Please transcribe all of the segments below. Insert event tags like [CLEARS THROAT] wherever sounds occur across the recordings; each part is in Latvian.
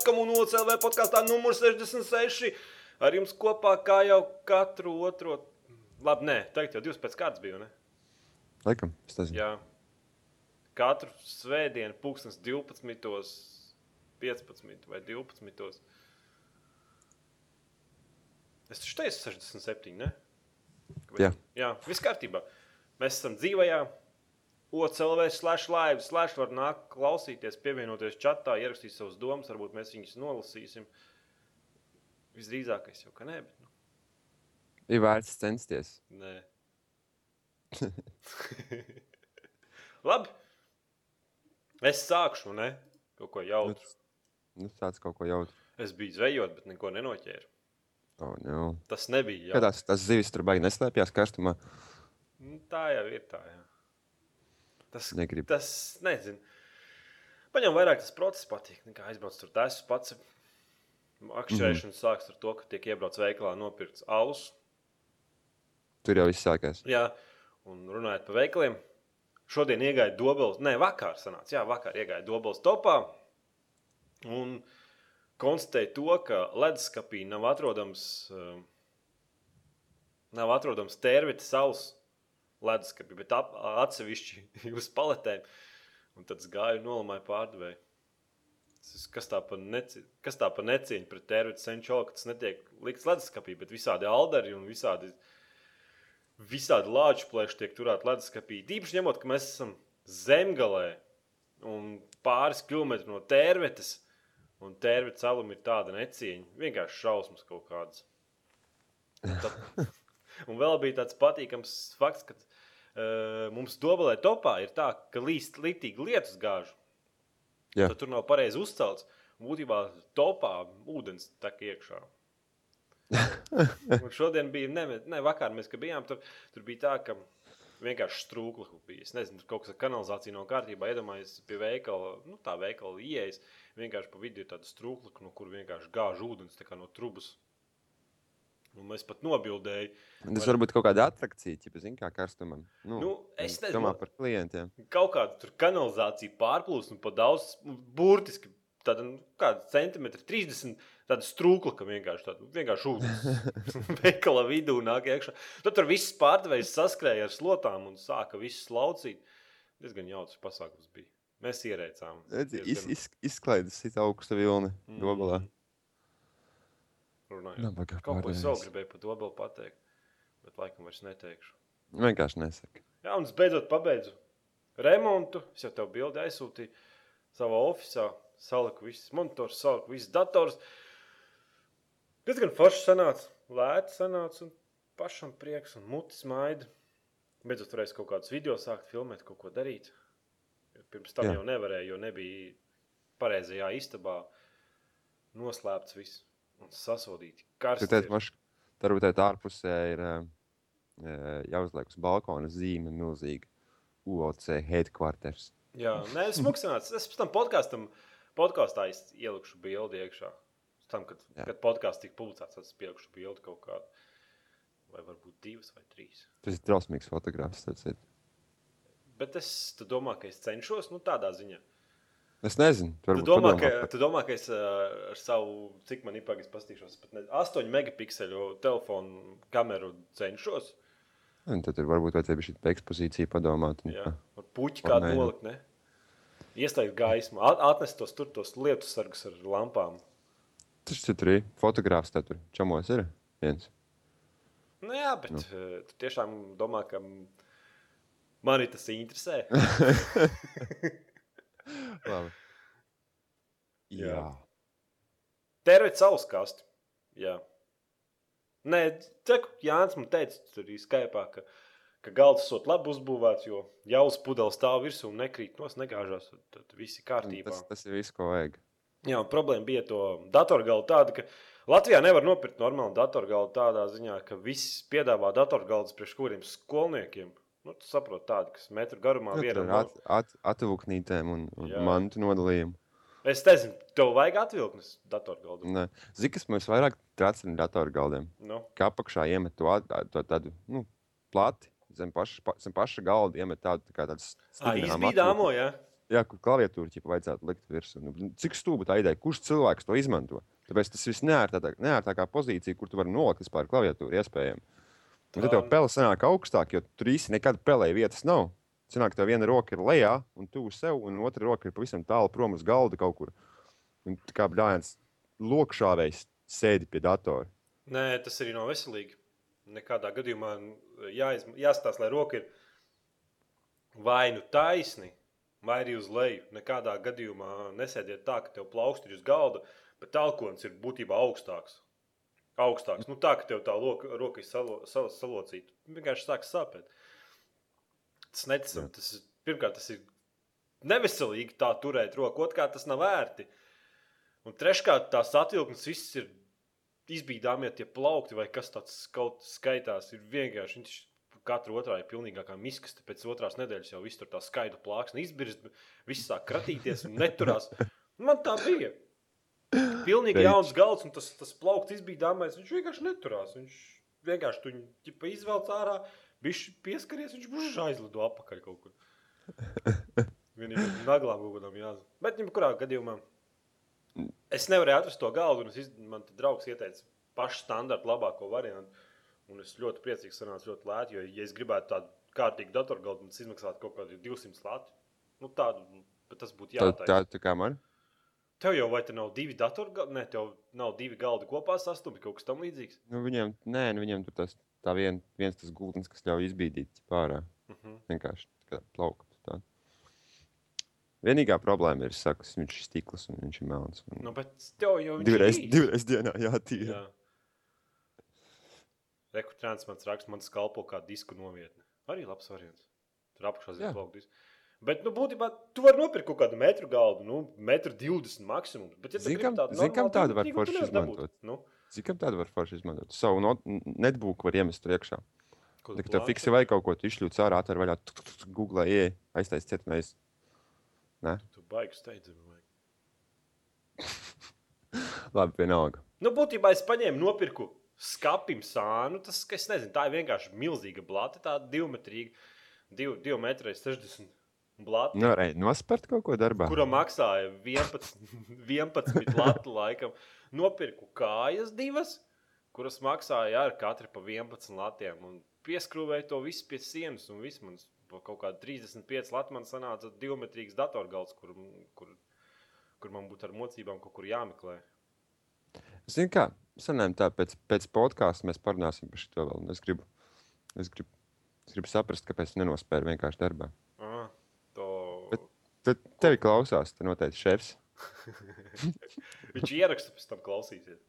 Vārds komunāla CLV podkāstā numur 66. Ar jums kopā kā jau katru otro. Labi, nē, tagad jau divas pēc kārtas bija. Ne? Laikam, es nezinu. Jā. Katru svētdienu, pūkstens 12, 15 vai 12. Es taču teicu 67, ne? Vai- Jā. Jā, viss kārtībā. Mēs esam dzīvajā. OCLV slash live, slash var nākt klausīties, pievienoties chatā, ierakstīt savus domas, varbūt mēs viņus nolasīsim. Visdrīzākais jau, ka nē, bet nu, Ir vērts censties. nē. [LAUGHS] Labi. Es sākšu, ne? Kaut ko Nu, jautru. nu, tāds kaut ko jautru. Es biju zvejot, bet neko nenoķēru. Oh, no. Tas nebija Kā jau. tās, tās zivis tur baigi neslēpjas karstumā. Nu, tā jau ir tā. Jā. Tas, Negribu. tas nezinu. Paņem vairāk tas process patīk, nekā aizbrauc tur tas pats. Akšķerēšana mm sākas ar to, ka tiek iebraucis veikalā nopirkts alus. Tur jau viss sākās. Jā, un runājot par veikaliem. Šodien iegāja Dobels, ne, vakar sanāca, jā, vakar iegāja Dobels topā. Un konstatēja to, ka leduskapī nav atrodams, um, nav atrodams tērvita saules leduskapī, bet ap, atsevišķi [LAUGHS] uz paletēm. Un tad gāju nolamāju pārdevēju. Kas tā par neci, par necieņu pret tērvita senčolu, ka tas netiek likts leduskapī, bet visādi alderi un visādi visādi lāču plēši tiek turēti leduskapī. Tīpaši ņemot, ka mēs esam zemgalē un pāris kilometri no tērvetes, un tērvetes alum ir tāda necieņa. Vienkārši šausmas kaut kādas. Un, tad, [LAUGHS] un vēl bija tāds patīkams fakts, ka uh, mums Dobelē topā ir tā, ka līst litīgi lietus gāžu. Jā. Tad tur nav pareizi uzcelts. Būtībā topā ūdens tek iekšā. [LAUGHS] Un šodien bija, ne, ne vakar mēs bijām, tur, tur bija tā, ka vienkārši strūkla bija. Es nezinu, kaut kas ar kanalizāciju nav kārtībā. Iedomājieties, pie veikala, nu, tā veikala ieejas, vienkārši pa vidu ir tāda strūkla, no kur vienkārši gāž ūdens no trubas. Un mēs pat nobildējām. Tas var būt kaut kāda atrakcija, ja zina, kā karstumam. Nu, Nu, es nezinu. Domā par klientiem. kaut kāda kanalizācija pārplūst un pa daudz, nu, burtiski tāda nu, centimetra, 30 tāda strūkla, ka vienkārši tāda vienkārši ūdens [LAUGHS] veikala vidū nāk iekšā. Tad tur viss pārdevējs saskrēja ar slotām un sāka visu slaucīt. Diezgan jautrs pasākums bija. Mēs ierēcām. Iz, iz, izklaides ir augsta vilni Mm. dobelā. Runājot. Nabaga Kaut ko es vēl gribēju par to pateikt, bet laikam vairs neteikšu. Vienkārši nesaka. Jā, un es beidzot pabeidzu remontu. Es jau tev bildi aizsūtīju savā oficiālā. Saliku visas monitors, saliku visas dators. Diezgan forši sanāca, lēti sanāca, un pašam prieks un mutis maida. Beidzot varēs kaut kādus video sākt filmēt, kaut ko darīt. Jo Pirms tam. Jā. jau nevarēja, jo nebija pareizajā istabā noslēpts viss un sasodīti. Teici, ir. maš, tur varbūt ārpusē ir ā, ā, jāuzliek uz balkona zīme milzīga. UOC headquarters. Jā, [LAUGHS] nē, es smuksināts. Es pēc tam podkāstam, podkāstā ielikšu bildi iekšā. Pēc tam, kad, Jā. kad podkāsts tika publicēts, tad es pielikšu bildi kaut kādu. Vai varbūt divas vai trīs. Tas ir drausmīgs fotogrāfs. Bet es tu domā, ka es cenšos nu, tādā ziņā. Es nezinu, Tu varbūt domā, padomā ka, tu domā, ka es ar savu, cik man ir pagaidis, paskatīšos, pat ne, 8 megapikselu telefonu kameru cenšos. Un Tad tur varbūt vajadzēja šī ekspozīcija padomāt. un Jā, tā. ar puķi kādu nu. nolikt. Ne? Ieslēgt gaismu, at- atnest tos tur tos lietu sargus ar lampām. Tas tur ir fotogrāfs, tad tur čamos ir viens. Nu, jā, bet nu. tu tiešām domā, ka mani tas interesē. [LAUGHS] [LAUGHS] [LAUGHS] Labi. Jā. Jā. Tērēt saules kastu. Jā. Nē, teku, Jānis man teica, tur arī Skype, ka, ka galds esot labi uzbūvēts, jo jauls pudeles stāv virsū un nekrīt nos, negāžās. Tad, viss ir kārtībā. Tas, tas ir viss, ko vajag. Jā, problēma bija to datorgalu tāda, ka Latvijā nevar nopirkt normālu datorgalu tādā ziņā, ka viss piedāvā datorgalus priekš kuriem skolniekiem. Nu, tu saproti tādu, kas metru garumā Nu, vienam. at, at, atvilknītēm un, un Jā. mantu nodalījumu. Es nezinu, tev vajag atvilknes datorgaldu. Nē. Zini, kas mums vairāk trācis ar datorgaldiem? Nu, Kā apakšā iemet to, to tādu nu, plati, zem paša, pa- zem paša galda iemet tādu tā kā tādu Ā, izbīdāmo, jā. Jā, kur klaviatūru ķipa vajadzētu likt virsū. Nu, cik stūba tā ideja, kurš cilvēks to izmanto? Tāpēc tas viss neērtākā, neērtākā pozīcija, kur tu vari nolikt vispār klaviatūru iespējami. Tad tev pele sanāk augstāk, jo tur īsti nekad pelē vietas nav. Sanāk, tev viena roka ir lejā un tuvu sev, un otra roka ir pavisam tālu prom uz galda kaut kur. Un kā blāņas lokšāvējs sēdi pie datora. Nē, tas arī nav veselīgi. Nekādā gadījumā jāiz, jāstāsta, lai roka ir vai nu taisni, vai arī uz leju. Nekādā gadījumā nesēdiet tā, ka tev plauksti ir uz galda, bet alkohols ir būtībā augstāks. Augstāks. Nu, tā, ka tev tā loka, roka ir salo, sal, salocīta. Vienkārši sāk sāpēt. Tas neticami. Tas, ir- pirmkārt, tas ir neveselīgi tā turēt roku. Otrkārt, tas nav vērti. Un treškārt, tās atvilknes viss ir izbīdāmie tie plaukti vai kas tāds kaut skaitās. Ir vienkārši viņš katra otrā ir pilnīgākā miskaste. Pēc otrās nedēļas jau viss tur tā skaidra plāksne izbirst, viss sāk kratīties un neturās. Man tā bija. Pilnīgi jauns galds, un tas, tas plaukts izbīdāmais, viņš vienkārši neturās. Viņš vienkārši tu viņu izvelc ārā, viņš pieskaries, viņš bužs aizlido apakaļ kaut kur. [LAUGHS] Vienīgi naglām kaut kādām jāzina. Bet, ja kurā gadījumā es nevarēju atrast to galdu, un iz... man te draugs ieteica pašu standartu labāko variantu. Un es ļoti priecīgs, ka sanāca ļoti lēti, jo, ja es gribētu tādu kārtīgu datorgaldu, tad tas izmaksātu kaut kādu 200 lati. Nu, tādu, bet tas būtu Tā, jātaisa. tā, tā kā man. Tev jau vai te nav divi datorgaldi, ne, tev nav divi galdi kopā sastumti, kaut kas tam līdzīgs. Nu, viņiem, nē, nu, viņiem tur tas, tā vien, viens tas gultnis, kas ļauj izbīdīt pārā. Uh -huh. Vienkārši kā plaukts. Tā. Vienīgā problēma ir, ka viņš ir stikls un viņš ir melns. Un... Nu, bet tev jau divreiz, ir īsts. divreiz dienā jātīra. Jā. Rekutrāns man raksta, man skalpo kā disku novietne. Arī labs variants. Tur apakšā zina plauktis. Bet, nu, būtībā, tu vari nopirkt kaut kādu metru galdu, nu, metru 20 maksimums. Bet, ja kam- tādu zini, kam tādu var forši izmantot? Nu, Zini, kam tādu var forši izmantot? Savu not- netbūku var iemest iekšā. kādu kad tev fiksi vai kaut ko tu izšļūts ārā, vaļā, tuk, tuk, tuk, googlē, ieej, aiztais ciet un aiz. Tu baigi steidzami. vajag. [LAUGHS] Labi, vienalga. Nu, būtībā es paņēmu, nopirku skapim sānu. Tas, es nezinu, tā ir vienkārši milzīga blāta, tāda divmetrīga, div, divu metru, 60 blāta. Nu, varēja nospērt kaut ko darbā. kura maksāja 11, 11 latu laikam. Nopirku kājas divas, kuras maksāja ar katru pa 11 latiem. Un pieskrūvēju to visu pie sienas, un viss man kaut kāda 35 lati man sanāca divmetrīgs datorgalds, kur, kur, kur man būtu ar mocībām kaut kur jāmeklē. Zini, kā sanām, tā pēc, pēc podkāsta mēs parunāsim par šo vēl. Es gribu, es gribu, es gribu saprast, kāpēc nenospēju vienkārši darbā. Tad tevi klausās, te noteikti šefs. [LAUGHS] Viņš ieraksta, pēc tam klausīsies.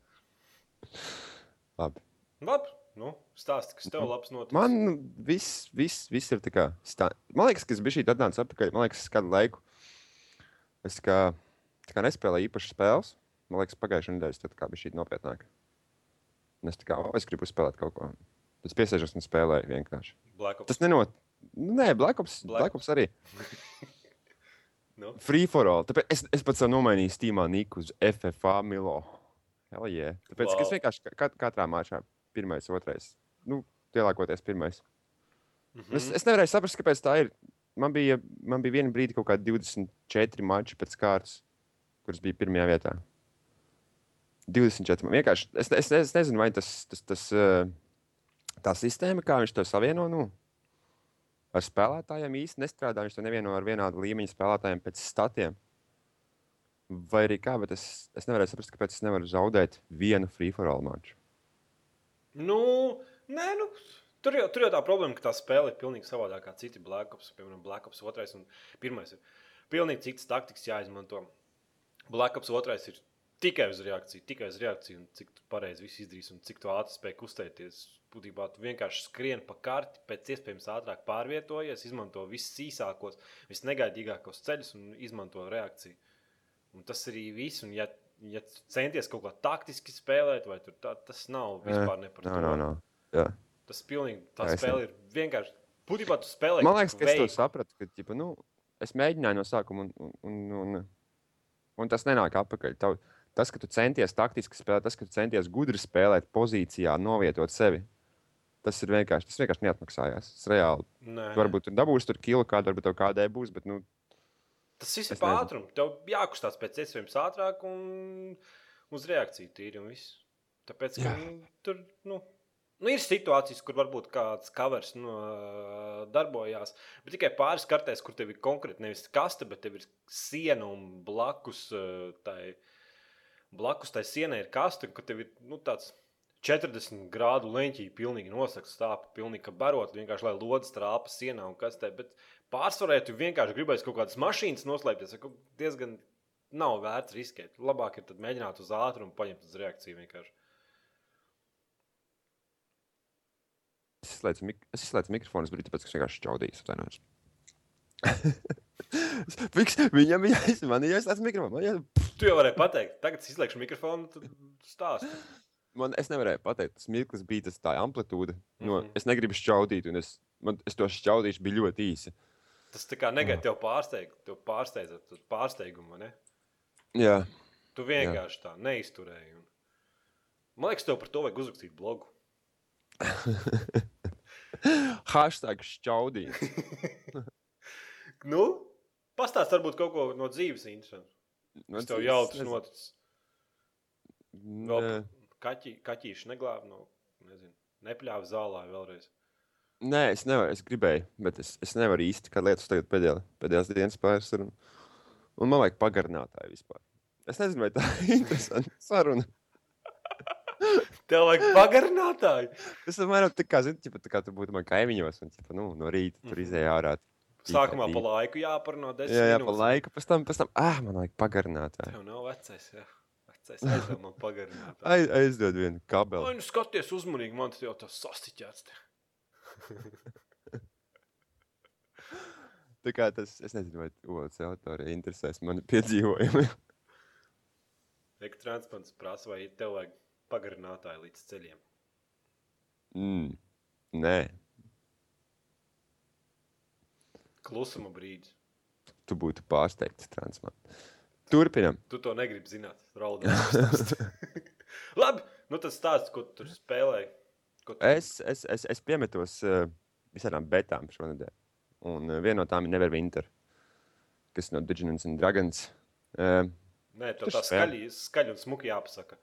Labi. Labi, nu, stāsti, kas tev labs noticis. Man nu, viss, viss, viss ir tā kā. Stā... Man liekas, ka es biju šī atnācis atpakaļ. Man liekas, kādu laiku. Es kā, kā nespēlēju īpašas spēles. Man liekas, pagājušajā nedēļā tas bija šī nopietnāk. Un es kā, o, es gribu spēlēt kaut ko. Es piesēžos un spēlēju vienkārši. Tas nenot. Nē, Black Ops, Black- Black Ops arī. [LAUGHS] Nu? Free for all. Tāpēc es, es pats nomainīju Steamā Niku uz FFA Milo. Hell yeah. Tāpēc, wow. es vienkārši kat, katrā mačā pirmais, otrais. Nu, lielākoties pirmais. Mm. Es, es nevarēju saprast, kāpēc tā ir. Man bija, man bija viena brīdi, kaut kādi 24 mači pēc kārtas, kuras bija pirmajā vietā. 24. Man vienkārši, es, es, es nezinu, vai tas, tas, tas eh, tā sistēma, kā viņš to savieno, nu, ar spēlētājiem īsti nestrādā. Viņš to nevieno ar vienādu līmeņu spēlētājiem pēc statiem. Vai arī kā, bet es, es nevarēju saprast, kāpēc es nevaru zaudēt vienu free for all maču. Nu, nē, nu, tur, jau, tur jau tā problēma, ka tā spēle ir pilnīgi savādāka kā citi Black Ops. Piemēram, Black Ops 2 un 1 ir pilnīgi citas taktikas jāizmanto. Black Ops 2 ir tikai uz reakciju, tikai uz reakciju, un cik tu pareizi viss izdarīsi un cik tu ātri spēj kustēties. Būtībā tu vienkārši skrien pa karti, pēc iespējas ātrāk pārvietojies, izmanto visus īsākos, visnegaidīgākos ceļus un izmanto reakciju. Un tas arī viss. Un, ja, ja centies kaut kā taktiski spēlēt, vai tur tā, tas nav vispār ne par to. nav, nav. Jā. Tas pilnīgi tā Jā, spēle ir vienkārši. Būtībā tu spēlē. Man liekas, ka es to sapratu, ka ģipa, nu, es mēģināju no sākuma, un, un, un, un, un tas nenāk atpakaļ. Tav, tas, ka tu centies taktiski spēlēt, tas, ka tu centies gudri spēlēt, pozīcijā, novietot sevi, tas ir vienkārši, tas vienkārši neatmaksājās. Tas reāli. Nē, Tu varbūt tur dabūsi tur kilu, kāda varbūt tev kādai būs, bet nu, Tas viss ir nezinu. ātrumu. Tev jākustās pēc iespējas ātrāk un uz reakciju tīri un viss. Tāpēc, ka nu, tur nu, nu, ir situācijas, kur varbūt kāds covers nu, darbojās. Bet tikai pāris kartēs, kur tev ir konkrēti nevis kaste, bet tev ir siena un blakus tai, blakus tai sienai ir kaste, un ka tev ir nu, tāds 40 grādu leņķī, pilnīgi nosakts stāvā, pilnīgi barot, vienkārši lai lodes trāpa sienā un kas te. Bet pārsvarā, ja tu vienkārši gribēsi kaut kādas mašīnas noslēpties, tad diezgan nav vērts riskēt. Labāk ir tad mēģināt uz ātrumu paņemt uz reakciju vienkārši. Es izslēdzu, mik es izslēdzu mikrofonu, bet tāpēc, ka es vienkārši. [LAUGHS] Fiks, viņam ir jāizsaka, ja es esmu mikrofons. Jā... Tu jau vari pateikt, tagad es izslēgšu mikrofonu, tad stāsti. man, es nevarēju pateikt, tas mirklis bija tas tā amplitūda. No, Mhm. es negribu šķaudīt, un es, man, es to šķaudīšu bija ļoti īsi. Tas tā kā negaidīja tev pārsteigt, tev pārsteidza pārsteigumu, ne? Jā, Tu vienkārši tā neizturēji. Un... Man liekas, tev par to vajag uzrakstīt blogu. [LAUGHS] hashtag šķaudīt. [LAUGHS] Nu, pastāst varbūt kaut ko no dzīves interesantu. Tas tev jautrs noticis. Vēl kaķi, kaķīši neglāb no, nezinu, nepļāva zālē vēlreiz. Nē, es nevaru, es gribēju, bet es, es nevaru īsti, kā lietas tagad pēdējā, pēdējās dienas pāris. Un, un man vajag pagarinātāju vispār. Es nezinu, vai tā ir [LAUGHS] interesanta saruna. Tev vajag pagarinātāju. Tas apmēram tā kā, zini, tā kā tu būtu man kaimiņos, un ķipa, nu, no rīta tur Mhm. izēja ārā. Sākumā pa laiku jāparunā desmit Jā, jā, pa minūtes. laiku, pēc tam, pēc tam, ah, man vajag pagarinātāju. Tev nav vecais, jā. Vecais aizdod man pagarinātāju. Aiz, aizdod vienu Ai, kabeli. nu skaties uzmanīgi, man tas jau tas sastiķēts. [LAUGHS] Tā kā tas, es nezinu, vai otrs autori interesēs mani piedzīvojumi. [LAUGHS] Elektrotransplants prasa, vai tev vajag pagarinātāju līdz ceļiem. mm. Nē, Klusuma brīdis. tu būtu pārsteigts transplants. Turpinam. Tu to negribi zināt. Raudāt. [LAUGHS] Labi, nu tas stāsts, ko tu tur spēlēji. Tu... Es, es, es, es piemetos uh, visām betām šonadēļ. Un uh, viena no tām ir Neverwinter, kas no Dungeons and Dragons. Uh, Nē, tā spēlē. skaļi, skaļi un smuki jāpasaka.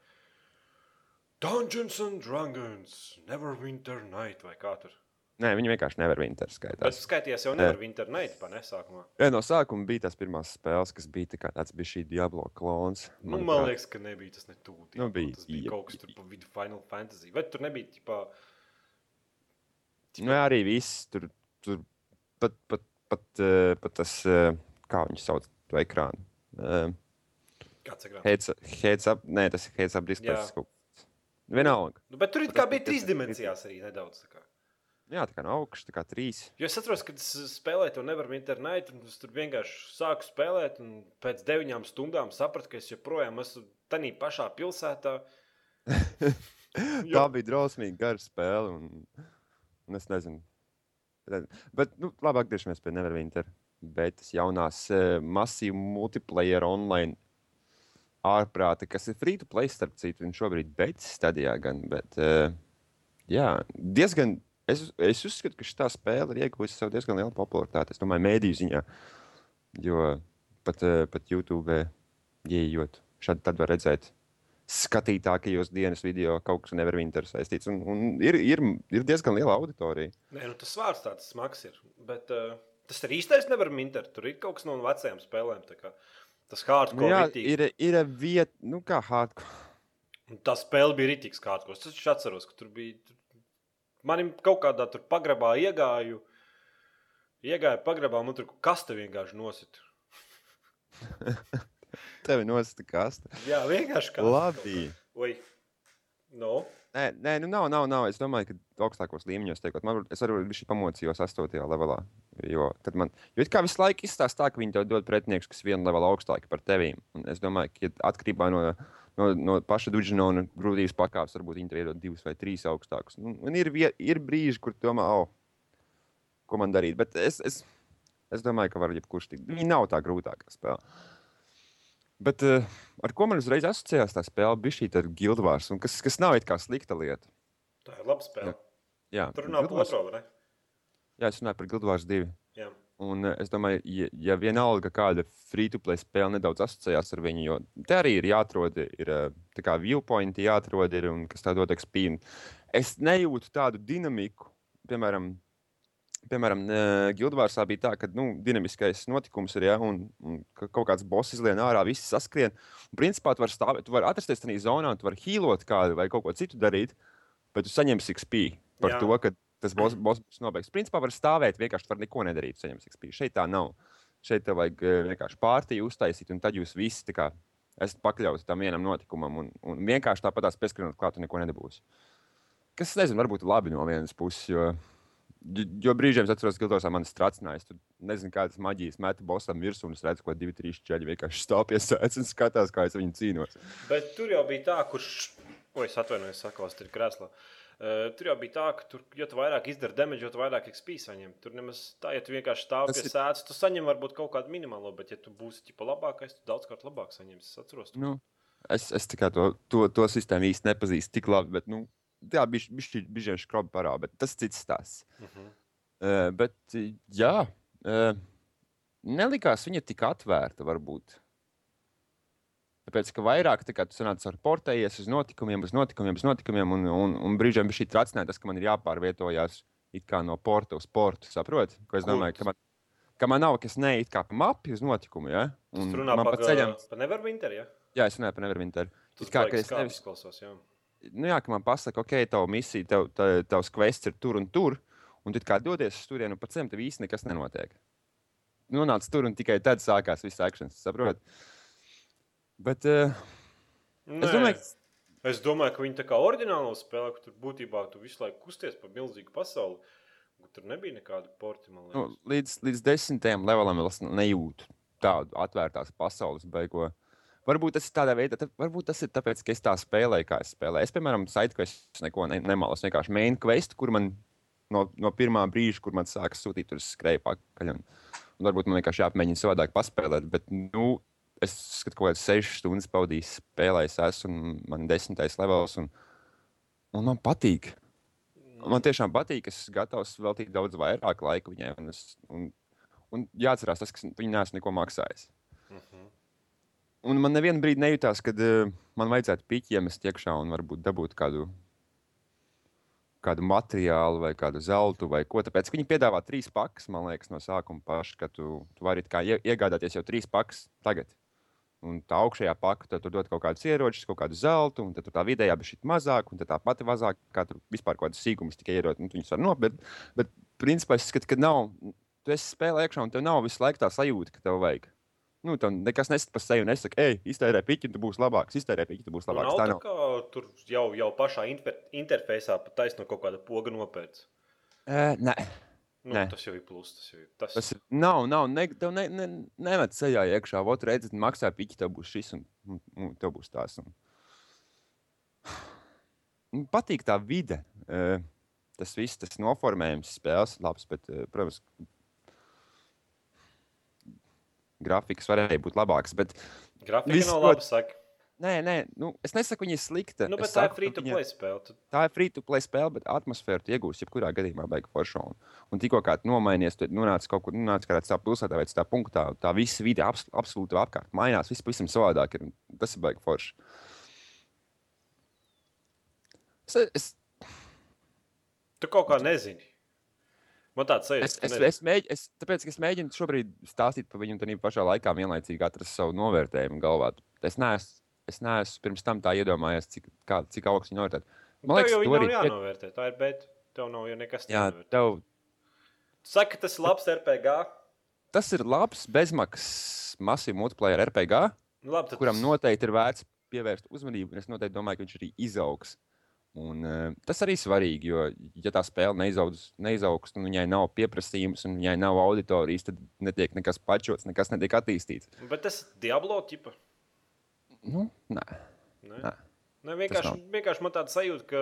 Dungeons and Dragons, Neverwinter Night vai kā tur. Nē, viņi vienkārši Neverwinter Bet skaitās. skaities jau Neverwinter Night, pa nesākumā. Jā, no sākuma bija tās pirmās spēles, kas bija tā kā tāds bija šī Diablo klons. Nu, man liekas, ka nebija tas ne tuvu. Nu, bija, tas bija jā. kaut kas tur pa vidu Final Fantasy. Vai tur nebija ķipā, Nu, jā, arī viss tur, tur pat, pat, pat, uh, pat tas, uh, kā viņi sauc to ekrānu. Uh, kāds ekrāns? heads, heads up, nē, tas ir heads up display. Jā. tas kaut kas. Vienalga. Nu, bet tur it Tas kā bija tas- trīs dimensijās arī nedaudz. tā kā. Jā, tā kā no augšas, tā kā trīs. Jo es atceros, kad es spēlēju to Neverwinter Night, un es tur vienkārši sāku spēlēt, un pēc deviņām stundām sapratu, ka es joprojām esmu tādā pašā pilsētā. [LAUGHS] Tā bija drausmīga gara spēle. Un, un es nezinu. Bet, nu, labi, atgriežamies pie Neverwinter. Bet tas jaunās uh, masīvas multiplayer online ārprāta, kas ir free to play, starp citu, viņš šobrīd beidzas stadijā. Gan, bet, uh, jā, diezgan. Es, es uzskatu, ka šī spēle ir iegūusi sev diezgan lielu popularitāti. Es domāju, mēdīju ziņā. Jo pat, uh, pat YouTube ieejot, šādi tad var redzēt skatītākajos dienas video kaut kas nevar viņu saistīts. Un, un ir, ir, ir diezgan liela auditorija. Nē, nu, tas vārds tāds smags ir. Bet uh, tas ir īstais Neverwinter. Tur ir kaut kas no vecajām spēlēm. Tas hardcore Nu, jā, ritīgi. ir, ir vieta, nu kā hardcore. Un Tā spēle bija rītīgs kārtos. Es atceros, ka tur bija. Tur... Manim kaut kādā tur pagrabā iegāju. Iegāju pagrabā, man tur kaste vienkārši nosita. [LAUGHS] Tev ir nosita kaste. Jā, vienkārši kaste. Labi. Oi. No. Nē, nē, nu nav, nav, nav. Es domāju, ka augstākos līmeņos tiekot. Man, es arī biju pamocījos 8. levelā. Jo, man, jo it kā visu laiku izstāsta tā, ka viņi tev dod pretinieks, kas vienu levelu augstāki par tevīm. Un es domāju, ka atkarībā no, no, no paša duģina un grūtības pakāpes, varbūt viņi tev iedod divus vai trīs augstākus. Nu, ir, ir brīži, kur domā, oh, ko man darīt. Bet es, es, es domāju, ka var jebkurš tikt. Viņa nav tā grūtākā spēle. Bet uh, ar ko man uzreiz asociējās tā spēle, bija šī gildvārs, kas, kas nav it kā slikta lieta. Tā ir laba spēle. Jā, Tur nav Guild Wars- otro? Jā, es runāju par Guild Wars 2. Un eh, es domāju, ja, ja vienalga kāda free-to-play spēle nedaudz asociējās ar viņu, jo te arī ir jāatrod, ir eh, tā kā viewpointi jāatrod, ir, un kas tā dod. Un Es nejūtu tādu dinamiku, piemēram, piemēram Gildvārsā bija tā, ka nu, dinamiskais notikums ir, ja, un, un ka kaut kāds boss izlien ārā, visi saskrien. Un, principā, tu vari stāvēt, tu vari atrasties tajā zonā, un tu vari hīlot kādu vai kaut ko citu darīt, bet tu saņemsi XP par. Jā. to, ka tas [CLEARS THROAT] būs nobeigts. Principā var stāvēt, vienkārši var neko nedarīt. Šeit tā nav. Šeit tev vajag eh, vienkārši pārtīju uztaisīt, un tad jūs visi tā kā esat pakļauti tam vienam notikumam, un, un vienkārši tāpat tās pieskrienot klāt, un neko nedabūs. Kas, nezinu, varbūt labi no vienas puses, jo, jo- brīžiem es atceros, ka Gildos man stracinājis. Tur nezinu, kādas maģijas meta bosam virsū, un es redzu, ko divi, trīs ķēļi vienkārši stāv pie sēdes un skatās, kā es viņu cīnos. Bet tur jau bija tā, kurš. Oi, es atvainojos, sakos, tur ir krēslā. Uh, tur jau bija tā, ka, tur, jo tu vairāk izdari damage, jo vairāk XP saņem. Tur nemaz tā, ja tu vienkārši stāv Tas pie ir- sēdes, tu saņem varbūt kaut kādu minimālo, bet, ja tu būsi tipa labākais, tu daudzkārt labāk saņemsi. Es atceros, tu Nu, es es to, to, to sistēmu īsti nepazīstu tik labi, bet, nu, jā, bija bijuši skrobi parādi, bet tas cits stāsts. Uh -huh. Uh, bet, uh, jā, uh, nelikās viņa tik atvērta, varbūt. Tāpēc, ka vairāk tā kā tu sanāc ar portējies uz notikumiem, uz notikumiem, uz notikumiem, un, un, un brīžiem bija šī tracināja tas, ka man ir jāpārvietojās it kā no porta uz portu, saproti? Ko es Kur domāju, tas? ka man, ka man nav, kas neiet kā pa mapi uz notikumu, ja? Un runā man par pa ceļam, Pa Neverwinter, ja? jā, es runāju par Neverwinter. Tas It kā, ka es nevis, izklausās, jā. nu jā, ka man pasaka, ok, tava misija, tev, tev, tavs quests ir tur un tur, un tu kā dodies uz turieni, un pēc tam tev īsti nekas nenotiek. Nonāc tur, un tikai tad sākās viss akcents, saprot? Bet, uh, es domāju, ka Es domāju, ka viņi tā kā oriģinālo spēlē, ka tur būtībā tu visu laiku kusties pa milzīgu pasauli. Tur nebija nekāda porti, man nu, līdz, līdz desmitajam levelam es nejūtu tādu atvērtās pasaules beigo. Varbūt tas ir tādā veidā, tā, varbūt tas ir tāpēc, ka es tā spēlēju, kā es spēlēju. Es, piemēram, sidequests neko ne, nemalu. Es vienkārši main quest, kur man no, no pirmā brīža, kur man sākas sūtīt, tur es skrēju pakaļ. Un, un varbūt man vienkārši jāpamēģina savādāk paspēlēt. Bet, nu, es skatu, ka kaut kādas sešas stundas pavadījis spēlējis, esmu un man desmitais levels. Un, un man patīk. Man tiešām patīk, es esmu gatavs veltīt daudz vairāk laika viņai. Un, es, un, un jāatcerās, tas, ka viņi neesmu neko maksājis. Mhm. Un man nevienu brīdi nejūtās, ka uh, man vajadzētu piķi iemest iekšā un varbūt dabūt kādu, kādu materiālu vai kādu zeltu vai ko. Tāpēc viņi piedāvā trīs pakas, man liekas, no sākuma paša, ka tu, tu vari ie- iegādāties jau trīs pakas tagad. Un tā augšējā tad tur dod kaut kādus ieročus, kaut kādu zeltu, un tā vidējā bija šī mazāk, un tā pati mazāk, kā tur vispār kaut kādas sīkumas tikai ierot, un viņus var nopirkt. Bet, bet principā es skatu, ka nav, tu esi spēlē iekšā, un tev nav visu laiku tā sajūta, ka tev vajag. Nu, tam nekas nesaka par sevi. Es saku, ej, iztērē piķi, tu būsi labāks. Iztērē piķi, tu būsi Nu, labāks. Nav Tā nav. kā tur jau, jau pašā inter interfejsā pat taisno kaut kāda poga nopērts. Uh, nē, Nu, Nē. tas jau ir plus. Tas jau ir tas. tas ir. Nav, nav. Ne, tev ne, ne, nemet ceļā iekšā. Ot, redzi, maksā piķi, tev būs šis, un, un, un tev būs tās. Un... Man patīk tā vide. Uh, tas viss, tas noformējums, spēles labs, bet, uh, protams, grafikas varēja būt labāks. Bet, Grafika viss nav laba, saka. Nē, nē, nu, es nesaku, viņa ir slikta. Nu, Es tā ir saku, ka free to viņa- play spēle. Tu... tā ir free to play spēle, bet atmosfēru tu iegūsi jebkurā gadījumā, beigas forša. Un, un tikko kā nomainies, tu nonāc kaut kur, nonāc kādā citā pilsētā vai citā punktā, tā visa vide abs, absolūti apkārt mainās, viss pavisam savādāk ir. Tas ir beigas forša. Es, es, tu kaut kā nezini. Man tāds sajūta, es, es, es, mēģ, es, tāpēc, es mēģinu šobrīd stāstīt par viņu, un tā pašā laikā vienlaicīgi atrast savu novērtējumu galvā. Es neesmu, es neesmu pirms tam tā iedomājies, cik, kā, cik augsts viņa novērtēt. Man liekas, arī- nav jānovērtē. Tā ir, bet tev nav jau nekas jānovērtē. tev, Saka, ka tas ir labs RPG. tas ir labs bezmaksas masīvu multiplayer RPG. Nu, labi, tad kuram tas- noteikti ir vērts pievērst uzmanību. Es noteikti domāju, ka viņš arī izaugs. Un, uh, tas arī svarīgi, jo, ja tā spēle neizaugs, neizaugs un viņai nav pieprasījums, un viņai nav auditorijas, tad netiek nekas pačots, nekas netiek attīstīts. Bet tas ir Diablo tipa. Nu, nē, Ne? Nē. Ne, vienkārši, vienkārši man tāda sajūta, ka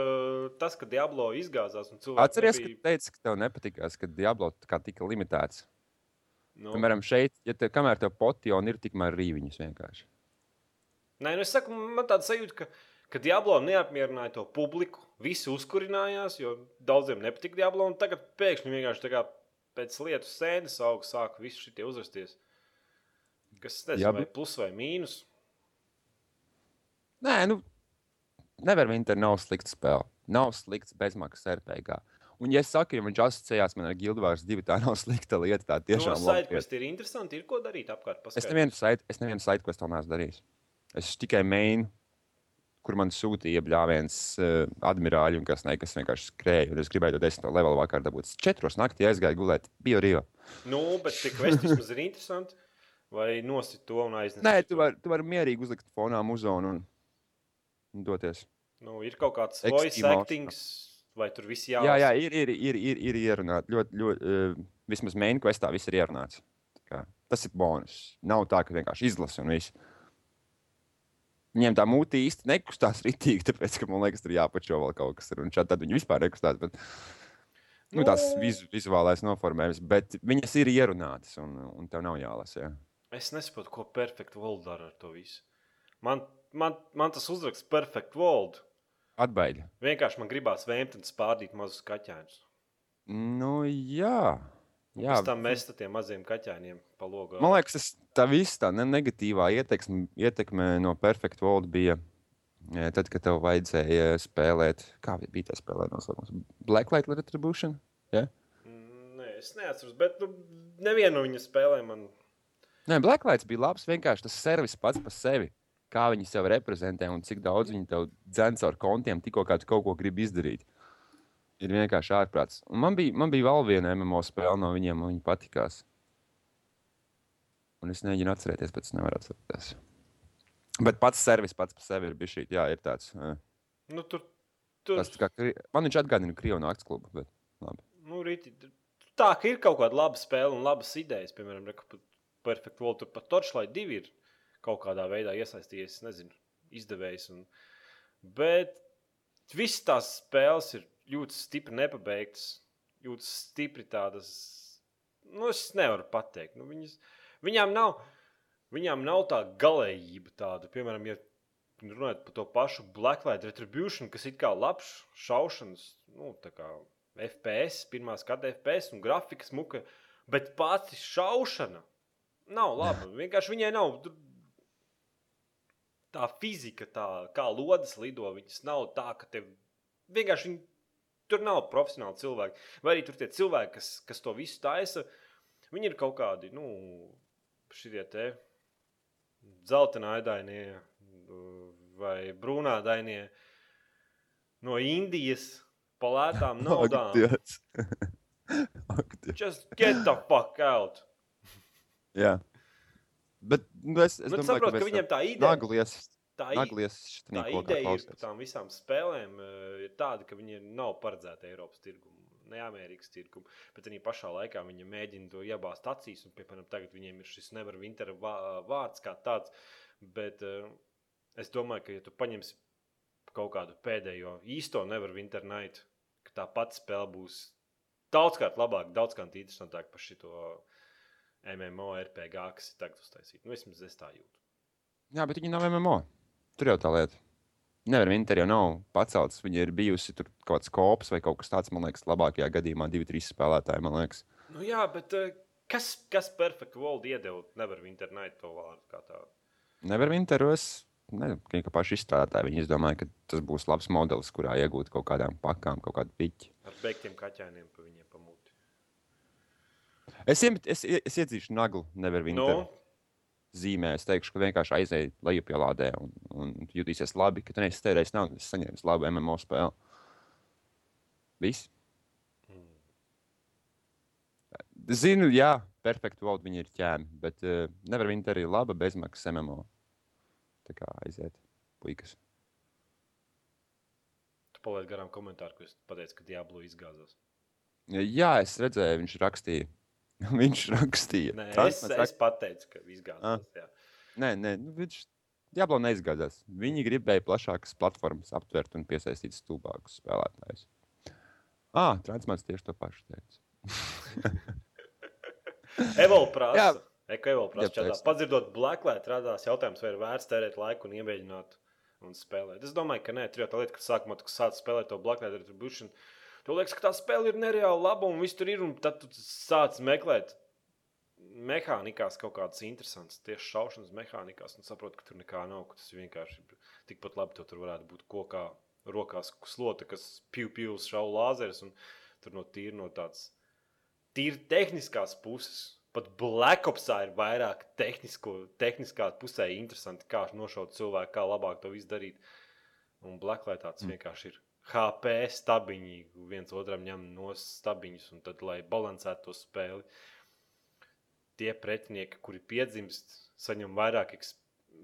tas, ka Diablo izgāzās un cilvēki Atceries, ka nebija- teici, ka tev nepatikās, ka Diablo tika limitēts. nu, Piemēram, šeit, ja te, kamēr tev potioni ir, tikmēr rīviņus vienkārši. Nē, nu es saku, man tāda sajūta, ka, ka Diablo neapmierināja to publiku. Visi uzkurinājās, jo daudziem nepatika Diablo. un Tagad pēkšņi vienkārši kā pēc lietu sēnes auga sāka visi šitie uzrasties. Kas nezinu, Jā, vai plus vai mīnus. Nē, nu, nevar Winter nav slikta spēle. Nav slikts bezmaksas RPG. Un, ja es saku, ja viņš asociējās man ar Guildwars 2, tā nav [LAUGHS] slikta lieta. Tā tiešām no lieta. sidequest ir interesanti, ir ko darīt apkārt. Es paskaidro. nevienu side- es nevienu sidequest vēl neesmu darījis. Es tikai mainu, kur man sūtīja bļāviens uh, admirāļi, un kas ne, kas vienkārši skrēja. Es gribēju to desmito levelu vakar dabūt. Es Četros naktī aizgāju gulēt. Biju Rio. Nu, bet tik quest vismaz ir interesanti. Vai nosit to un aiznest? Nē, tu vari var mierīgi uzlikt fonā muzonu un doties. Nu, ir kaut kāds voice acting, vai tur viss Jā, jālasa? jā, ir, ir, ir, ir, ir ierunāts. Ļoti, ļoti, uh, vismaz main questā viss ir ierunāts. Kā Tas ir bonus. Nav tā, ka vienkārši izlasa un viss. Viņiem tā mūte īsti nekustās ritīgi, tāpēc, ka man liekas, tur jāpačo vēl kaut kas. Ir, un šādi tad viņi vispār nekustās. Bet, nu, tās Nu. vizu, vizuālais noformējums, bet viņas ir ierunātas un, un tev nav jālasa. Jā. Es nesaprotu, ko Perfect World dara ar to visu. Man, man, man tas uzraksts Perfect World. Atbaidi. Vienkārši man gribās vēmt un spārdīt mazus kaķēnus. Nu, jā. Jā. Pēc tam mēs tiem maziem kaķēniem pa logu. Man liekas, tas, tā viss tā ne negatīvā ietekme, ietekme no Perfect World bija. e, Tad, kad tev vajadzēja spēlēt, kā bija tā spēlē nosaukums? Blacklight Retribution? Mm, Nē, es neatceros, bet nu, nevienu viņa spēlēm man. Nē, Blacklight bija labs. Vienkārši tas servis pats par sevi. Kā viņi sev reprezentē un cik daudz viņi tev dzēns ar kontiem, tikko kā tu kaut ko gribi izdarīt. Ir vienkārši ārprāts. Un man bija, man bija vēl viena MMO spēle no viņiem, un viņi patikās. Un es mēģinu atcerēties, bet es nevaru atcerēties. Bet pats servis pats par sevi ir bijis šī, jā, ir tāds. Nu, tur, tur, Tas kā, man viņš atgādina Krievijas nakts klubu. Bet, labi. nu, rīti, tā ka ir kaut kāda laba spēle un labas idejas. Piemēram, Perfect World tur pat Torchlight 2 ir kaut kādā veidā iesaistījies. es Nezinu, izdevējs. Un... Bet visas tās spēles ir ļoti stipri nepabeigtas, ļoti stipri tādas. Nu, es nevaru pateikt. Nu, viņas, viņām, nav, viņām nav tā galējība tāda. Piemēram, ja runājot par to pašu Blacklight Retribution, kas ir kā labs šaušanas, nu, tā kā FPS, pirmā skata FPS un grafika smuka, bet pati šaušana nav laba. [LAUGHS] Vienkārši viņai nav tā fizika, tā kā lodes lido. Viņas nav tā, ka tev vienkārši viņi, tur nav profesionāli cilvēki. Vai arī tur tie cilvēki, kas, kas to visu taisa, viņi ir kaut kādi, nu, šie te dzeltenādainie vai brūnādainie no Indijas pa lētām [LAUGHS] naudām. [LAUGHS] Just get the fuck out! Jā. Bet nu, es, es Bet domāju, saprotu, ka mēs viņiem tā ideja, Naglies, tā, naglies tā ideja ir par tām visām spēlēm eh, ir tāda, ka viņi nav paredzēti Eiropas tirgumu, ne Amerikas tirgumu. Bet arī pašā laikā viņi mēģina to iebāzt acīs. Un, piemēram, tagad viņiem ir šis nevar winter vā- vārds kā tāds. Bet uh, es domāju, ka, ja tu paņemsi kaut kādu pēdējo īsto nevar winter night, ka tā pati spēle būs daudzkārt labāka, daudzkārt interesantāka par šito MMO, RPG, kas ir tagad uztaisīta. Nu, vismaz es tā jūtu. Jā, bet viņi nav MMO. Tur jau tā lieta. Nevar Winter jau nav pacelts. Viņa ir bijusi tur kaut kāds kops vai kaut kas tāds, man liekas, labākajā gadījumā divi, trīs spēlētāji. Nu, jā, bet uh, kas, kas Perfect World iedeva Never Winter Night to vārdu kā tādu? Nevar Winter, es nezinu, viņi paši izstrādātāji. Viņi izdomāja, ka tas būs labs modelis, kurā iegūt kaut kādām pakām, kaut kādu piķi. Ar beigtiem kaķēniem pa viņiem pamūti. Es, iemet, es, es iedzīšu naglu, nevar Winter. Nu, zīmē. Es teikšu, ka vienkārši aizēju lejupielādē un, un jutīsies labi, ka tu neesi tērējis naudu, es saņēmu labu MMO spēli. Viss. Zinu, jā, perfekti valoda viņi ir ķēmi, bet uh, nevar viņa arī laba bezmaksas MMO. Tā kā aiziet, puikas. tu palaidi garām komentāru, ko es pateicu, ka Diablo izgāzās. Jā, es redzēju, viņš rakstīja. [LAUGHS] viņš rakstīja. Nē, es, Transmets es pateicu, ka izgāzās. jā. Nē, nē nu, viņš Diablo neizgādās. Viņi gribēja plašākas platformas aptvert un piesaistīt stulbākus spēlētājus. Ah, Transmats tieši to pašu teica. [LAUGHS] Evolūcija prasa. Evolūcija prasa. Čatā. Padzirdot Blacklight, radās jautājums, vai ir vērts tērēt laiku un iemēģināt un spēlēt. Es domāju, ka nē, tur jau tā lieta, ka sākumā tu sāc spēlēt to Blacklight Retribution. Tev liekas, ka tā spēle ir nereāli laba un viss tur ir. Un tad tu sāc meklēt mehānikās kaut kādas interesantas, tieši šaušanas mehānikās, un saproti, ka tur nekā nav. ka Tas vienkārši ir tikpat labi, tur varētu būt kokā rokās slota, kas pīpīlis šauj lāzeres. Tur no tīri no tādas tīri tehniskās puses. Pat Black Opsā ir vairāk tehnisko, tehniskā pusē interesanti, kā nošaut cilvēku, kā labāk to izdarīt. Un Blacklight tāds mm. vienkārši ir HP stabiņi, viens otram ņem no stabiņus, un tad, lai balansētu to spēli, tie pretinieki, kuri piedzimst, saņem vairāk,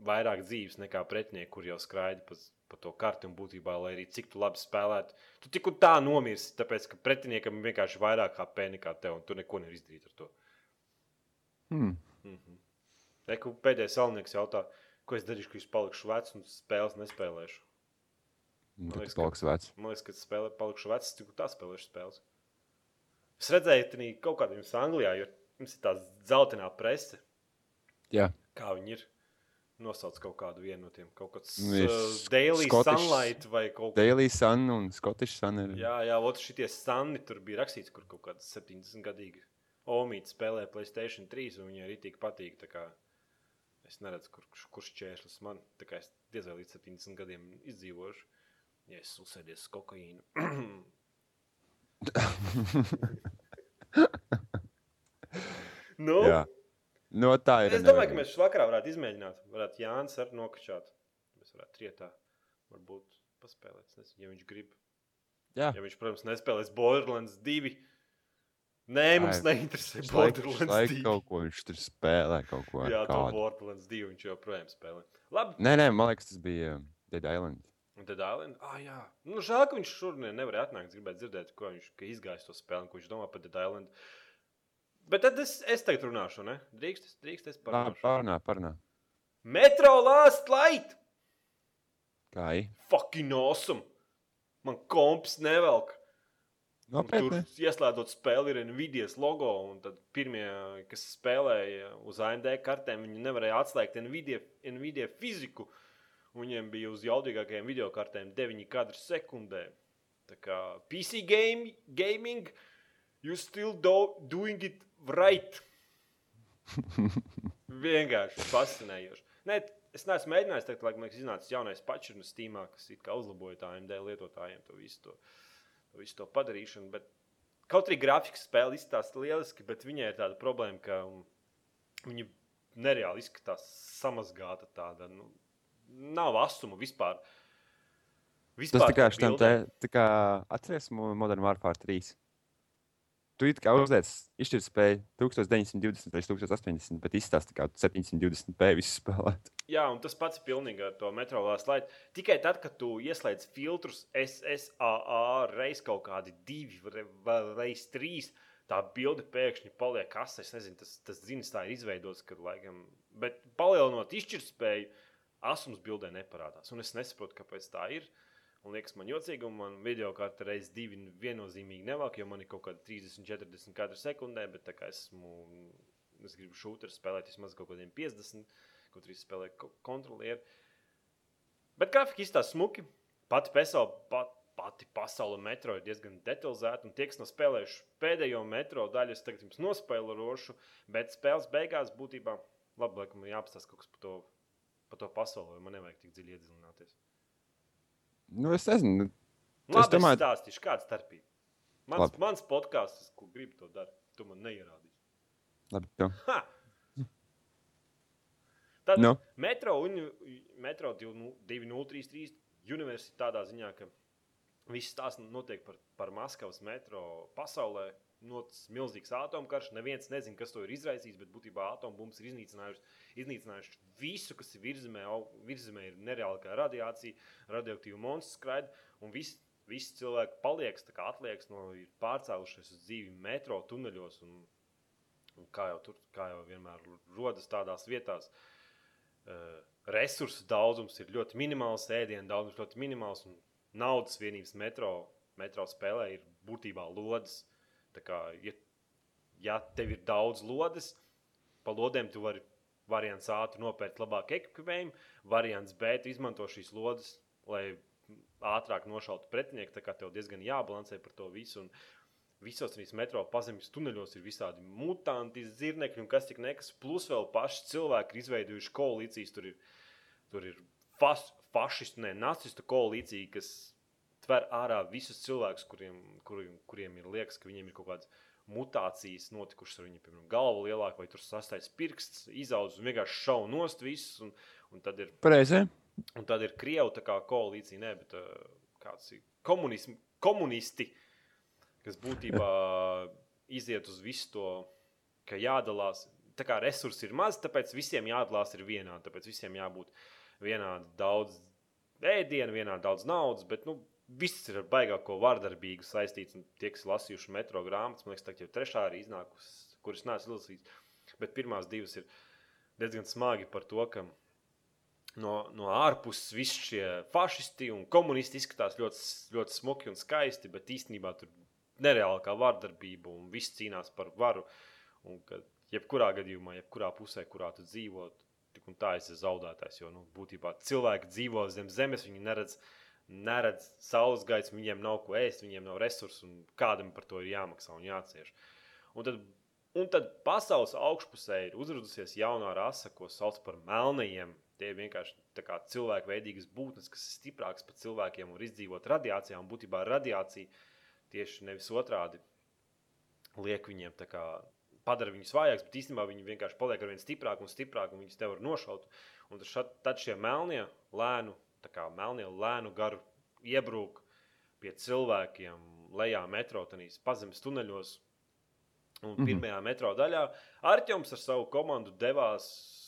vairāk dzīves nekā pretinieki, kur jau skraida pa, pa to karti. Un būtībā, lai arī cik tu labi spēlētu, tu tik un tā nomirsti, tāpēc ka pretiniekam ir vienkārši vairāk HP nekā tev, un tu neko nevari izdarīt ar to. Hmm. Mm -hmm. Eku, pēdējais salnieks jautā, ko es darīšu, kad es palikšu vecs un spēles nespēlēšu. Man liekas, ka, vecs. man liekas, ka spēlē, palikšu vecs, cik tā spēlēšu spēles. Es redzēju, ka kaut kādā jums Anglijā ir, jums ir tā zeltainā prese. Jā. Kā viņi ir? Nosauc kaut kādu no tiem, kaut kāds Nu, ir uh, Daily Scottish- Sunlight vai kaut kas Daily Sun un Scottish Sun ir. Jā, jā, otrs šitie sanni tur bija rakstīts, kur kaut kāds 70 gadīgi Omīts spēlē Playstation 3, un viņai arī tik patīk. tā kā Es neredzu, kur, kurš- kurš čērslis man. Tā kā es diez vai līdz 70 gadiem izdzīvošu. Ja es uzsēdies uz kokaīnu. nu, Jā. No tā ir. es domāju, ka mēs vakarā varētu izmēģināt. Varētu Jānis ar nokačāt. Mēs varētu trietā varbūt paspēlēt. Es Nezinu, ja viņš grib. Jā. Ja viņš, protams, nespēlēs Borderlands 2. Nē, mums Ai, neinteresē Viņš laik, Borderlands laik 2. kaut ko, viņš tur spēlē kaut ko. Jā, to. Borderlands 2 viņš joprojām spēlē. Labi, Nē, nē, man liekas, tas bija Dead Island. Un tad Island. Ah, jā, nu, žēl, ka viņš šodien nevarēja atnākt. Es gribēju dzirdēt, ko viņš ka izgājis to spēli, ko viņš domā par Island. Bet tad es, es tagad runāšu, ne? Drīkst, es- drīkst es parunāšu. Pārnā, pārnā. Metro Last Light! Kā ir? Fucking awesome! Man komps nevelk. Un Tur ieslēdzot spēli, ir Nvidias logo. Un tad pirmie, kas spēlēja uz AMD kartēm, viņi nevarēja atslēgt Nvidia, Nvidia fiziku. Un Viņiem bija uz jaudīgākajiem video kartēm 9 kadri sekundē. Tā kā PC game, gaming, you still do, doing it right. [LAUGHS] Vienkārši fascinējoši. Nē, es neesmu mēģinājis, tagad, lai man liekas, iznācis jaunais patčs no Steam, kas it kā uzlaboja tā AMD lietotājiem to visu to, to, visu to padarīšanu. Bet kaut arī grafikas spēle izstāsta lieliski, bet viņai ir tāda problēma, ka um, viņa nereāli izskatās samazgāta tāda. Nu, nav asuma vispār. Tas tā kā šitam te, tā kā atceries Mo- Modern Warfare 3. Tu it kā uzliec izšķirtspēju 1920 līdz 1080, bet izstāsta kā 720p visu spēlēt. [LAUGHS] Jā, un tas pats pilnīgi ar to metropolitānu slaidu. Tikai tad, kad tu ieslēdz filtrus SSAA reiz kaut kādi divi reiz trīs, tā bilde pēkšņi paliek asa. Es nezinu, tas, tas ziņas tā ir izveidots, kad laikam, bet palielinot izšķirtspēju, asums bildē neparādās. Un es nesaprotu, kāpēc tā ir. Un liekas, man jocīgi, un man video kārta reizes divi viennozīmīgi nevāk, jo man ir kaut kāda 30, 40 katru sekundē, bet tā kā esmu, es gribu šūteru spēlēt vismaz kaut kādiem 50, kaut arī spēlēt ko- kontrolieri. Bet grafika izstāsta smuki. Pati pasaule, pat, pati pasaule metro ir diezgan detalizēta, un tie, kas nav spēlējuši pēdējo metro daļu, es tagad jums nospēlēšu, bet spēles beigās būtībā, labi, laikam, jāapstāsta kaut kas par to, par to pasauli, man nevajag tik dziļi iedziļināties. Nu, es nezinu, Labi, es domāju- kāda ir starpība. Mans, Labi. mans podkāsts, ko gribu to darīt, tu man neierādīsi. labi. Tad Nu? no. metro, uni, metro 2033 universitāte tādā ziņā, ka viss tās notiek par, par Maskavas metro pasaulē. Noticis milzīgs atomkarš. Neviens nezina, kas to ir izraisījis, bet būtībā atombumbas ir iznīcinājušas, iznīcinājušas visu, kas ir virzemē. Au- Virzemē ir nereāla kā radiācija, radioaktīva monstru skraida, un viss vis cilvēki paliek, kā atliekas no ir pārcēlušies uz dzīvi metro tuneļos. Un, un kā, jau tur, kā jau vienmēr rodas tādās vietās, uh, resursu daudzums ir ļoti minimāls, ēdienu daudzums ļoti minimāls, un naudas vienības metro, metro spēlē ir būtībā lodes. Kā, ja, ja tev ir daudz lodes, pa lodēm tu vari variants A, tu nopērci labāku ekipējumu, variants B, izmanto šīs lodes, lai ātrāk nošautu pretinieku. Tā kā tev diezgan jābalansē par to visu. Un visos trīs metro pazemes tuneļos ir visādi mutanti, zirnekļi un kas tik nekas. Plus vēl paši cilvēki ir izveidojuši koalīcijas. Tur ir, tur ir fas, fašistu, ne nacistu koalīcija, kas tver ārā visus cilvēkus, kuriem, kuriem, kuriem ir liekas, ka viņiem ir kaut kāds mutācijas notikušas ar viņu, piemēram, galvu lielāku, vai tur sastais pirksts, izaudzis un vienkārši šauja nost visus. Un, un tad ir, Pareizi. un tad ir Krievu koalīcija, ne, bet uh, kāds ir komunism, komunisti, kas būtībā iziet uz visu to, ka jādalās. Tā kā resursi ir maz, tāpēc visiem jādalās ir vienādi. Tāpēc visiem jābūt vienādi daudz ēdienu, vienādi daudz naudas. Bet, nu, Viss ir ar baigāko vardarbīgu saistīts. Tie, kas lasījuši metro grāmatas, man liekas, tā jau trešā arī iznākusi, kuras neesmu lasījis. Bet pirmās divas ir diezgan smagi par to, ka no, no ārpuses visi šie fašisti un komunisti izskatās ļoti, ļoti smuki un skaisti, bet īstenībā tur nereāli kā vardarbība un viss cīnās par varu. Un ka jebkurā gadījumā, jebkurā pusē, kurā tu dzīvo, tik un tā esi zaudētājs. Jo nu, būtībā cilvēki dzīvo zem zemes, viņi neredz neredz saules gaismu, viņiem nav ko ēst, viņiem nav resursu, un kādam par to ir jāmaksā un jācieš. Un tad, un tad pasaules augšpusē ir uzradusies jaunā rasa, ko sauc par melnajiem. Tie ir vienkārši cilvēku veidīgas būtnes, kas ir stiprākas par cilvēkiem un izdzīvot radiācijā. Un būtībā radiācija tieši nevis otrādi liek viņiem kā, padara viņus vājākus, bet īstenībā viņi vienkārši paliek ar vien stiprāku un stiprāku, un viņus te var nošaut. Un tad, šat, tad šie melnie lēnu kā melnie lēnu garu iebrūk pie cilvēkiem lejā metro, tanīs pazemes tuneļos. Un mm -hmm. pirmajā metro daļā Arčuns ar savu komandu devās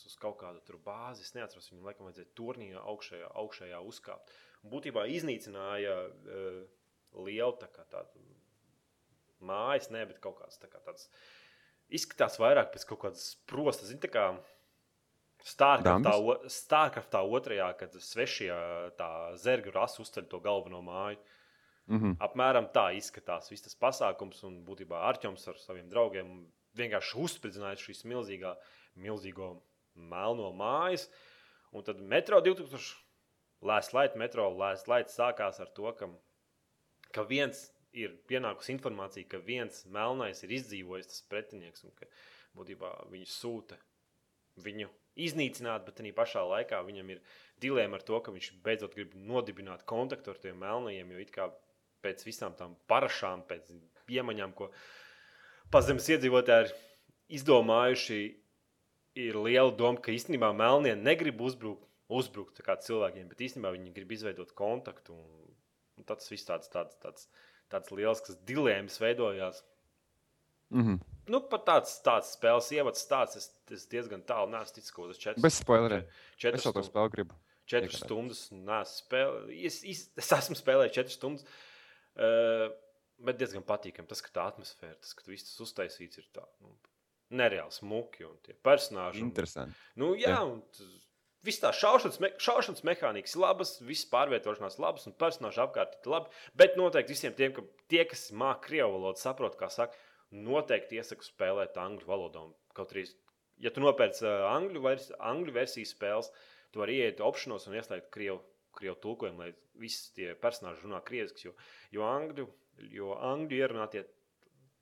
uz kaut kādu tur bāzi. Es neatceros, viņam laikam vajadzēja turnīrā augšējā, augšējā uzkāpt. Un būtībā iznīcināja uh, lielu tā tādu mājas, ne, bet kaut kāds tā kā tāds izskatās vairāk pēc kaut kādas prostas. Zin, tā kā Starkraftā otrajā, kad svešie tā zergu rasa uzceļ to galveno māju. Mm -hmm. Apmēram tā izskatās viss tas pasākums, un būtībā Arčuns ar saviem draugiem vienkārši uzspridzināja šīs milzīgā, milzīgo melno mājas. Un tad metro 2000 lēs laita metro, lēs laita sākās ar to, ka, ka viens ir pienākusi informācija, ka viens melnais ir izdzīvojis tas pretinieks un ka būtībā viņi sūta viņu iznīcināt, bet arī pašā laikā viņam ir dilēma ar to, ka viņš beidzot grib nodibināt kontaktu ar tiem melnajiem. Jo it kā pēc visām tām parašām, pēc iemaņām, ko pazemes iedzīvotāji ir izdomājuši, ir liela doma, ka īstenībā melnie negrib uzbrukt, uzbrukt cilvēkiem, bet īstenībā viņi grib izveidot kontaktu. Un, un tas viss tāds, tāds, tāds, tāds liels, kas dilēmas veidojās. Mm -hmm. Nu, pat tāds, tāds spēles ievads stāsts, es, es diezgan tālu neesmu ticis, ko tas četras. Bez spoileriem. Es jau to spēli gribu. Četras stundas neesmu spēlējis. Es, es, es esmu spēlējis četras stundas. Uh, bet diezgan patīkami tas, ka tā atmosfēra, tas, ka viss tas uztaisīts ir tā. Nu, Nereāli smuki un tie personāļi. Interesanti. Un, nu, jā, jā. un Viss tā šaušanas, me šaušanas mehānikas labas, visas pārvietošanās labas un personāļi apkārt ir labi. Bet noteikti visiem tiem, ka tie, kas māca krievu valodu, saprot, kā saka, noteikti iesaku spēlēt angļu valodā. Kaut arī, ja tu nopērc uh, angļu, vers, angļu versijas spēles, tu vari ieiet opcionos un ieslēgt krievu, krievu tulkojumu, lai visi tie personāļi runā krieviski. Jo, jo angļu, jo angļu ierunā tie,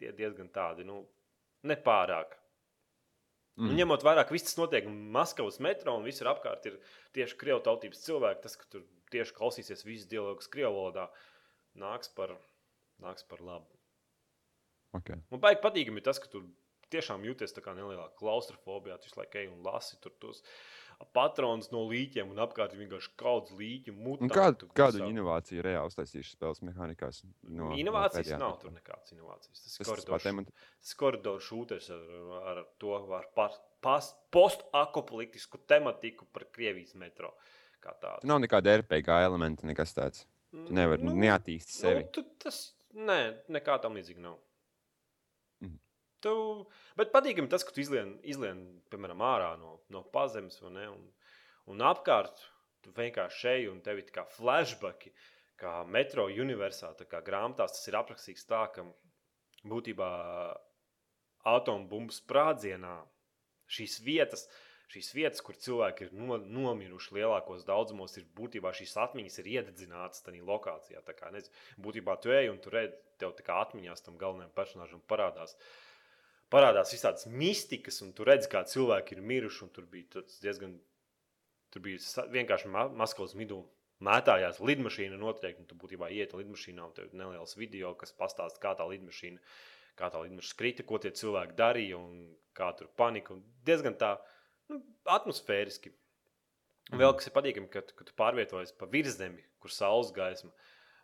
tie diezgan tādi, nu, nepārāk. Mm. Un, ņemot vērā, ka viss tas notiek Maskavas metro un visur apkārt ir tieši krievu tautības cilvēki, tas, ka tur tieši klausīsies visas dialogus krievu valodā, nāks par, nāks par labu. Okay. Man baigi patīkami tas, ka tu tiešām jūties tā kā nelielā klaustrofobijā. Tu visu laiku ej un lasi tur tos patronus no līķiem un apkārt vienkārši kaudzes līķu. Kādu, kādu inovāciju reāli uztaisījuši spēles mehānikās? No, Inovācijas no nav tur nekādas inovācijas. Tas, tas koridors, šūters ar, ar to ar post-apokaliptisku tematiku par Krievijas metro. Nav nekāda RPG elementa, nekas tāds. Tu nevari nu, neattīstīt sevi. Nu, tu, tas, nē, nekā tam līdzīga nav. Tu, bet patīkami tas, ka tu izlien, izlien piemēram, ārā no, no pazemes un, un apkārt. Tu vienkārši šeit un tev ir kā flashbacki, kā metro universālā, kā grāmatās tas ir aprakstīts tā, ka būtībā atombumbu sprādzienā šīs vietas, šīs vietas, kur cilvēki ir no, nomiruši lielākos daudzumos, ir būtībā šīs atmiņas ir iededzinātas tajā lokācijā. Tā kā, nezinu, būtībā tu ej un tu redzi, tev tā kā atmiņās tam galvenajam personāžam parādās. Parādās visādas mistikas, un tu redzi, kā cilvēki ir miruši. Tur bija diezgan, tur bija vienkārši Maskavas vidū mētājās lidmašīna noteikti, un tu būtībā iet lidmašīnā, un tev ir neliels video, kas pastāsta, kā tā lidmašīna, kā tā lidmašīna skrita, ko tie cilvēki darīja, un kā tur panika. Un diezgan tā nu, atmosfēriski. Mm. Vēl kas ir patīkami, kad, kad tu pārvietojies pa virzemi, kur saules gaisma.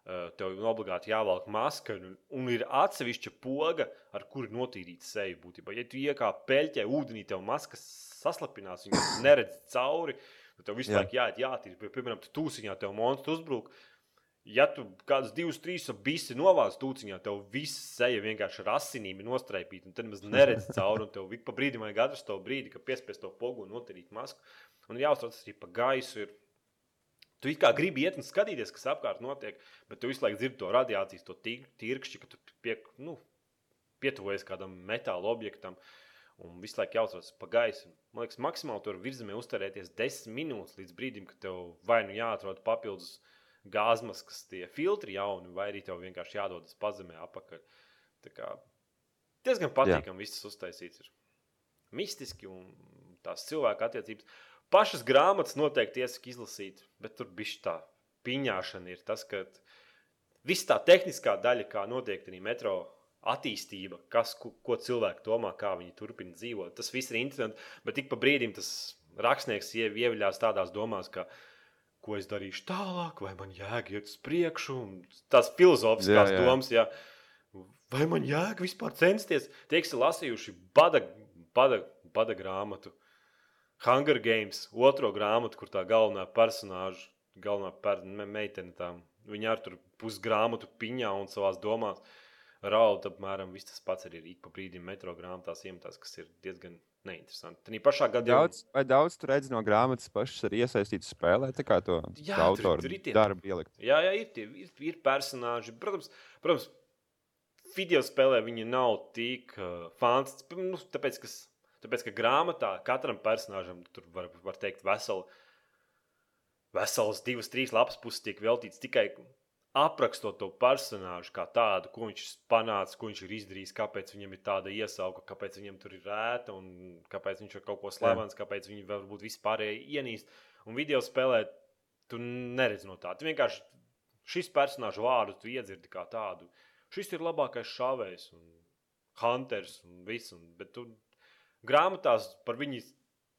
Tev ir obligāti jāvelk maska, un, un ir atsevišķa poga, ar kuru notīrīt seju. Būtībā. Ja tu iekāp peļķē, ūdenī, tev maskas saslapinās, viņas [COUGHS] neredz cauri. Tev visu Jā. laiku jāiet, jātīra. Piemēram, tu tūsiņā tev monstrs uzbruk. Ja tu kādus divus, trīs bisi novāc tūciņā, tev viss seja vienkārši ar asinīm nostraipīta, un tad nemaz neredz [LAUGHS] cauri, un tev ik pa brīdim vajag atrast to brīdi, kad piespiest to pogu un notirīt masku. Un jāuztrauc arī pa gaisu. Ir. Tu kā gribi iet un skatīties, kas apkārt notiek, bet tu visu laiku dzirdi to radiācijas, to tirkšķi, ka tu pie, nu, pietuvojies kādam metāla objektam. Un visu laiku jāuztrauc pa gaisu. Man liekas, maksimāli tur virzemē uzturēties desmit minūtes līdz brīdim, kad tev vai nu jāatrod papildus gāzmaskas, tie filtri jauni, vai arī tev vienkārši jādodas pazemē apakaļ. Tā kā diezgan patīkami viss uztaisīts. Ir mistiski un tās cilvēka attiecības. Pašas grāmatas noteikti iesaku izlasīt, bet tur bija tā piņāšana, ir tas, ka viss tā tehniskā daļa, kā notiek arī metro attīstība, kas, ko, ko cilvēki domā, kā viņi turpina dzīvot. Tas viss ir interesanti, bet tik pa brīdim tas rakstnieks ieviļās tādās domās, ka ko es darīšu tālāk, vai man jēga iet uz priekšu, tās filozofiskās jā, jā. domas, jā. vai man jēga vispār censties. Tie, kas ir lasījuši bada, bada, bada grāmatu, Hunger Games, otro grāmatu, kur tā galvenā personāža, galvenā per, me, meitene, tā, viņa ar tur pusgrāmatu piņā un savās domās raud apmēram viss tas pats arī ir ik pa brīdim metro grāmatās iemetās, kas ir diezgan neinteresanti. Tad pašā gadījumā. Daudz, vai daudz tu redzi no grāmatas pašas arī iesaistīts spēlē, tā kā to jā, autoru tur, tur ir darbu ielikt? Jā, jā, ir, tie, ir, ir personāži. Protams, protams, video spēlē viņi nav tik uh, fantastiski. Nu, tāpēc, kas, tāpēc, ka grāmatā katram personāžam tur var, var teikt veseli. Veselas divas, trīs lapas puses tiek veltīts tikai aprakstot to personāžu kā tādu, ko viņš panāca, ko viņš ir izdarījis, kāpēc viņam ir tāda iesauka, kāpēc viņam tur ir rēta un kāpēc viņš ir kaut ko slavens, kāpēc viņi varbūt vispārēji ienīst. Un video spēlē tu neredz no tā. Tu vienkārši šis personāžu vārdu tu iedzirdi kā tādu. Šis ir labākais šāvējs un hunters un viss. Un, bet tu grāmatās par viņu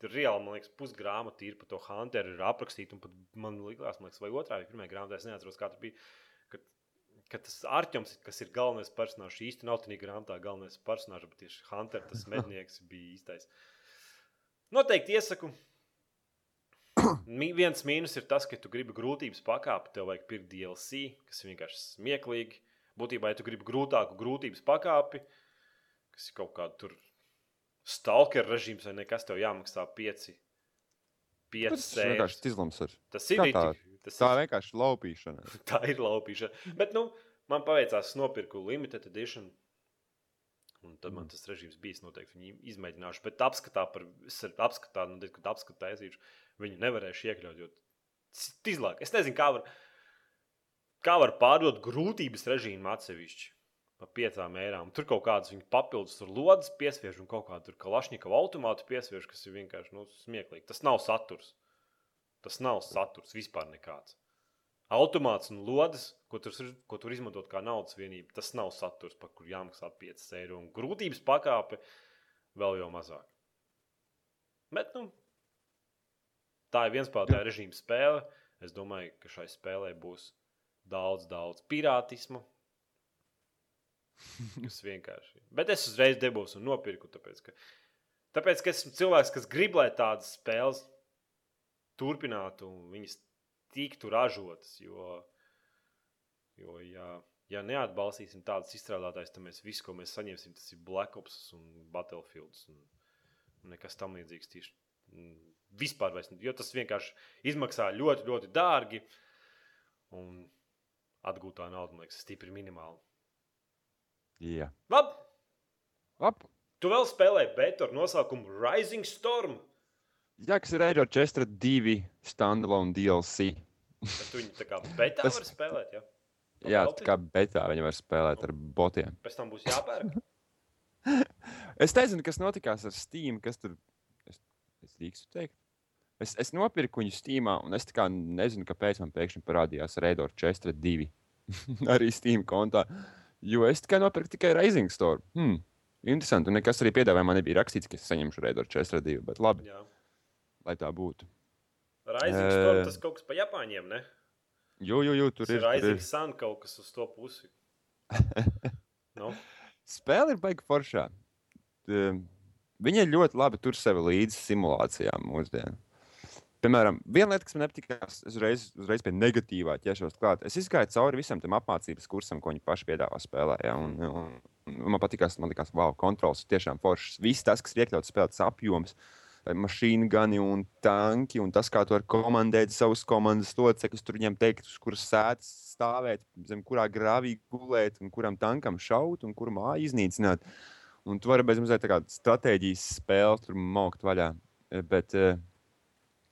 reāli, man liekas, pusgrāmata ir par to hunteru ir aprakstīta. Man liekas, man liekas vai otrā, vai pirmā grāmatā, es neatceros, kā tas bija ka tas Arčuns, kas ir galvenais personāžs, īsti nav tādā grāmatā galvenais personāžs, bet tieši Hunter, tas [COUGHS] mednieks, bija īstais. Noteikti iesaku. [COUGHS] Viens mīnus ir tas, ka tu gribi grūtības pakāpi, tev vajag pirkt DLC, kas vienkārši smieklīgi. Būtībā, ja tu gribi grūtāku grūtības pakāpi, kas ir kaut kāda tur stalker režīms vai nekas, tev jāmaksā 5. 5 tas ir vienkārši izlams. Tas ir rītīgi. Tas tā ir vienkārši laupīšana. [LAUGHS] tā ir laupīšana. Bet nu, man paveicās, nopirku limited edition. Un tad man mm. tas režīms bija noteikti. Viņi izmēģināšu, bet apskatā, par, apskatā nu, kad apskatā aizīšu, viņu nevarēšu iekļaut. Jo izlāk. Es nezinu, kā var, kā var pārdot grūtības režīmu atsevišķi par piecām eirām. Tur kaut kādas viņa papildus lodes piesviež un kaut kādu kalašņika automātu piesviež, kas ir vienkārši nu, smieklīgi. Tas nav saturs. Tas nav saturs vispār nekāds. Automāts un lodes, ko tur, ko tur izmantot kā naudas vienība, tas nav saturs, par kuru jāmaksā 5 eiro. Un grūtības pakāpe vēl jau mazāk. Bet, nu, tā ir vienspēlētāja režīma spēle. Es domāju, ka šai spēlē būs daudz, daudz pirātismu. [LAUGHS] Tas vienkārši. Bet es uzreiz debūsu un nopirku, tāpēc ka, tāpēc, ka esmu cilvēks, kas grib, lai tādas spēles turpinātu un viņas tiktu ražotas. Jo, jo ja, ja neatbalstīsim tādus izstrādātājus, tad mēs visu, ko mēs saņemsim, tas ir Black Ops un Battlefield un, un nekas tam līdzīgs. Tieši, vispār vairs, jo tas vienkārši izmaksā ļoti, ļoti dārgi un atgūtā nauda, man liekas, stipri minimāli. Jā. Labi! Labi. Tu vēl spēlēji beigu ar nosaukumu Rising Storm. Jā, kas ir Eiro Chester 2 standalone DLC. Bet viņi tā kā betā Tas- var spēlēt, ja? Jā, tā kā betā viņi var spēlēt ar botiem. Pēc tam būs jāpērk. [LAUGHS] Es nezinu, kas notikās ar Steam, kas tur. Es, es drīkstu teikt. Es, es nopirku viņu Steamā, un es nezinu, kāpēc man pēkšņi parādījās Raidor Chester 2 arī Steam kontā. Jo es tikai nopirku tikai Raising Store. Hmm. Interesanti, un nekas arī piedāvājumā nebija rakstīts, ka es saņemšu Raidor Chester 2, bet labi, Jā. lai tā būtu. Rising Ē. Storm, tas kaut kas pa Japāņiem, ne? Jo, jo, jo tur Tas ir. ir Tur Rising ir. Sun kaut kas uz to pusi. [LAUGHS] nu, Spēle ir baigta foršā. T- Viņa ļoti labi tur sevi līdzi simulācijām mūsdienās. Piemēram, viena lieta, kas man nepatikās, es uzreiz, uzreiz pie negatīvā ķeršos klāt. Es izgāju cauri visam tam apmācības kursam, ko viņi paši piedāvā spēlē. Ja, un, un, un man patīkās, man liekas, wow, kontrols ir tiešām foršs. Viss tas, kas ir iekļauts spēlē, tas apjoms, mašīnu gani un tanki, un tas, kā tu vari komandēt savus komandas locekļus, tur viņiem teikt, uz kuras sēdes stāvēt, zem kurā grāvī gulēt, un kuram tankam šaut, un kuru māju iznīcināt. Un tu vari bez mazliet tādas stratēģijas spēles, tur maukt vaļā. Eh, Bet eh,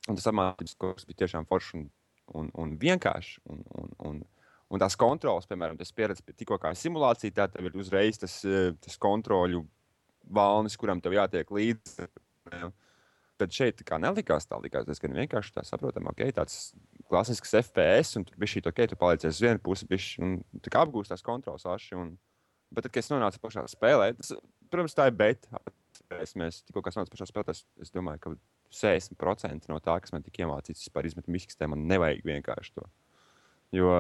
un tas apmācības kurs bija tiešām foršs un, un, un vienkāršs. Un, un, un, un tās kontrols, piemēram, tas pieredzi pie tikko kā simulācija, tā tev ir uzreiz tas, eh, tas kontroļu valnis, kuram tev jātiek līdzi. Ja. Bet šeit tā kā nelikās tā, likās diezgan vienkārši. Tā saprotam, ok, tāds klasisks FPS, un tur bija šī ok, tu paliec uz vienu pusi, bišķi, un tā kā apgūst tās kontrols aši. Un, bet tad, kad es nonācu pašā spēlē, tas, protams, tā ir beta. Es mēs tikko nonācām pašā spēlē, es, es domāju, ka 60% no tā, kas man tika iemācīts, vispār izmetu miskastē, man nevajag vienkārši to. Jo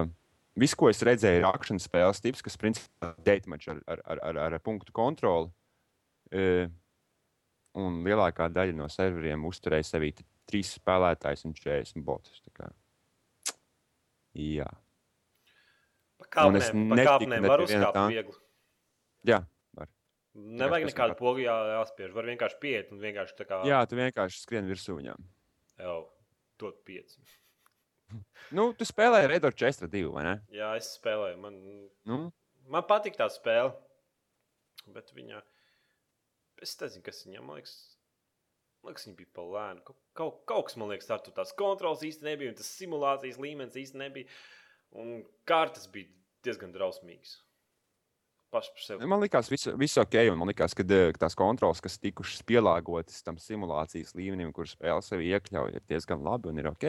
viss, ko es redzēju, ir akcijas spēles tips, kas principā ir deitmačs ar, ar, ar, ar, ar punktu kontroli. E, un lielākā daļa no serveriem uzturēja sevī trīs spēlētājus un 40 botus. Jā, pa Un es kāpnēm, pa netiku kāpnēm ne var uzkāpt viegli. jā. Nevajag nekādu var. pogu jā, jāspiež. Var vienkārši pieiet un vienkārši tā kā jā tu vienkārši skrien virsū viņām. jau dot pieci. [LAUGHS] Nu, tu spēlēji Redor 42, vai ne? Jā, es spēlēju. Man, Nu, man patīk tā spēle. Bet viņa. Es nezinu, kas viņam liekas. Man liekas, viņa bija pa lēnu. Kaut, kaut, kas man liekas, ar to tās kontrols īsti nebija. Un tas simulācijas līmenis īsti nebija. Un kārtas bija diezgan drausmīgas. Paši par sevi. man liekas, viss vis ok. Un man liekas, ka eh, tās kontrols, kas tikušas pielāgotas tam simulācijas līmenim, kur spēle sevi iekļauj, ir diezgan labi un ir ok.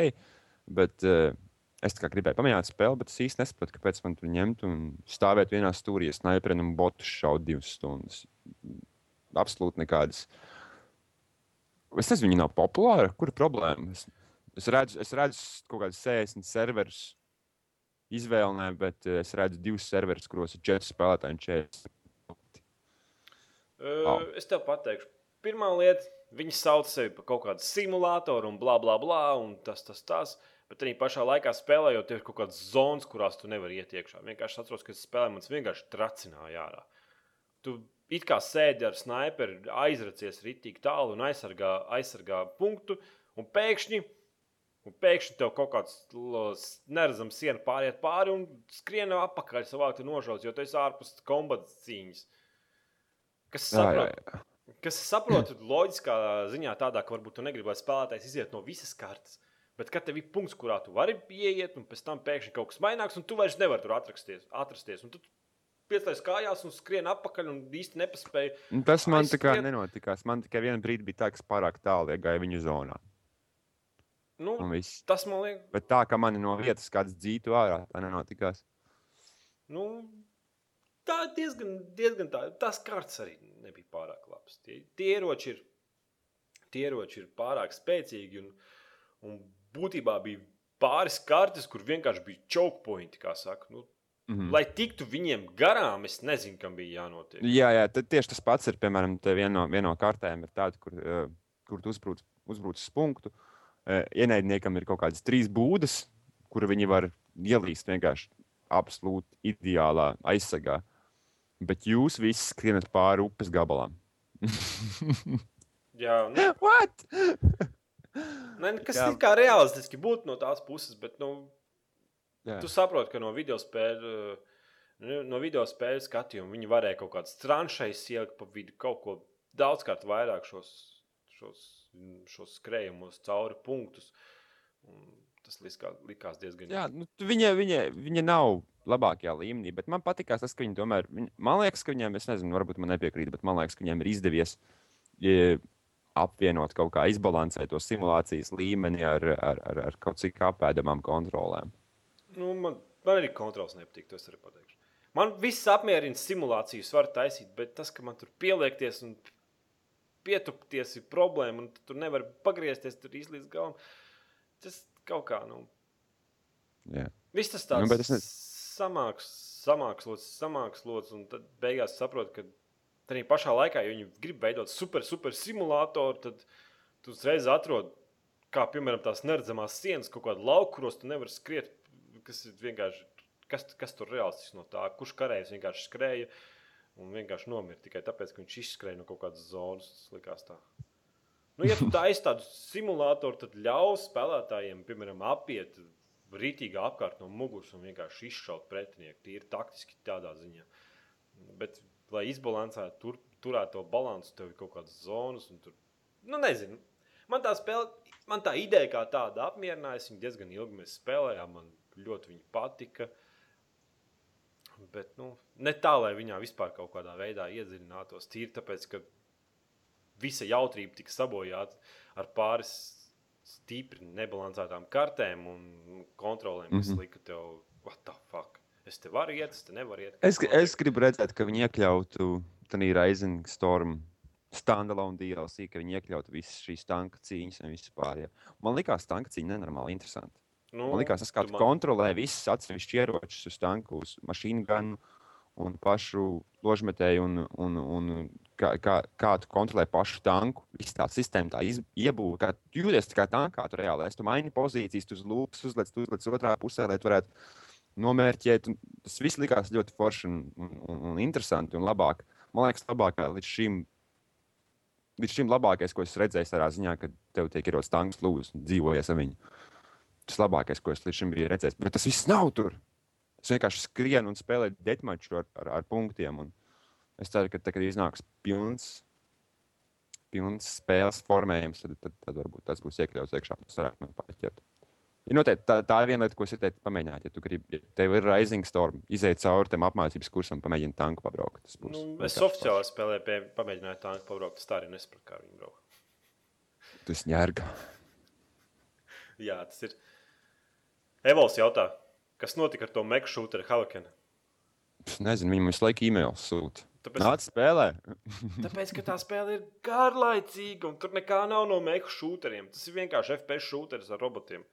Bet uh, es kā gribēju pamēģināt spēli, bet es īsti nesaprotu, kāpēc man tur ņemt un stāvēt vienā stūrī, snaiperim un botu šaut divas stundas. Absolūti nekādas. Es nezinu, viņi nav populāri. Kur ir problēma? Es, es, redzu, es redzu kaut kādus 60 serverus izvēlē, bet eh, es redzu divus serverus, kuros ir 4 spēlētāji un 40. Uh, es tev pateikšu, pirmā lieta, viņi sauc sevi par kaut kādu simulātoru un bla bla bla, un tas, tas, tas. Bet arī pašā laikā spēlējot, ir kaut kādas zonas, kurās tu nevari iet iekšā. Vienkārši atceros, ka spēlē man vienkārši tracināja ārā. Tu it kā sēdi ar sniperi, aizracies rītīgi tālu un aizsargā, aizsargā punktu, un pēkšņi, un pēkšņi tev kaut kāds neredzams siena pāriet pāri un skrien apakaļ savākt nožauts, jo tu esi ārpus kombatas cīņas. Kas Jā, jā, saprot, jā. kas es saprotu, loģiskā ziņā tādā, ka varbūt tu negribi, lai spēlētājs iziet no visas kartes. Bet kad tev ir punkts, kurā tu vari ieiet, un pēc tam pēkšņi kaut kas mainīgs, un tu vairs nevari tur atrasties. atrasties un tu pieslēdz kājās un skrien apakaļ un īsti nepaspēji. Nu, Tas man tā kā nenotikās. Man tikai vienā brīdī bija tā, ka es pārāk tālu iegāju viņu zonā. Nu, tas man liekas, Bet tā, ka mani no vietas kāds dzītu ārā, tā nenotikās. nu, tā diezgan, diezgan tā. Tas kārts arī nebija pārāk labs. Tie, tie ieroči ir, tie ieroči ir pārāk spēcīgi. Un, un būtībā bija pāris kartes, kur vienkārši bija choke pointi, kā saka. Nu, Mhm. Lai tiktu viņiem garām, es nezinu, kam bija jānotiek. Jā, jā, tieši tas pats ir. Piemēram, viena no, viena no kartēm ir tāda, kur, uh, kur tu uzbrūc, uzbrūc uz punktu. Uh, ienaidniekam ir kaut kādas trīs būdas, kur viņi var ielīst vienkārši absolūti ideālā aizsargā. Bet jūs visi skrienat pāri upes gabalam. [LAUGHS] Jā, nu, What? [LAUGHS] ne, kas ir kā realistiski būtu no tās puses, bet nu, Jā. tu saproti, ka no video spēļu. nu, No video spēļu skatījuma viņi varēja kaut kādas tranšējas ielikt pa vidu, kaut ko daudzkārt vairāk šos, šos, šos skrējumus cauri punktus. Un tas likās, likās diezgan. Jā, nu, viņa, viņa, viņa nav labākajā līmenī, bet man patīk tas, ka viņi tomēr, viņa, man liekas, ka viņiem, es nezinu, varbūt man nepiekrīt, bet man liekas, ka viņiem ir izdevies ja, apvienot kaut kā izbalansēt to simulācijas līmeni ar, ar, ar, ar kaut cik apēdamām kontrolēm. Nu, man, man arī kontrols nepatīk, to es arī pateikšu. Man viss apmierina simulācijas, var taisīt, bet tas, ka man tur pieliekties un pietupties, ir problēma, un tu nevari pagriezties tur līdz galam. Tas kaut kā, nu, Jā. viss tas tāds Nu, bet es ne- samāks, samākslots, samākslots, un tad beigās saproti, ka arī pašā laikā, ja viņi grib veidot super, super simulātoru, tad tu uzreiz atrod, kā piemēram tās neredzamās sienas, kaut kādu lauku, kuros tu nevari skriet, kas ir vienkārši, kas, kas tur reālistiski no tā, kurš karējs vienkārši skrēja un vienkārši nomira tikai tāpēc, ka viņš izskrēja no kaut kādas zonas, likās tā. Nu, ja tu taisi tādu simulātoru, tad ļaus spēlētājiem, piemēram, apiet rītīgi apkārt no muguras un vienkārši izšaut pretinieku. Tīri taktiski tādā ziņā. Bet, lai izbalansētu, tur, turētu to balansu, tev ir kaut kādas zonas. Tur, nu, nezinu. Man tā spēle, man tā ideja kā tāda apmierināja. Es viņu diezgan ilgi mēs spēlējām, man ļoti viņa patika. Bet nu, ne tā, lai viņā vispār kaut kādā veidā iedziļinātos. Tīri tāpēc, ka visa jautrība tika sabojāta ar pāris stipri nebalansētām kartēm un kontrolēm, kas mm. -hmm. lika tev, what the fuck? Es te varu iet, es te nevaru iet. Es, es gribu redzēt, ka viņi iekļautu tādā Rising Storm standalone DLC, ka viņi iekļautu visas šīs tanka cīņas un visu pārējo. Man liekas, tanka cīņa nenormāli interesanti. Nu, Man liekas, tas, kā tu tu kontrolē visas atsevišķas ieročus uz tanku, uz mašīnu ganu un pašu ložmetēju, un, un, un kā, kā, kā tu kontrolē pašu tanku. Viss tā sistēma tā iebūve, kā tu jūties kā tankā, tu reāli esi. Tu maini pozīcijas, tu uz lūpas uzliec, tu uzliec otrā pusē, lai tu varētu nomērķēt. un Tas viss likās ļoti forši un, un, un, un interesanti un labāk. Man liekas, labākā līdz šim. Līdz šim labākais, ko es redzēju, tādā ziņā, ka tev tiek ierodas tanks, lūdzu, dzīvojies ar viņu. Tas labākais, ko es līdz šim biju redzējis. Bet tas viss nav tur. Es vienkārši skrienu un spēlēju deathmatchu ar, ar, ar punktiem. Un es ceru, ka tad, kad iznāks pilns, pilns spēles formējums, tad, tad, tad varbūt tas būs iekļauts iekšā. Tas varētu man paķert. Ja noteikti, tā, tā ir viena lieta, ko es ieteiktu pamēģināt. Ja tu gribi, ja tev ir Rising Storm, iziet cauri tam apmācības kursam, pamēģini tanku pabraukt. Tas būs Nu, es oficiāli spēlēju, pie, pamēģināju tā pabraukt. Tā arī nesapratu, kā viņi brauc. Tas ņērga. [LAUGHS] Jā, tas ir. Evols jautā, kas notika ar to meku šūteru Havakenu? Es nezinu, viņam visu laiku e-mails sūta. Tāpēc, Nāc spēlē. [LAUGHS] tāpēc, ka tā spēle ir garlaicīga un tur nekā nav no meku šūteriem. Tas ir vienkārši FPS šūteris ar robotiem.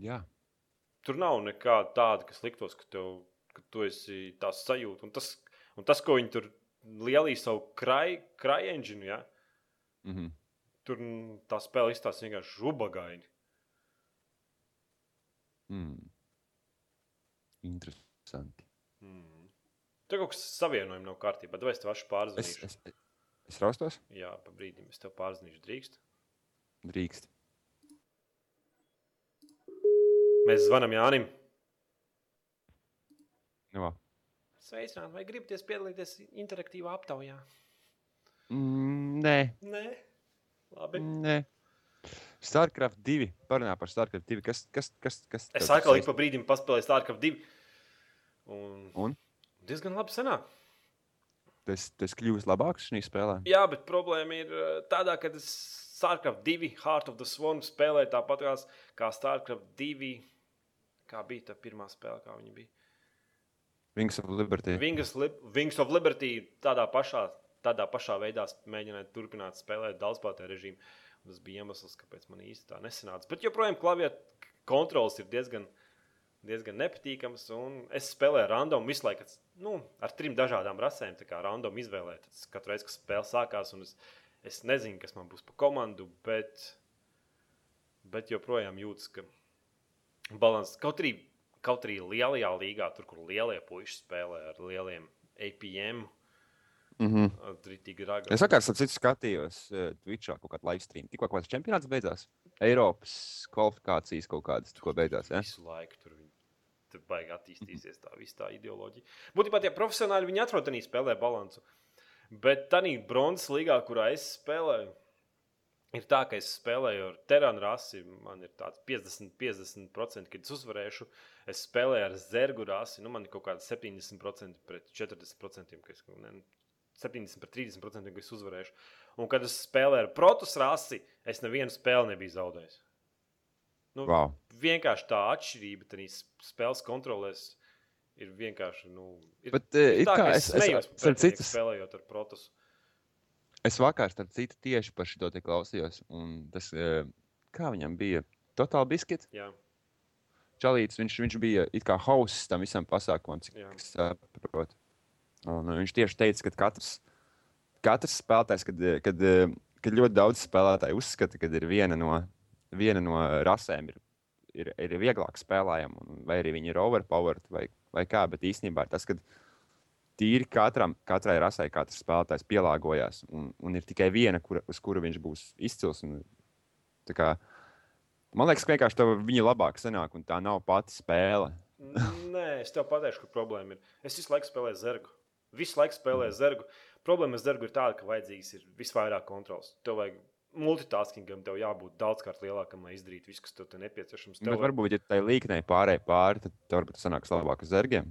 Jā. Tur nav nekā tāda, kas liktos, ka, tev, ka tu esi tās sajūta. Un tas, un tas ko viņi tur lielī savu krāju engine, ja? Mm -hmm. tur tā spēle izstāsta vienkārši ubagaini. Mm. Interesanti. Mm. Tur kaut kas savienojums nav kārtībā. Vai es tev esmu Es, pārzvanījis? es, es raustos? Jā, pa brīdim es tev pārzvanīšu. Drīkst. Drīkst. Mēs zvanām Jānim. Nu, vā. Sveicināti, vai gribaties piedalīties interaktīvā aptaujā? mm, nē, Nē, labi. nē. Starcraft 2. Parunā par Starcraft 2. Kas, kas, kas, kas Es atkal tas ik pa brīdim paspēlēju Starcraft 2. Un, Un? diezgan labi sanāk. Tas, tas kļūst labāks šajā spēlē. Jā, bet problēma ir uh, tādā, ka es Starcraft 2, Heart of the Swarm spēlēju tāpat kā, Starcraft 2. Kā bija tā pirmā spēle, kā viņa bija? Wings of Liberty. Wings, Li Wings of Liberty tādā pašā, tādā pašā veidā mēģināja turpināt spēlēt daudzspēlētāju režīmu. Un Tas bija iemesls, kāpēc man īsti tā nesanāca. Bet joprojām klavieru kontrols ir diezgan, diezgan nepatīkams. Es spēlēju random visu laiku nu, ar trim dažādām rasēm. Kā random izvēlēt. Tas Katru reizi, kad spēle sākās, un es, es nezinu, kas man būs pa komandu, bet, bet joprojām jūtas, ka balans kaut arī, kaut arī lielajā līgā, tur, kur lielie puiši spēlē ar lieliem APM. Mm -hmm. Tritīgi raga. Es sakārt citu skatījos uh, Twitchā kaut kādu live stream. Tikko kaut kāds čempionāts beidzās. Eiropas kvalifikācijas kaut kādas tikko beidzās. Ja? Visu laiku tur viņi tur baigi attīstīsies tā visa tā ideoloģija. Būtībā tie profesionāļi viņi atrod arī spēlē balansu. Bet tā bronzas līgā, kurā es spēlēju, ir tā, ka es spēlēju ar Terānu rasi. Man ir tāds 50-50%, kad es uzvarēšu. Es spēlēju ar Zergu rasi. Nu, man ir kaut kāda 70% pret 40%, ka es, ne, 70 pret 30%, ka es uzvarēšu. Un, kad es spēlēju ar Protus rasi, es nevienu spēli nebiju zaudējis. Nu, Wow. Vienkārši tā atšķirība tajā spēles kontrolēs ir vienkārši. Nu, ir, Bet, eh, ir tā, kā ka es- smējos starp par citu citu- spēlējot ar Protus. Es vakar, starp citu, tieši par šo te klausījos. un Tas, eh, kā viņam bija? Totāli biskit. Jā, Čalīts, viņš, viņš bija it kā hauss tam visam pasākumam, cik es saprotu. Un uh, viņš tieši teica, ka katrs, katrs spēlētājs, kad, kad, kad ļoti daudz spēlētāju uzskata, ka ir viena no, viena no rasēm ir, ir, ir vieglāk spēlējama, vai arī viņi ir overpowered vai, vai kā, bet īstenībā tas, ka tīri katram, katrai rasai katrs spēlētājs pielāgojās, un, un ir tikai viena, kura, uz kuru viņš būs izcils. Un, kā, man liekas, ka vienkārši viņa labāk sanāk, un tā nav pati spēle. Nē, es tev pateikšu, kur problēma ir. Es visu laiku spēlēju zergu. Visu laiku spēlēju zergu. Problēma ar zergu ir tāda, ka vajadzīgs ir visvairāk kontrols. Tev vajag multitaskingam, tev jābūt daudzkārt lielākam, lai izdarītu visu, kas tev te nepieciešams. Tev Bet varbūt, ja tai līknei pārējai pāri, tad tev varbūt sanāks labāk uz zergiem.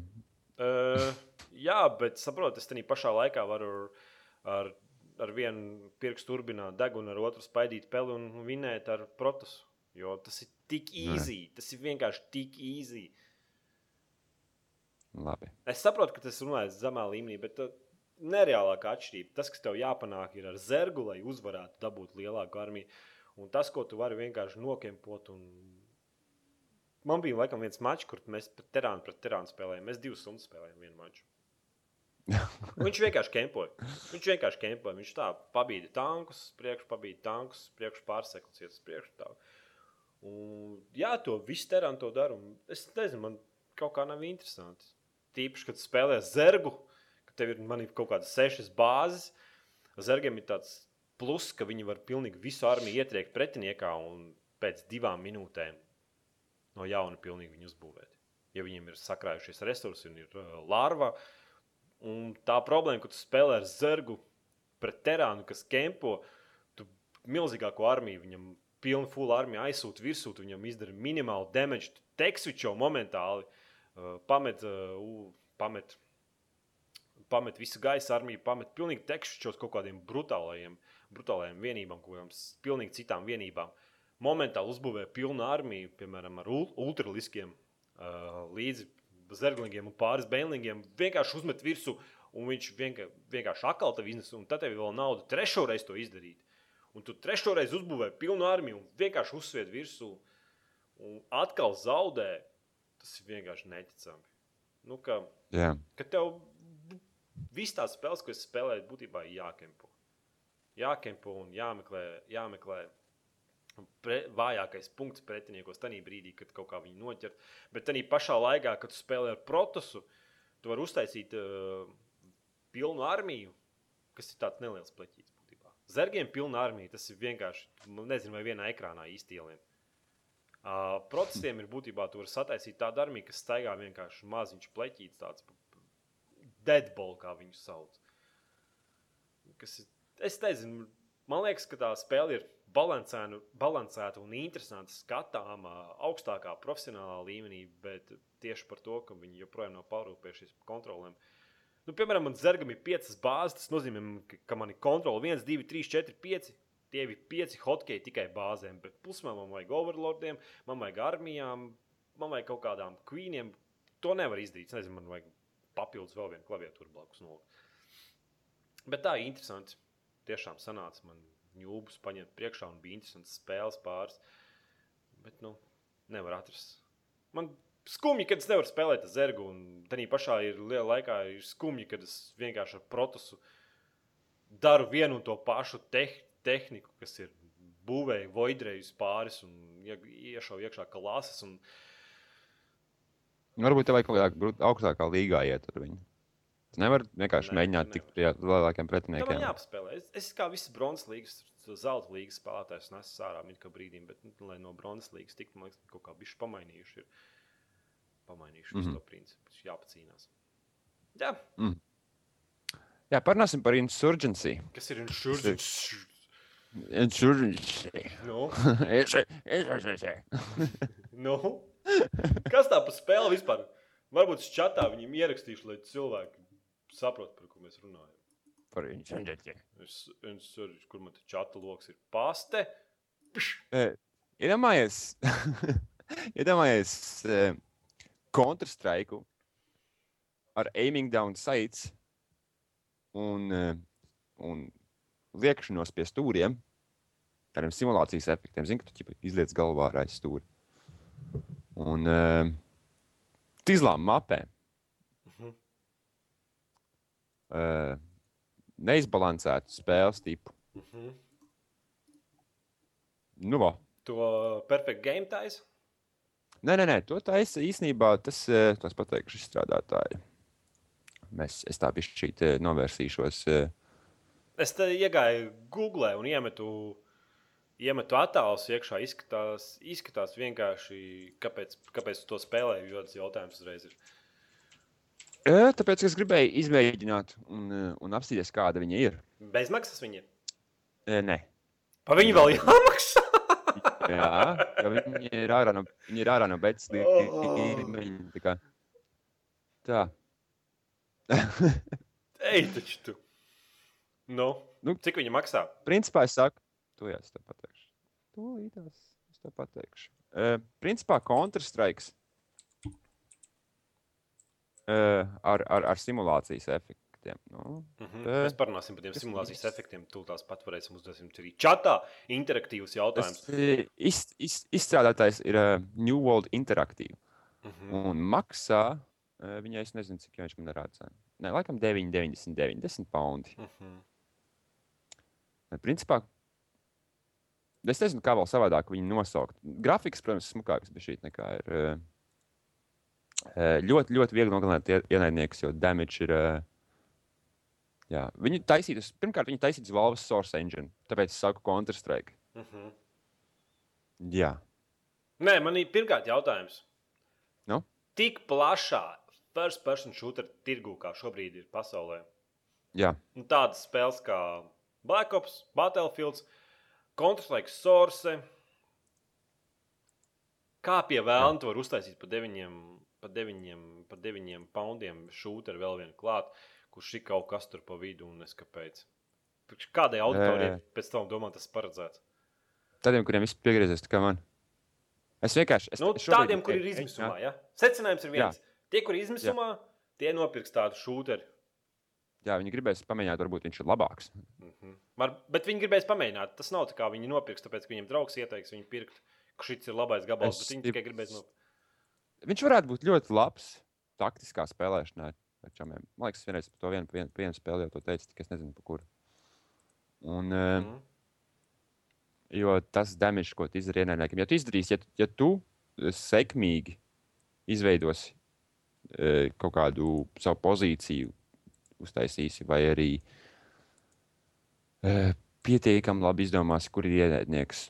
Uh, jā, bet saprotiet, es tajā pašā laikā varu ar, ar, ar vienu pirkstu turbināt degunu, ar otru spaidīt peli un vinēt ar protus. Jo tas ir tik easy. Tas ir vienkārši tik easy. Labi. Es saprotu, ka tas runājas zemā līmenī, bet uh, nereālākā atšķirība. Tas, kas tev jāpanāk, ir ar zergu, lai uzvarētu, dabūt lielāku armiju. Un tas, ko tu vari vienkārši nokempot. Un... Man bija laikam viens mačs, kur mēs pret terānu pret terānu spēlējām. Mēs divas stundas spēlējām vienu maču. [LAUGHS] Viņš vienkārši kempoja. Viņš vienkārši kempoja. Viņš tā pabīda tankus, priekš pabīda tankus, priekš pārseklis, iet uz priekšu. Tā. Un, jā, to visu terānu to dara. Es nezinu, man kaut kā nav interesanti. Tīpaši, kad spēlē zergu, ka tev ir, man ir kaut kādas sešas bāzes. Zergiem ir tāds plus, ka viņi var pilnīgi visu armiju ietriekt pretiniekā un pēc divām minūtēm no jauna pilnīgi viņu uzbūvēt. Ja viņiem ir sakrājušies resursi un ir uh, larva, un tā problēma, ka tu spēlē ar zergu pret terānu, kas kempo, tu milzīgāko armiju viņam pilnu full armiju aizsūti virsū, viņam izdara minimālu damage, tu teksvičo momentāli, pamet, uh, u- pamet, pamet visu gaisa armiju, pamet pilnīgi teksvičos kaut kādiem brutālajiem, brutālajiem vienībām, kaut kādām pilnīgi citām vienībām. Momentāli uzbūvē pilnu armiju, piemēram, ar ul- ultraliskiem uh, līdzi zerglingiem un pāris bēnlingiem, vienkārši uzmet virsū, un viņš vienkārši, atkal tev iznes, un tad tev vēl nauda trešo reizi to izdarīt. Un tu trešo reizi uzbūvē pilnu armiju un vienkārši uzsvied virsū, un atkal zaudē. Tas ir vienkārši neticami. Nu, ka, Jā. ka tev viss tās spēles, ko es spēlēju, būtībā ir jākempo. Jākempo un jāmeklē, jāmeklē pre, vājākais punkts pretiniekos tajā brīdī, kad kaut kā viņi noķert. Bet tajā pašā laikā, kad tu spēlē ar protosu, tu vari uztaisīt uh, pilnu armiju, kas ir tāds neliels pleķis. Būtībā. Zergiem pilna armija, tas ir vienkārši, nu, nezinu, vai vienā ekrānā īsti ielien. Uh, protestiem ir būtībā, tu vari sataisīt tādu armiju, kas staigā vienkārši maziņš pleķīts, tāds deadball, kā viņu sauc. Kas ir, es nezinu, man liekas, ka tā spēle ir balansēta, un interesanta skatāmā augstākā profesionālā līmenī, bet tieši par to, ka viņi joprojām nav parūpējušies par kontrolēm. Nu, piemēram, man zergam ir piecas bāzes. Tas nozīmē, ka man ir kontrole 1, 2, 3, 4, 5. Tie ir pieci hotkei tikai bāzēm, bet pusmā man vajag overlordiem, man vajag armijām, man vajag kaut kādām queeniem. To nevar izdarīt. Es Nezinu, man vajag papildus vēl vienu klaviatūru blakus nolikt. Bet tā ir interesanti. Tiešām sanāca man ņūbus paņemt priekšā un bija interesants spēles pāris. Bet, nu, nevar atrast. Man skumji, kad es nevaru spēlēt ar zergu, un tā pašā ir liela laikā, ir skumji, kad es vienkārši ar procesu daru vienu un to pašu teh tehniku, kas ir būvēja voidrējus pāris un ie- iešauju iekšā klasas. Un, Varbūt tev vajag kaut kādā augstākā līgā iet ar viņu. Tu nevari vienkārši ne, mēģināt tikt pie lielākiem pretiniekiem. jāpaspēlē. Es, es kā visas bronzas līnijas, zelta līnijas spēlētājs nesu ārā minūte brīdim, bet, nu, lai no bronzas līnijas tiktu, man liekas, kaut kā bišķi pamainījuši. Ir. Pamainījuši mm. -hmm. to principu. Jāpacīnās. Jā, Jā, parunāsim par insurgency. Kas ir insurgents? Insurgency. Nu, Insurgency. nu. Kas tā pa spēli vispār? Varbūt čatā viņiem ierakstīšu, lai cilvēki saprotu, par ko mēs runājam. Par insurgency. Es, es, kur man te čata lokus ir paste? Eh, Iedomājies, [LAUGHS] iedomājies eh, Counter-Strike ar aiming down sights un, eh, un liekšanos pie stūriem, tādiem simulācijas efektiem. Zini, ka tu ķipa, izliec galvā ar aiz stūri. Un uh, izlām mapē. Mhm. Uh, neizbalansētu spēles tipu. Mhm. Nu, va. To perfektu game taisa. Nē, nē, nē, to taisa īstenībā tas, eh, tas pateikšu izstrādātāji. Mēs, es tā pišķīt novērsīšos. eh, Es te iegāju Google un iemetu, iemetu attēlus iekšā. Izskatās, izskatās vienkārši, kāpēc, kāpēc to spēlēju. Jo tas jautājums uzreiz ir. Eh, Tāpēc es gribēju izmēģināt un, un apstīties, kāda viņa ir. Bezmaksas viņiem. Eh, Nē, Pa viņu vēl jāmaksā. [LAUGHS] Jā, viņi ir ārā no, viņi ir ārā no betas Oh. Tā. Ej, taču tu. Nu, Nu. Cik viņi maksā? Principā es saku, to jā, es tev pateikšu. Tūlītās es tev pateikšu. Uh, principā Counter-Strike uh, ar, ar, ar simulācijas efektiem. Nu, Mhm. Eh, Mēs parunāsim par tiem simulācijas efektiem. Tūlīt pat varēsim uzdot arī čatā interaktīvus jautājumus. tas, iz, iz, izstrādātājs ir uh, New World Interactive. Mhm. Un maksā, uh, viņai es nezinu, cik viņš man rāda. Nē, laikam 9,99 10 poundi. Mhm. Principā, es nezinu, kā vēl savādāk viņu nosaukt. Grafiks, protams, smukāks, bet šī nekā ir. eh, eh, Ļoti, ļoti viegli nogalināt ie- ienaidniekus, jo damage ir. eh, Jā, viņi taisīja, pirmkārt, viņi taisīja uz Valves Source Engine, tāpēc es saku Counter-Strike. Mhm. Jā, Nē, man ir pirmkārt jautājums. Nu? Tik plašā first person shooter tirgu, kā šobrīd ir pasaulē. jā. Un tādas spēles kā Black Ops, Battlefield, Counter-Strike, Source. Kā pie vēlna var uztaisīt par deviņiem, par deviņiem, par deviņiem poundiem šūteru vēl vienu klāt, kurš ir kaut kas tur pa vidu un es kāpēc. Kādai auditorijai pēc tam domā tas paredzēts? Tādiem, kuriem viss piegriezies, kā man. Es vienkārši. Es, Nu, šobrīd- tādiem, kur ir izmisumā. Ja? Secinājums ir viens. Tie, kur ir izmisumā, tie nopirks tādu šūteru. Jā, viņi gribēs pamēģināt, varbūt viņš ir labāks. Mhm. Var, bet viņi gribēs pamēģināt. Tas nav tā, kā viņi nopirks, tāpēc, ka viņiem draugs ieteiks viņu pirkt, ka šis ir labais gabals. Es Bet viņi tikai gribēs no. Viņš varētu būt ļoti labs taktiskā spēlēšanā. ar čomiem. Man liekas, vienreiz par to vienu, vienu, vienu spēli jau to teicu, tikai es nezinu, par kuru. Un, mm. Mhm. Jo tas damage, ko tu izdarīji ienaidniekam, ja tu izdarīsi, ja, tu- ja tu eh, sekmīgi izveidosi eh, kaut kādu savu pozīciju, uztaisīsi, vai arī eh, pietiekami labi izdomāsi, kur ir ienaidnieks.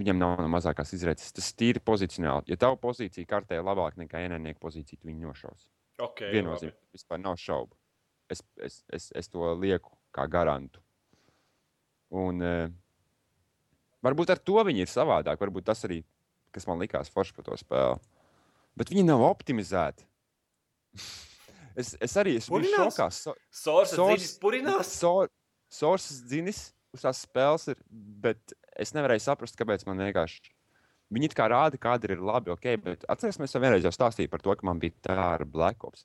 Viņam nav no mazākās izredzes. Tas ir pozicionāli. Ja tava pozīcija kartē ir labāka nekā ienaidnieka pozīcija, tu viņu nošaus. Okay, Viennozīmīgi, vispār nav šaubu. Es, es, es, es to lieku kā garantu. Un, uh, varbūt ar to viņi ir savādāk. Varbūt tas arī, kas man likās forši par to spēli. Bet viņi nav optimizēti. [LAUGHS] es, es arī esmu šokā. So, Source Source- dziļi purinās. so, Sources dzinis uz tās spēles ir, bet es nevarēju saprast, kāpēc man vienkārši. Viņi kā rāda, kāda ir labi, ok, bet atcerēsimies, jau vienreiz jau stāstīju par to, ka man bija tā ar Black Ops.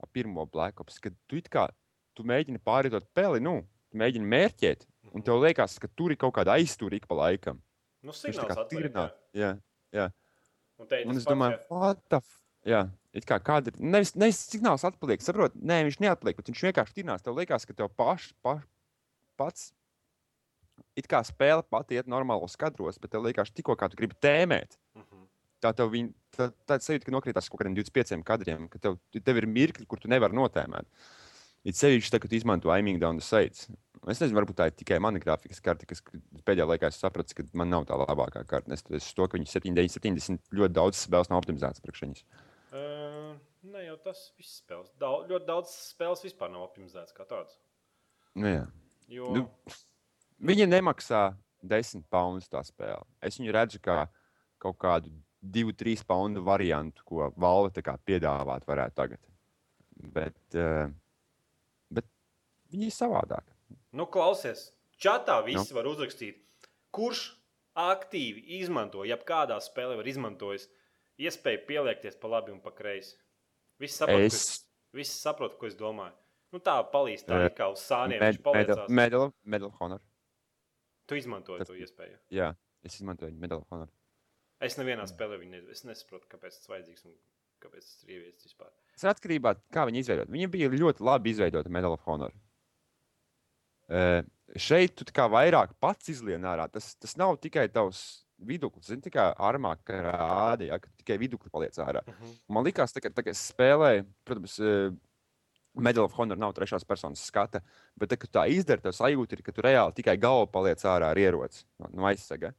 Ar pirmo Black Ops, kad tu it kā tu mēģini pārietot peli, nu, tu mēģini mērķēt, un tev liekas, ka tur ir kaut kāda aizturīga pa laikam. Nu, signāls kā atliek, jā. Jā, Un te un es domāju, what the f... Jā, it kā kāda ir. Nevis, nevis signāls atpaliek, saprot, nē, viņš neatpaliek, bet viņš vienkārši tinās. Tev liekas, ka tev paš, paš, pats, it kā spēle pati iet normālos kadros, bet tev liekas, tikko kā tu gribi tēmēt. Mhm. Tā tev viņa, tā, tāda sajūta, ka nokrītās kaut kādiem 25 kadriem, ka tev, tev ir mirkļi, kur tu nevari notēmēt. Ir sevišķi, tā, kad tu izmanto aiming down the sites. Es nezinu, varbūt tā ir tikai mana grafikas karte, kas pēdējā laikā es sapratu, ka man nav tā labākā karte. Es, es to, ka viņi 7, 9, 70 ļoti daudz spēles nav optimizētas priekš viņas. Uh, Ne jau tas viss spēles. Daudz, ļoti daudz spēles vispār nav optimizētas kā tādas. Nu, jā. Jo, Nu, Viņa nemaksā 10 poundus tā spēle. Es viņu redzu kā kaut kādu 2-3 poundu variantu, ko Valve piedāvāt varētu tagad. Bet, uh, bet viņi ir savādāk. nu, klausies, čatā Nu. visi var uzrakstīt, kurš aktīvi izmanto, ja kādā spēlē var izmantojis iespēju pieliekties pa labi un pa kreisi. Visi saprot, es... Es visi saprot ko es domāju. Nu, tā palīdz, tā ir kā uz sāniem. Med-. Medal, medal, medal of Honor. Tu izmantoji Tas- to iespēju. Jā, es izmantoju Medal of Honor. Es nevienā spēlē viņu ne, es nesaprotu, kāpēc tas vajadzīgs un kāpēc tas ir ieviests vispār. Tas ir atkarībā no tā, kā viņi izveidot. Viņa bija ļoti labi izveidota Medal of Honor. Uh, šeit tu kā vairāk pats izlien ārā. Tas, tas nav tikai tavs viduklis. Zini, tā kā armā rādīja, ka tikai viduklis paliec ārā. Uh -huh. Man liekas, ka, tā, kad es spēlēju, protams, uh, Medal of Honor nav trešās personas skata, bet, tā, tā izdara, tas sajūta ir, ka tu reāli tikai galva paliec ārā ar ieroci no, no aizsega.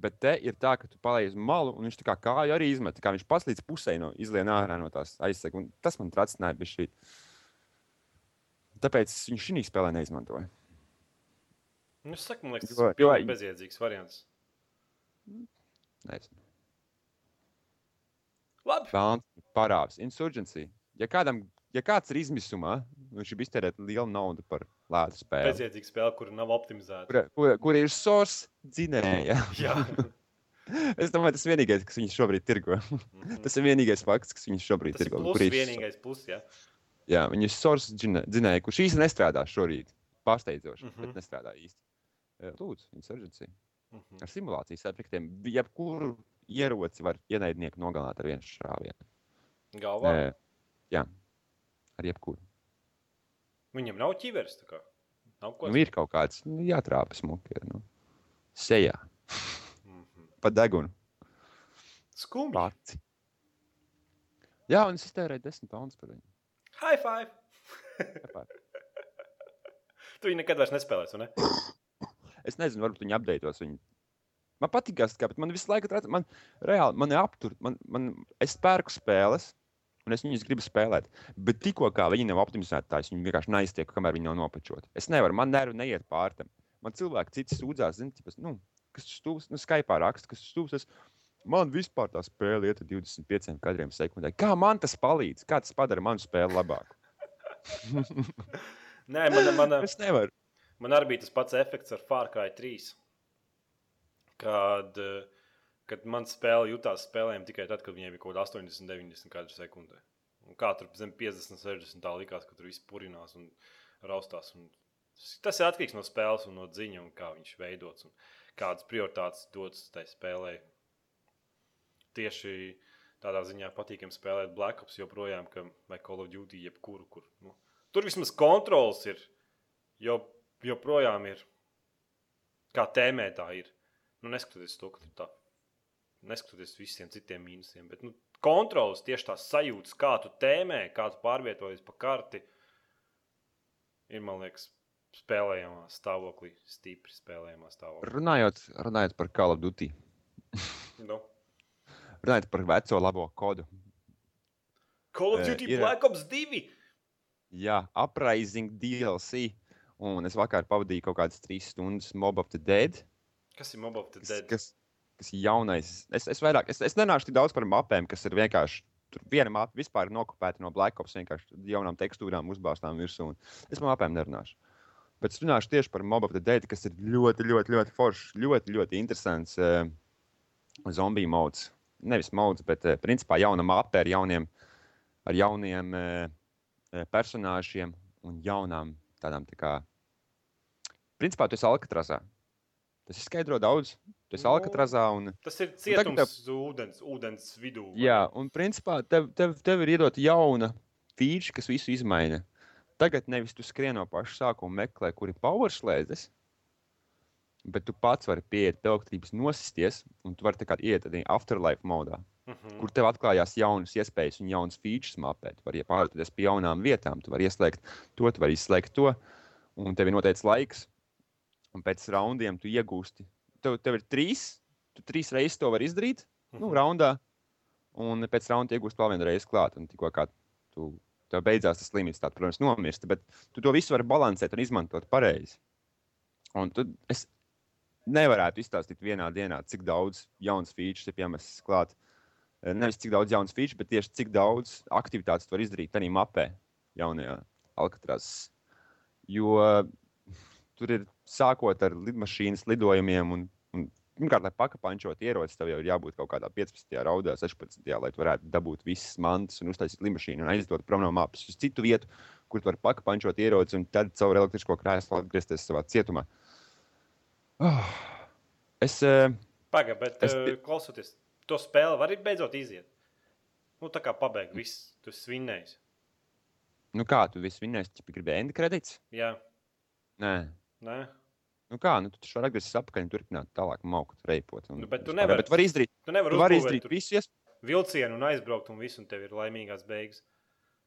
Bet te ir tā, ka tu paliec uz malu, un viņš tā kā kāju arī izmet. tā Kā viņš pats līdz pusē no izlien ārā no tās aizsega. un Tas man tracināja bez šī. Tāpēc es viņu šī spēlē neizmantoju. Nu, es saku, man liekas, tas ir bezjēdzīgs variants. Nezinu. Labi. Vēlams, parāds, insurgency. Ja, kādam, ja kāds ir izmisumā, viņš ir iztērēt lielu naudu par lētu spēli, Bezjēdzīga spēle, kur nav optimizēta. kur, kur, kur ir source dzinēja. Jā. [LAUGHS] Es domāju, tas ir vienīgais, kas viņu šobrīd tirgo. Mhm. Tas ir vienīgais fakts, kas viņu šobrīd Tas ir tirgo. Kur ir- vienīgais plus, jā. Jā, viņi ir source dzinē- dzinēja, kurš īsti nestrādā šorīt. Pārsteidzoši, mm Mhm. -hmm. bet nestrādā īsti. Lūdzu, insurgency. Mhm. Ar simulācijas efektiem. Jebkuru ieroci var ienaidnieku nogalināt ar vienu šāvienu. Galvā. Ē, Jā, ar jebkuru. Viņam nav kā. Nav ko Nu, ir kaut kāds, nu, jātrāpa smuki. Nu. Sejā, Mhm. [LAUGHS] pa degunu, Skumji. pats. Jā, un es iztērēju 10 poundus par viņu. High five! Tāpēc. [LAUGHS] tu viņu nekad vairs nespēlēsi, vai ne? [COUGHS] Es nezinu, varbūt viņi apdeitos viņu. Man patīk, bet man visu laiku trāc, man reāli, man ir aptur, man, man, es pērku spēles, un es viņus gribu spēlēt. Bet tikko kā viņi nav optimizēti, tā es viņu vienkārši neiztieku, kamēr viņi nav nopačoti. Es nevaru, man nervu neiet pār tam. Man cilvēki citi sūdzās, zini, tipas, nu, kas tur stūvis, nu, Skype raksta, kas tur stūvis. Man vispār tā spēle iet ar 25 kadriem sekundē. Kā man tas palīdz? Kā tas padara manu spēli labāku? [LAUGHS] Nē, man, man, Es nevaru. Man arī bija tas pats efekts ar Cry 3. Kad, eh, kad man spēle jutās spēlējama tikai tad, kad viņiem bija kaut kāda 80, 90 kadru sekundē. Un kā tur zem 50, 60 tā likās, ka tur viss purinās un raustās. Un tas- ir atkarīgs no spēles un no dziņa, un kā viņš veidots un kādas prioritātes dotas tai spēlē. Tieši tādā ziņā patīkami spēlēt Black Ops joprojām, ka, vai Call of Duty, jebkuru. Kur, nu, tur vismaz kontrols ir, jo, joprojām ir. Kā tēmē tā ir. Nu, neskatoties to, ka tur tā. Neskatoties uz visiem citiem mīnusiem, bet nu, kontrols tieši tās sajūtas, kā tu tēmē, kā tu pārvietojies pa karti, ir, man liekas, spēlējamā stāvoklī, stipri spēlējamā stāvoklī. Runājot, runājot par Call of Duty, Nu. runājot par veco labo kodu. Call of Eh, Duty ir- Black Ops 2! Jā, Uprising DLC. Un es vakar pavadīju kaut kādas trīs stundas Mob of the Dead. Kas ir Mobile Kas, Dead? kas, kas ir jaunais. Es, es, vairāk, es, es nenāšu tik daudz par mapēm, kas ir vienkārši. Tur viena mapa vispār ir nokopēta no Black Ops, vienkārši jaunām tekstūrām uzbāztām virsū. Es par mapēm nerunāšu. Bet es runāšu tieši par Mob of the Dead, kas ir ļoti, ļoti, ļoti foršs, ļoti, ļoti interesants uh, zombiju mods. Nevis mods, bet uh, principā jauna mapa ar jauniem, ar jauniem uh, personāžiem un jaunām tādām tā kā. Principā tu esi Alcatrazā. Tas izskaidro daudz. Tu esi Nu, Alcatrazā un Tas ir cietums ūdens, ūdens vidū. vai Jā, un principā tev, tev, tev ir iedota jauna feature, kas visu izmaina. Tagad nevis tu skrien no paša sākuma meklē, kur ir power slēdzes, bet tu pats vari pieiet pie elektrības, nosisties, un tu vari tā kā iet arī afterlife modā, Mhm. kur tev atklājās jaunas iespējas un jaunas features mapē. Tu vari pārvietoties pie jaunām vietām, tu vari ieslēgt to, tu vari izslēgt to, un tev ir noteikts laiks, un pēc raundiem tu iegūsti. Tev, tev ir trīs, tu trīs reizes to vari izdarīt, nu, Mhm. raundā. un pēc raunda iegūst vēl vienu reizi klāt. Un tikko kā tu, tev beidzās tas limits, tad, protams, nomirsti. Bet tu to visu vari balansēt un izmantot pareizi. Un tu, es nevarētu izstāstīt vienā dienā, cik daudz jaunas features ir piemests klāt. Nevis cik daudz jaunas features, bet tieši cik daudz aktivitātes tu vari izdarīt tajā mapē, jaunajā Alkatrās. Jo tur ir sākot ar lidmašīnas lidojumiem un, un Pirmkārt, lai pakapančot ieroci, tev jau ir jābūt kaut kādā 15. raudā, 16. lai tu varētu dabūt visas mantas un uztaisīt lidmašīnu un aizdot prom no mapas uz citu vietu, kur tu vari pakapančot ieroci un tad caur elektrisko krēslu atgriezties savā cietumā. Oh. Es, uh, Pagaid, bet Es- es... klausoties, to spēli var arī beidzot iziet. Nu, tā kā pabeigt, viss, tu esi svinējis. nu kā, tu viss vinnēsi, ja gribēji endi kredīts? Jā, Nē. nē. Nu kā, nu tu taču vari atgriezties atpakaļ un turpināt tālāk maukt, reipot. Un, Nu, bet tu nevari. Bet var izdarīt, Tu nevari tu izdarīt tur visu iespējamo. vilcienu un aizbraukt, un viss, un tev ir laimīgās beigas.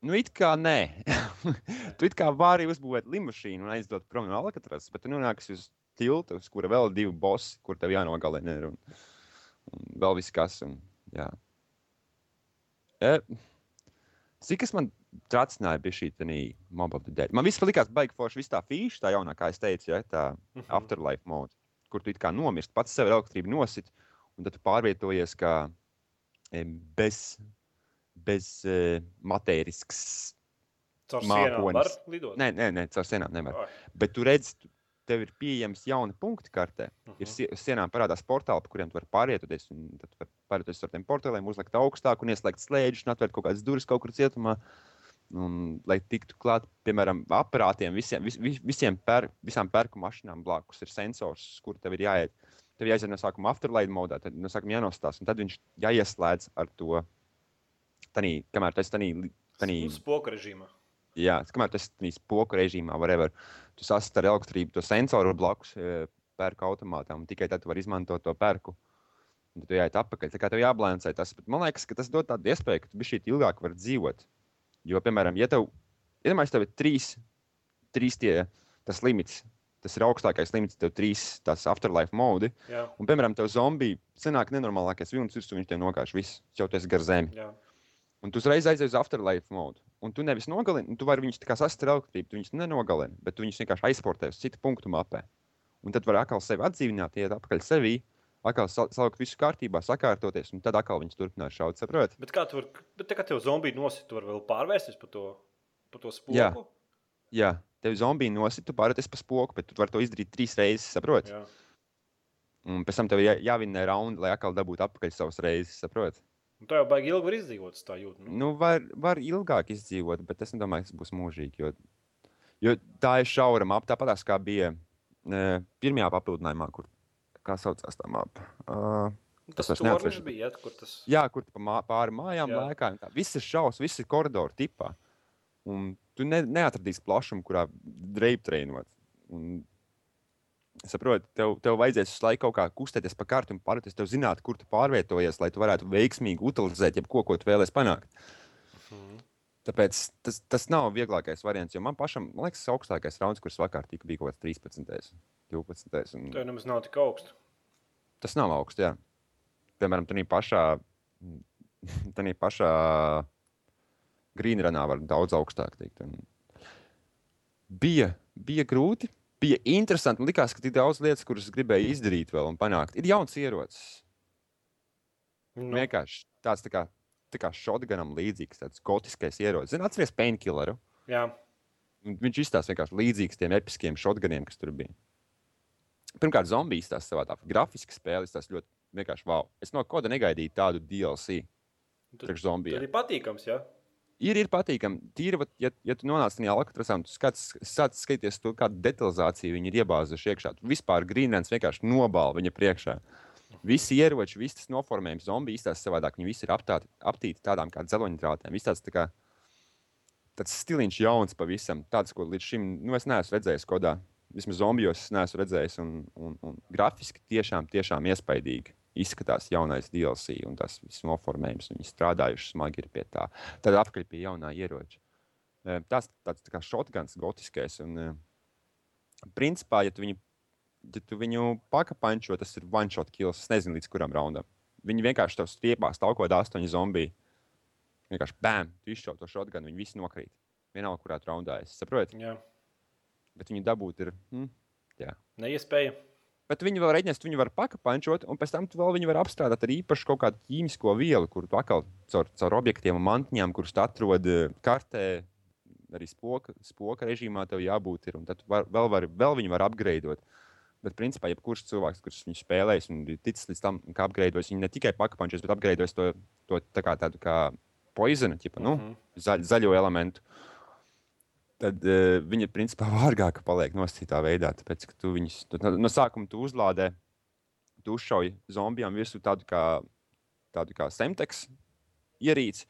Nu, it kā nē. [LAUGHS] tu it kā vari uzbūvēt līniju un aizdot prom no Alcatraz, bet tu nonāksi uz tilta, uz kura vēl ir divi bosi, kur tev jānogalina. ir Un, un vēl viss kas. Un, jā. e, cik tas man tracināja bija šī mobila dēļ? Man viss likās baigi forši, viss tā fīša, tā jaunā, kā es teicu, ja, tā Mhm. afterlife mode, kur tu kā nomirsti, pats sev elektrību nosit, un tad tu pārvietojies kā e, bez, bez e, matērisks Caur sienām var lidot. Nē, nē, nē caur sienām nevar. Ai. Bet tu redzi, tu- tev ir pieejams jauni punkti kartē. Ir Mhm. sie- uz sienām parādās portāli, pa kuriem tu vari pārvietoties. Tad tu vari pārvietoties ar tiem portāliem, uzlikt augstāk un ieslēgt un atvērt kaut kādas durvis kaut kur cietumā. Un, lai tiktu klāt, piemēram, aparātiem, visiem, vis, vis- visiem per, visām pērku mašīnām blakus ir sensors, kur tev ir jāiet. Tev jāiziet no sākuma afterlight modā, tad no sākuma jānostās, un tad viņš jāieslēdz ar to. Tanī, kamēr tas ir tādā Uz spoku režīmā. Jā, kamēr tas ir spoku režīmā, whatever, tu sastāv ar elektrību, to sensoru blakus e, pērku automātam, un tikai tad tu vari izmantot to pērku. Un tad tu jāiet atpakaļ. Tā kā tev jāblāncē tas, bet man liekas, ka tas dod tādu iespēju, ka tu šī ilgāk vari dzīvot. Jo, piemēram, ja tev, iedomājies, tev ir trīs, trīs tie, tas limits, tas ir augstākais limits, tev trīs tās afterlife modi, Jā, un, piemēram, tev zombiji sanāk nenormālākais vilnis, virsū viņš tiem nokāš visu, jau tas gar zemi. jā. Un tu uzreiz aizies uz afterlife modu. Un tu nevis nogalini, tu vari viņus tā kā elektrību. Tu viņus nenogalini, bet tu viņus vienkārši aizsportē uz citu punktu mapē. Un tad var atkal sevi atdzīvināt, iet atpakaļ sevī, atkal sal- salikt visu kārtībā, sakārtoties, un tad atkal viņus turpināt šaut. Saprot? Bet kā tu vari, bet tā kā tev zombiju nosit, tu vari vēl pārvērsties pa to, pa to spoku? Jā. Jā, tev zombija nosit, tu pārēties pa spoku, bet tu vari to izdarīt trīs reizes, saprot? Jā. Un pēc tam tev ir jā, jāvinē raundi, lai atkal dabūtu atpakaļ savas reizes, saprot? Un tā jau baigi ilgi var izdzīvot, tā jūtu. Nu. Nu, var, var ilgāk izdzīvot, bet es nedomāju, ka tas būs mūžīgi. Jo, jo tā ir šaura mapa, tāpat kā bija e, pirmajā papildinājumā, kur kā saucās tā mapa. Uh, tas vairs tur neatceros. bija, ja, kur tas jā, kur mā, pāri mājām Jā. lēkā. Viss ir šausmas, viss ir koridoru tipā. Un tu ne, neatradīsi plašumu, kurā dreiptreinot. Un, Saproti, tev, tev vajadzēs visu laiku kaut kā kustēties pa kartu un pārvieties. Tev zināt, kur tu pārvietojies, lai tu varētu veiksmīgi utilizēt jebko, ko tu vēlēsies panākt. Mhm. Tāpēc tas, tas nav vieglākais variants. Man pašam, man liekas, tas augstākais rauns, kurš vakar tika, bija kaut kāds 13. 12. un tev nemaz nav tik augsts. Tas nav augsts. Jā. Piemēram, tādā pašā, [LAUGHS] tādā pašā grīnranā var daudz augstāk tikt. Un Bija, bija grūti, bija interesanti. Man liekas, ka tik daudz lietas, kuras gribēju izdarīt vēl un panākt. Ir jauns ierocis. Nu, Vienkārši tāds tā kā, tā kā shotgunam līdzīgs, tāds gotiskais ierocis. Zini, atceries painkilleru. jā, Viņš izstāsta vienkārši līdzīgs tiem episkiem shotguniem, kas tur bija. Pirmkārt, zombijas tās savādāk. Grafiski spēles tas ļoti vienkārši wow. Es no koda negaidīju tādu DLC zombijiem. ir patīkams. Ja? Ir, ir patīkami. Tīri, ja, ja tu nonāc tajā alkatrasā tu skats, sāc skatīties to, kādu detalizāciju viņi ir iebāzuši iekšā. Tu vispār Grīnlands vienkārši nobāla viņa priekšā. Visi ieroči, viss tas noformējums, zombiji izstāsta savādāk. Viņi visi ir aptāti, aptīti tādām kā dzeloņdrātēm. Viss tāds tā kā tāds stiliņš jauns pavisam. Tāds, ko līdz šim nu, es neesmu redzējis kodā. Vismaz zombijos es neesmu redzējis. Un, un, un grafiski tiešām, tiešām iespaidīgi izskatās jaunais DLC un tas viss noformējums. Viņi strādājuši smagi pie tā. Tad apakaļ pie jaunā ieroča. Tas tāds tā kā shotguns, gotiskais. Un, principā, ja tu viņu, ja tu viņu pakapančo, tas ir one shot kills. Es nezinu, līdz kuram raundam. viņi vienkārši tev stiepās kaut kādā astoņu zombiju. Vienkārši bam, tu izšauj to šotganu, viņi visi nokrīt. Vienalga, kurā tu raundā esi. Saproti? Jā. Bet viņi dabūt ir. Hmm, jā. Neiespēja. Bet viņi var reiķināt, viņi var pakapančot, un pēc tam tu vēl viņi var apstrādāt ar īpašu kaut kādu ķīmisko vielu, kuru tu atkal caur, caur objektiem un mantiņām, kurus tu atrod eh, kartē, arī spoka, spoka režīmā tev jābūt. Ir, un tad tu var, vēl, var, vēl viņi var apgraidot. Bet, principā, jebkurš cilvēks, kurš viņu spēlējis un ticis līdz tam, ka apgraidojis, viņi ne tikai pakapančos, bet apgraidojis to, to tā kā tādu kā poizonu, ķipa, nu, Mhm. zaļ, zaļo elementu. Tad uh, viņi principā [LAUGHS] vārgāk paliek nostītā veidā. Tāpēc, ka tu viņus tu, no sākuma tu uzlādē, tu uzšauj zombijām virsū tādu kā, tādu kā semteks ierīci.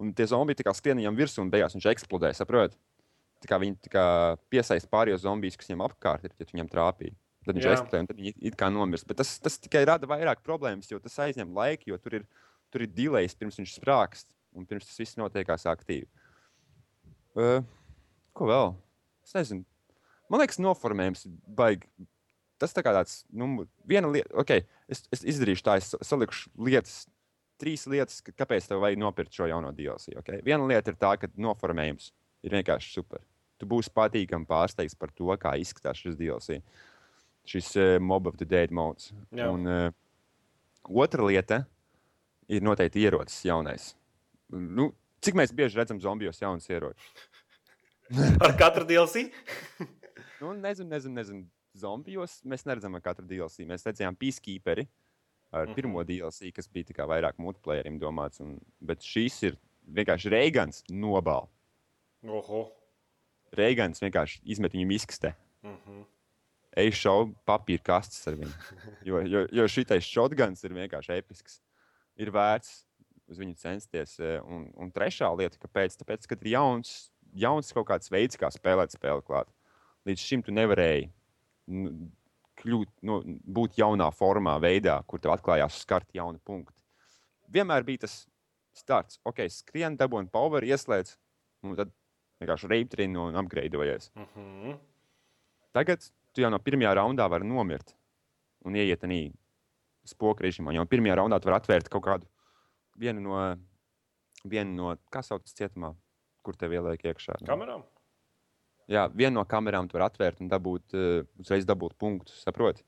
Un tie zombiji tā kā skrien viņam virsū un beigās viņš eksplodē. Saprot? Tā kā viņi kā piesaista pārējos zombijus, kas viņam apkārt ir, ja tu viņam trāpīji. Tad viņš eksplodē un tad viņi it- kā nomirst. Bet tas, tas tikai rada vairāk problēmas, jo tas aizņem laiku, jo tur ir, tur ir dilejs pirms viņš sprākst un pirms tas viss notiekās aktīvi. Uh, ko vēl? Es nezinu. Man liekas, noformējums baigi. Tas tā kā tāds, nu, viena lieta, ok, es, es izdarīšu tā, es salikšu lietas, trīs lietas, kāpēc tev vajag nopirkt šo jauno DLC. Okay? Viena lieta ir tā, ka noformējums ir vienkārši super. Tu būsi patīkami pārsteigts par to, kā izskatās šis DLC. Šis uh, Mob of the Dead modes. Jā. Un, uh, otra lieta ir noteikti ierocis jaunais. Nu, cik mēs bieži redzam zombijos jaunus ieročus? [LAUGHS] Ar katru DLC? [LAUGHS] Nu, nezinu, nezinu, nezinu. Zombijos mēs neredzam ar katru DLC. Mēs redzējām Peacekeeperi ar mm -hmm. pirmo DLC, kas bija kā vairāk multiplayerim domāts. Un, bet šis ir vienkārši Reigans nobāl. Oho. Reigans vienkārši izmet viņu miskastē. Mhm. Ej, šaubu papīra kastes ar viņu. Jo, jo, jo šitais shotguns ir vienkārši episks. Ir vērts uz viņu censties. eh, Un, un trešā lieta, kāpēc? Tāpēc, ka ir jauns, jauns kaut kāds veids, kā spēlēt spēli klāt. Līdz šim tu nevarēji nu, kļūt, nu, būt jaunā formā, veidā, kur tev atklājās skart jauni punkti. Vienmēr bija tas starts. Ok, skrien, dabūni power, ieslēdz, un tad vienkārši reiptrini un apgraidojies. Mhm. Tagad tu jau no pirmā raundā vari nomirt un ieiet arī spoku režīmā. Jau pirmajā raundā tu vari atvērt kaut kādu vienu no, vienu no kā sauc tas cietumā, kur tev ieliek iekšā. Kamerām? Jā, vienu no kamerām tu vari atvērt un dabūt, uh, uzreiz dabūt punktus. Saproti?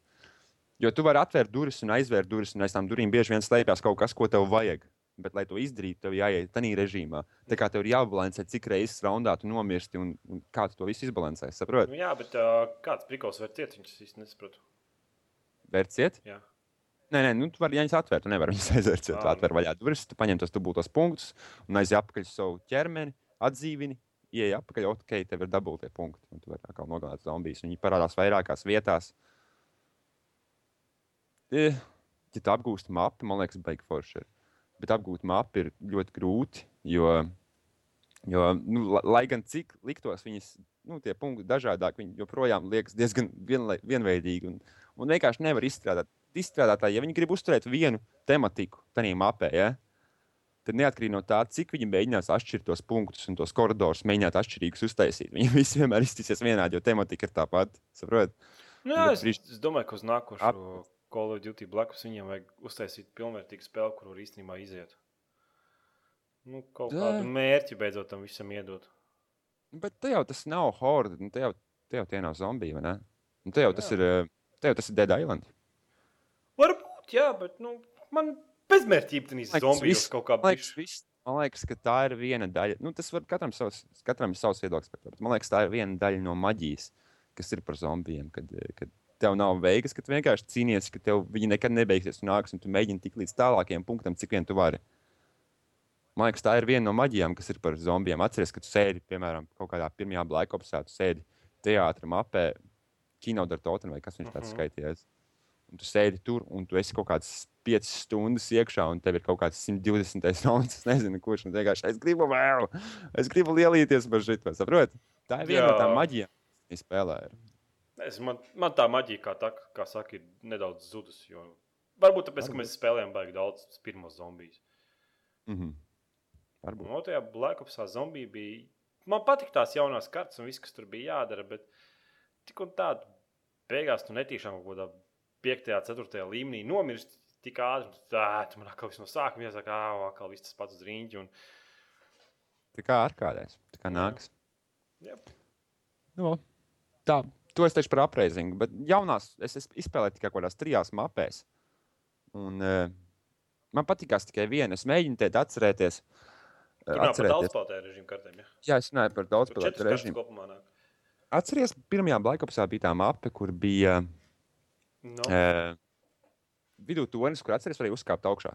Jo tu vari atvērt durvis un aizvērt durvis, un aiz tām durvīm bieži vien slēpjas kaut kas, ko tev vajag. Bet, lai to izdarītu, tev jāiet tādā režīmā. Tā kā tev ir jābalansē, cik reizes raundā tu nomirsti un, un kā tu to visu izbalansēsi. Saproti? Nu, jā, bet uh, kāds prikals var ciet, viņš īsti nesaprot. Vērciet? Jā. Nē, nē, nu, tu vari viņus atvērt. Tu nevari viņus [LAUGHS] aizvērt. Tu Ā. atver vaļā durvis, tu paņem tos dubultos punktus un aizies atpakaļ uz savu ķermeni, atdzīvini, ieej atpakaļ, ok, tev ir dabūtie punkti. Un tu vari atkal nogalināt zombijas. Viņi parādās vairākās vietās. Ja tu apgūsti mapu, man liekas, baigi forši. ir. Bet apgūt mapu ir ļoti grūti, jo, jo nu, la- lai gan cik liktos viņas, nu, tie punkti dažādāk, viņi joprojām liekas diezgan vienlai- vienveidīgi. Un, un vienkārši nevar izstrādāt. Izstrādātāji, ja viņi grib uzturēt vienu tematiku tajā mapē, ja, tad neatkarīgi no tā, cik viņi mēģinās atšķirt tos punktus un tos koridorus, mēģināt atšķirīgus uztaisīt. Viņi [LAUGHS] visi vienmēr iztīsies vienādi, jo tematika ir tā pati. Saprotiet? Nu, es, es domāju, ka uz nākošo Call of Duty blakus viņiem vajag uztaisīt pilnvērtīgu spēli, kur var īstenībā iziet. Nu, kaut Jā. kādu mērķi beidzot tam visam iedot. Bet te jau tas nav horde, nu, te jau, te jau tie nav zombiji, vai ne? Un te jau tas Jā. ir, eh, te jau tas ir Dead Island. Varbūt, jā, bet nu, man bezmērķība zombijos viss- kaut kā viss, man liekas, ka tā ir viena daļa. Nu, tas var katram savs, katram ir savs viedoklis. par to, Man liekas, tā ir viena daļa no maģijas, kas ir par zombijiem. Kad, kad tev nav veigas, ka tu vienkārši cīnies, ka tev viņi nekad nebeigsies. Tu nāks un tu mēģini tik līdz tālākajam punktam, cik vien tu vari. Man liekas, tā ir viena no maģijām, kas ir par zombijiem. Atceries, ka tu sēdi, piemēram, kaut kādā pirmajā Black Opsā, tu sēdi teātrī mapē, kinodartotam vai kas viņš tāds Mhm. skaitījies. Un tu sēdi tur, un tu esi kaut kādas 5 stundas iekšā, un tev ir kaut kāds 120 rauns. [LAUGHS] Es nezinu, kurš man vienkārši es gribu vēl, es gribu lielīties par šo. Saprotiet? Tā ir viena no tām Jā. maģijām, kas spēlē. Ir. Es, man, man tā maģija, kā, tā, kā saka, ir nedaudz zudusi. jo- Varbūt tāpēc, ka Varbūt. mēs spēlējām baigi daudz pirmos zombijus. Mhm. Varbūt. No tajā Black Opsā zombija bija. Man patīk tās jaunās kartas un viss, kas tur bija jādara, bet tik un tā, beigās tu netīšām kaut kādā 5, 4 līmenī nomirst. tik ātri, tā, tu man atkal viss no sākuma iesaka, ā, atkal viss tas pats uz rīņķi. Un... Tā kā ar kādreiz. Tā kā nāks. Jā. Nu, tā, to es teicu par apreizingu. Bet jaunās es, es izspēlēju tikai kaut kādās trijās mapēs. Un, uh, man patīkās tikai viena. Es mēģinu te atcerēties. Tur eh, nav par atcerēties. daudz spēlētāju režīmu kartēm. Ja? Jā, es runāju par daudz Tur spēlētāju četras kartes režīmu. Atceries, pirmajā Blackopsā bija tā mape, kur bija No. uh, vidū tornis, kur atceries, varēja uzkāpt augšā.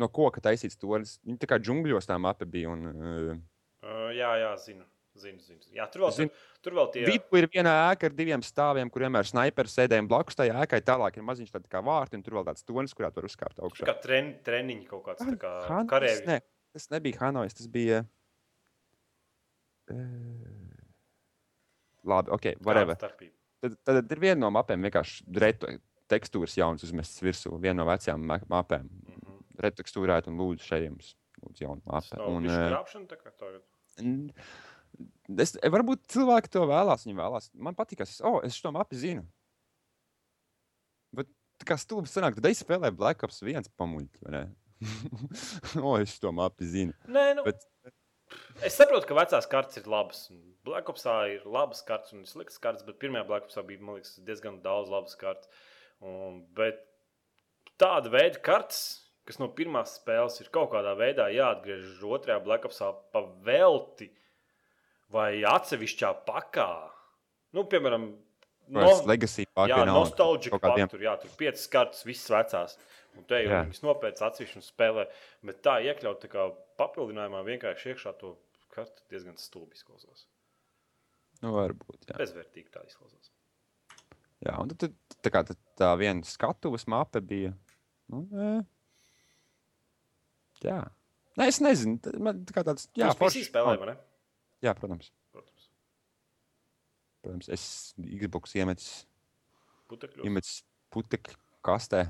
No koka taisīts tornis. Viņa tā kā džungļos tā mape bija. Un, uh, Uh, jā, jā, zinu. Zinu, zinu. Jā, tur vēl, Zinu. tur, tur vēl tie Vidū ir viena ēka ar diviem stāviem, kur vienmēr sniperi sēdēja blakus tai ēkai. Tālāk ir maziņš tāds kā vārti, un tur vēl tāds tonis, kurā tur uzkāpt augšā. kā tren, treniņi kaut kāds tā kā Han- karēvi. Nē, tas nebija Hanojs, tas bija. Uh, labi, ok, whatever. Starpība? Tad, tad ir viena no mapēm, vienkārši retu tekstūras jaunas uzmestas virsū. Viena no vecajām ma- mapēm. Mhm. Retekstūrēt un lūdzu šeit jums. Lūdzu, jaunu mapu. bišķi eh, krāpšana tā kā tagad. n- Es, varbūt cilvēki to vēlās. Viņi vēlās. Man patīk, ka es, oh, es šo mapu zinu. Bet kā stulbi sanāk, tad es spēlēju Black Ops 1 pamuļķi. [LAUGHS] o, es to mapu zinu. Nē, nu, Bet- es saprotu, ka vecās kartes ir labas. Blackopsā ir labas kartes un sliktas kartes, bet pirmajā Blackopsā bija man liekas, diezgan daudz labas kartes. Un, bet tāda veida kartes, kas no pirmās spēles ir kaut kādā veidā jāatgriež otrajā Blackopsā pa velti vai atsevišķā pakā. Nu, piemēram, No, Legacy Jā, pakā kaut kādiem- fakti. Tur, jā, tur piecas kartes, visas vecās. Un te jau Jā. viņas nopērts atsevišķi un spēlē. Bet tā iekļaut tā kā papildinājumā vienkārši iekšā to kartu diezgan stulbi izklausās. Nu, varbūt. Jā. Bezvērtīgi tā izklausās. Jā, un tad, tad tā, kā, tad tā viena skatuves mape bija. Nu, nē. jā. Nē, es nezinu. Man tā kā tāds - jā, Jā, forši spēlē, vai ne? Jā, protams. Protams. protams. Es Xbox iemetis, Putekļos. putekļu kastē.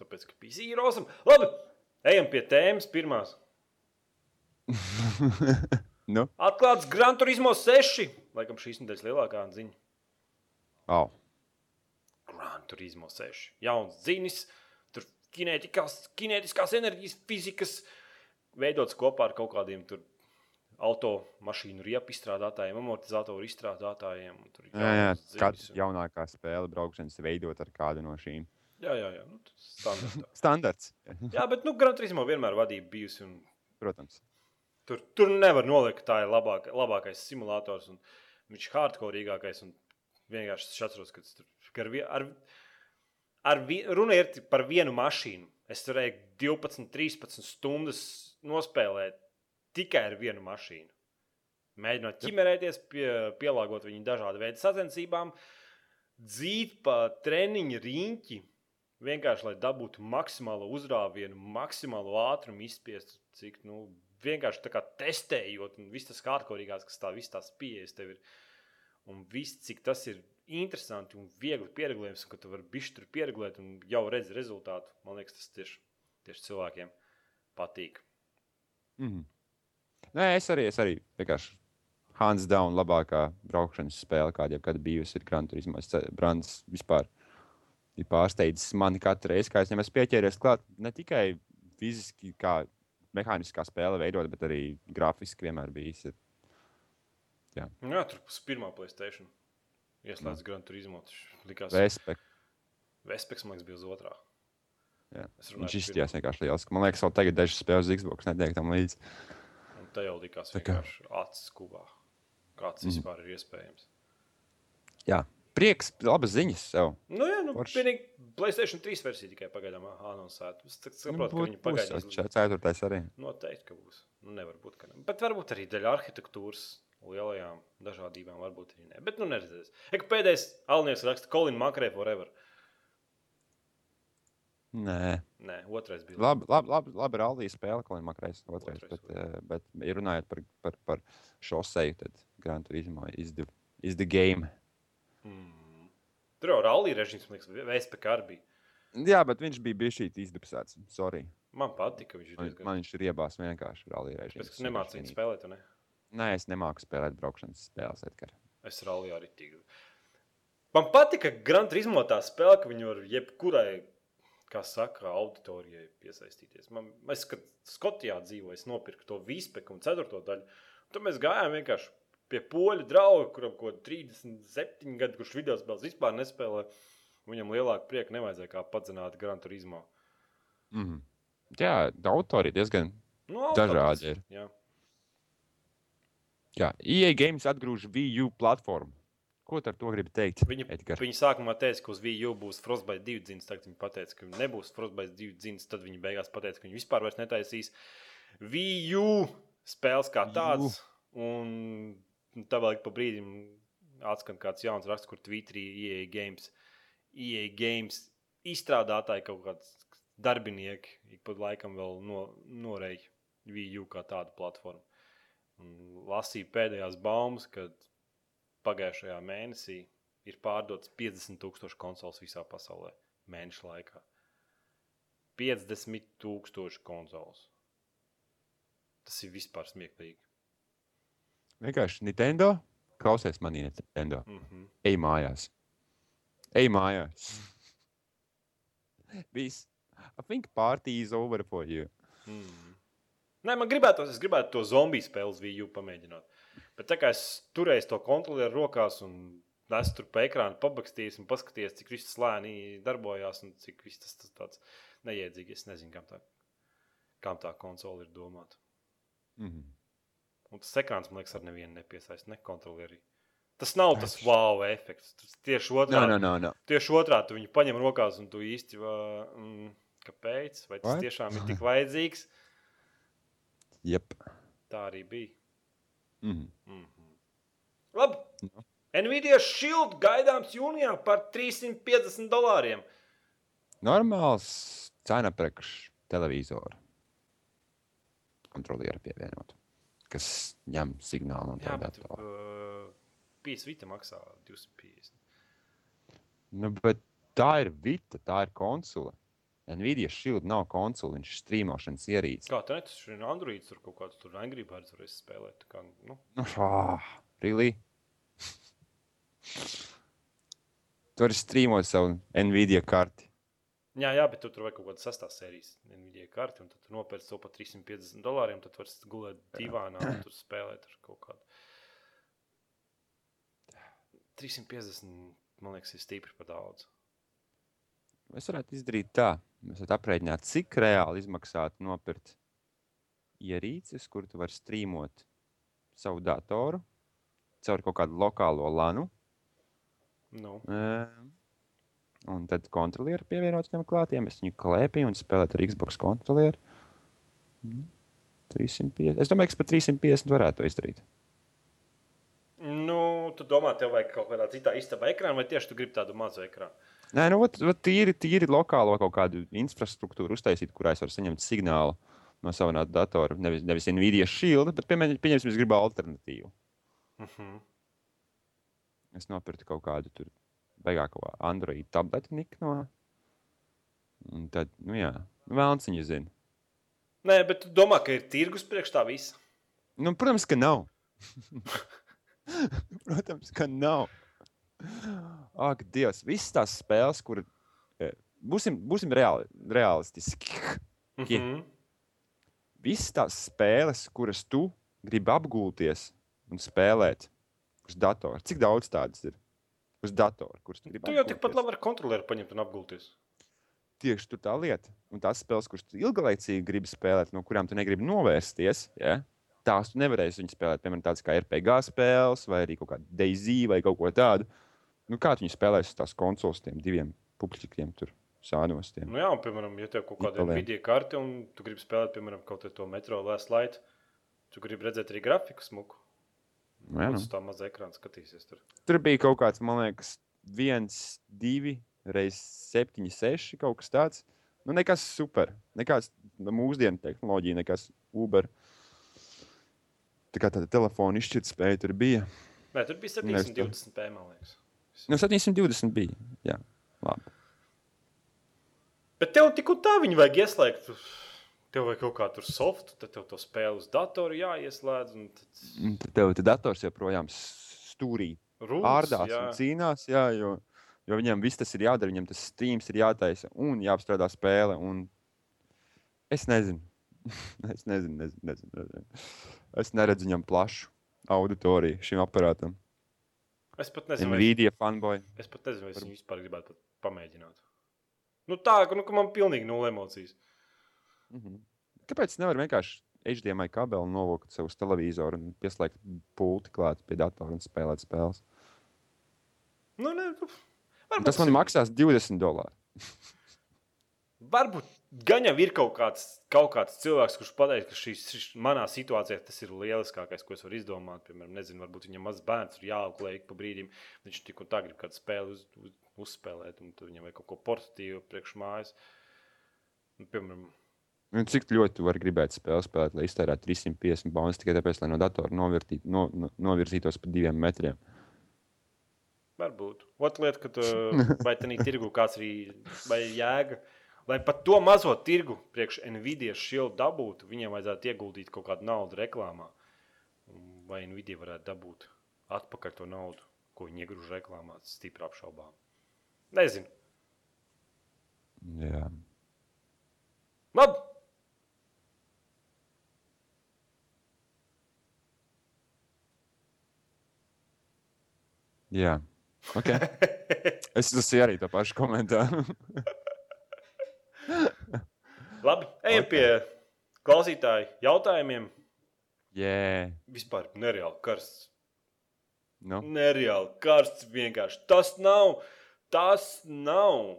Tāpēc, ka ir awesome. Labi, ejam pie tēmas pirmās. [LAUGHS] nu, Atklāts Gran Turismo 6. Laikam šīs nedēļas lielākā ziņa. oh. Gran Turismo 6. Jauns zinis, tur kinētiskās, kinētiskās enerģijas, fizikas, veidots kopā ar kaut kādiem tur automašīnu riepu izstrādātājiem, amortizatoru izstrādātājiem. Tur ir jā, jā, katra jaunākā spēle braukšanas veidot ar kādu no šīm. Jā, jā, jā. Nu, tas standartā. Standarts. [LAUGHS] jā, bet nu, Gran Turismo vienmēr vadība bijusi. Un Protams. tur, tur nevar nolikt, ka tā ir labāk, labākais simulators un viņš ir hardcoreīgākais. un Vienkārši es atceros, ka tur ar, vie- ar, ar vi, runa ir par vienu mašīnu. Es varēju 12, 13 stundas nospēlēt tikai ar vienu mašīnu. Mēģinot ķimerēties, pie, pielāgot viņu dažādu veidu sacensībām, dzīt pa treniņu riņķi, vienkārši lai dabūtu maksimālo uzrāvienu, maksimālo ātrumu izspiest, cik nu, vienkārši tā kā testējot, un viss tas kārtībā, kas tā viss tās pieejas tev ir. Un viss, cik tas ir interesanti un viegli pieregulējams, un ka tu vari bišķi tur pieregulēt un jau redzi rezultātu. Man liekas, tas tieši, tieši cilvēkiem patīk. Mm. Nē, es arī, es arī vienkārši hands down labākā braukšanas spēle, kāda jebkad bijusi ir Gran Turismo. Ce- Brands vispār ir pārsteidzis mani katru reizi, kad es viņam esmu pieķēries klāt ne tikai fiziski, kā mehāniskā spēle veidot, bet arī grafiski vienmēr bijis. Ir. Nu Jā, tur bija pirmā Playstation. Ieslēdz Gran Turismo. Likās, Respekt. Vespeks, man liekas, bija uz otrā. Jā. Viņš izskatījās vienkārši liels. Man liekas, vēl tagad dažas spēles Xbox netiek tam līdzi. Tā jau likās Tā kā- vienkārši acis kubā. Kāds Mhm. vispār ir iespējams? Jā, prieks, labas ziņas sev. Nu, jā, nu, vienīgi Playstation 3 versija tikai pagaidām anonsēta. Es tā saprotu, ka Būt- viņi pagaidīs. jau Ceturtais arī. Noteikti, ka būs. Nu, nevar būt, ka ne. Bet varbūt arī dēļ arhitektūras lielajām dažādībām, varbūt arī ne. Bet, nu, neredzēs. Pēdējais Alnieks raksta Colin Makrē forever. Nē. Nē, otrais bija. Labi, labi, labi, labi Rallija spēle, ko viņa makrēs otrais. Otrais, Bet, eh, bet, ja runājot par, par, par šoseju, tad Gran Turismo is the, is the game. Mm. Tur jau rallija režīms, man liekas, VSPK arī bija. Jā, bet viņš bija bijis šī izdebsēts. Sorry. Man patīk, ka viņš ir Man, diezgan. man viņš ir iebās vienkārši Rallija Pēc režīms. tam nemācīju viņu spēlēt, vai ne? Nē, es nemāku spēlēt braukšanas spēles. Edgar. Es rallija arī tīku. Man patika Gran Turismo tā spēle, ka viņi var jebkurai, kā saka, auditorijai piesaistīties. Man, es, kad Skotijā dzīvoju, es nopirku to vispeku un ceturto daļu. Tad mēs gājām vienkārši pie poļu drauga, kuram kaut kāda 37 gadi, kurš video spēles vispār nespēlē. Viņam lielāku prieku nevajadzēja kā padzināt Gran Turismo. Mm -hmm. Jā, autori diezgan Nu, Dažādi ir. Jā. Jā, EA Games atgrūž VU platformu. Ko tu ar to gribi teikt? Viņi, Edgar? viņi sākumā teica, ka uz VU būs Frostbite 2 dzins. Tagad viņi pateica, ka nebūs Frostbite 2 dzins. Tad viņi beigās pateica, ka viņi vispār vairs netaisīs VU spēles kā tādas. Un tā vēl ik pa brīdim atskan kāds jauns raksts, kur Twitterī EA Games, EA Games izstrādātāji kaut kāds darbinieki ik pa laikam vēl no, noreļ VU kā tādu platformu. Un lasīju pēdējās baumas, kad pagājušajā mēnesī ir pārdotas 50,000 konsoles visā pasaulē mēneša laikā. 50,000 konsoles. Tas ir vispār smieklīgi. Vienkārši Nintendo. Klausies manī, Nintendo. Mm -hmm. Ej mājās. Ej mājās. [LAUGHS] Viss. I think party is over for you. Mm. Nē, man gribētu, es gribētu to zombiju spēli uz VU pamēģināt. Bet tā kā es turēju to kontrolieri rokās un es tur pa ekrānu pabakstījos un paskatījos, cik viss lēni darbojās un cik viss tas, tas tāds neiedzīgi. Es nezinu, kam tā, kam tā konsole ir domāta. Mm -hmm. Un tas ekrāns, man liekas, ar nevienu nepiesaista, ne kontrolieri. Tas nav tas wow efekts. Tas tieši No, otrādi. no, no, no. Tieši otrādi tu viņu paņem rokās un tu īsti, va, mm, kāpēc? Vai tas Vai? tiešām ir tik [LAUGHS] vajadzīgs? Yep. Tā arī bija. Mm -hmm. Mm -hmm. Labi. Nu. Nvidia Shield gaidāms jūnijā par 350 dolāriem. Normāls cena priekš televizoru. Kontrolieri pievienot, kas ņem signālu no tā datora. uh, PSVita maksā 250. Nu, bet tā ir vita, tā ir konsole. Nvidia Shield nav konsole, viņš ir strīmošanas ierīce. Kā tā, tas ir Android, tur kaut kāds tur Angry Birds varēs spēlēt. Kā, nu, Nu, ah, really? Tur ir strīmot savu Nvidia karti. jā, jā, bet tu tur vajag kaut kādu sastāvā sērijas Nvidia karti, un tad tu nopērci to par 350 dolāriem. Tad var gulēt divānā un tur spēlēt ar kaut kādu. 350, man liekas, ir stipri par daudz. Mēs varētu izdarīt tā, mēs varētu aprēķināt, cik reāli izmaksātu nopirkt ierīces, kur tu vari strīmot savu datoru caur kaut kādu lokālo lanu. Nu, ē, Un tad kontrolieri pievienot viņam klātiem. Es viņu klēpīju un spēlēju ar Xbox kontrolieri. Mm, 350. Es domāju, ka pat 350 varētu to izdarīt. Tu domā, tev vajag kaut kādā citā istabā ekrānā, vai tieši tu gribi tādu mazu ekrānu? Nē, nu, ot, ot, tīri, tīri lokālo kaut kādu infrastruktūru uztaisīt, kurā es varu saņemt signālu no sava datora. Nevis, nevis Nvidia Shield, bet, piemēram, pieņemsim, es gribu alternatīvu. Uh -huh. Es nopirku kaut kādu tur beigā kaut kādu Android tableti nikno. Un tad, nu jā, vēlams viņa zina. Nē, bet tu domā, ka ir tirgus priekš tā visa. Nu, protams, ka nav. [LAUGHS] [LAUGHS] protams, ka nav. Ak, Dievs, visas tās spēles, kur eh, būsim, būsim reāli, realistiski. Kie? -huh. Visas tās spēles, kuras tu gribi apgulties un spēlēt uz datora. Cik daudz tādas ir? Uz datora, kuras tu gribi Tu jau tikpat labi ar kontrolieri paņemt un apgulties. Tieši tur tā lieta. Un tās spēles, kuras tu ilglaicīgi gribi spēlēt, no kurām tu negribi novērsties, ja? Tās tu nevarēsi spēlēt. Piemēram, tādas kā RPG spēles, vai arī kaut kāda DayZ vai kaut ko tādu. Nu, kā tu viņu spēlēsi uz tās konsoles, tiem diviem puķiem, tur sānos. Tiem. Nu, jā, un, piemēram, ja tev kaut kāda video karte un tu gribi spēlēt, piemēram, kaut kādu to metro last light, tu gribi redzēt arī grafiku smuku. Nu, jā, nu. Tā maza ekrāna skatīsies tur. Tur bija kaut kāds, man liekas, viens, divi, reizes septiņi, seši kaut kas tāds. Nu, nekas super. Nekāds nu, mūsdienu tehnoloģija, nekas Uber. Tā kā tāda telefona izšķirtspēja tur bija. Nē, tur bija Nē, es tur- 720 p. man liekas. Nu, 720 bija. Jā, labi. Bet tev tik un tā viņi vajag ieslēgt. Tev vajag kaut kā tur softu, tad tev to spēli uz datoru jāieslēdz. un Tad... Un tad tev te dators joprojām stūrī Rūts, ārdās jā. un cīnās. Jā, jo, jo viņam viss tas ir jādara, viņam tas streams ir jātaisa un jāapstrādā spēle. Un es nezinu. [LAUGHS] es nezinu, nezinu, nezinu, nezinu. Es neredzu viņam plašu auditoriju šim aparātam. Es pat nezinu, Nvidia fanboy. es pat nezinu, vai es viņu vispār gribētu pamēģināt. Nu tā, ka, nu, ka man pilnīgi nulle emocijas. Mhm. Kāpēc nevar vienkārši HDMI kabeli novilkt sev uz televizoru un pieslēgt pulti klāt pie datora un spēlēt spēles? Nu, ne, varbūt, tas man maksās 20 dolāru. varbūt gan jau ir kaut kāds, kaut kāds cilvēks, kurš pateiks, ka šīs, šis, manā situācijā tas ir lieliskākais, ko es varu izdomāt. Piemēram, nezinu, varbūt viņam mazs bērns ir jāauklē ik pa brīdim. Viņš tik un tā grib kādu spēli uz, uz, uzspēlēt, un viņam vajag kaut ko portatīvu priekš mājas. Nu, piemēram, Un cik ļoti tu vari gribēt spēli spēlēt, lai iztērētu 350 bonus tikai tāpēc, lai no datora novirtīt, no, no, novirzītos pa diviem metriem? Varbūt. Otra lieta, ka tu, [LAUGHS] vai tā tirgu kāds arī jēga. Lai pat to mazo tirgu priekš Nvidia šildu dabūtu, viņiem vajadzētu ieguldīt kaut kādu naudu reklāmā. Vai Nvidia varētu dabūt atpakaļ to naudu, ko viņi iegrūž reklāmā, stipri apšaubām. Nezinu. Jā. Labi. Jā. Okay. [LAUGHS] Es lasīju arī to pašu komentāru. [LAUGHS] Labi. Ejam Ok. pie klausītāju jautājumiem. Jā, Vispār nereāli karsts. nu, Nereāli karsts vienkārši. Tas nav. Tas nav.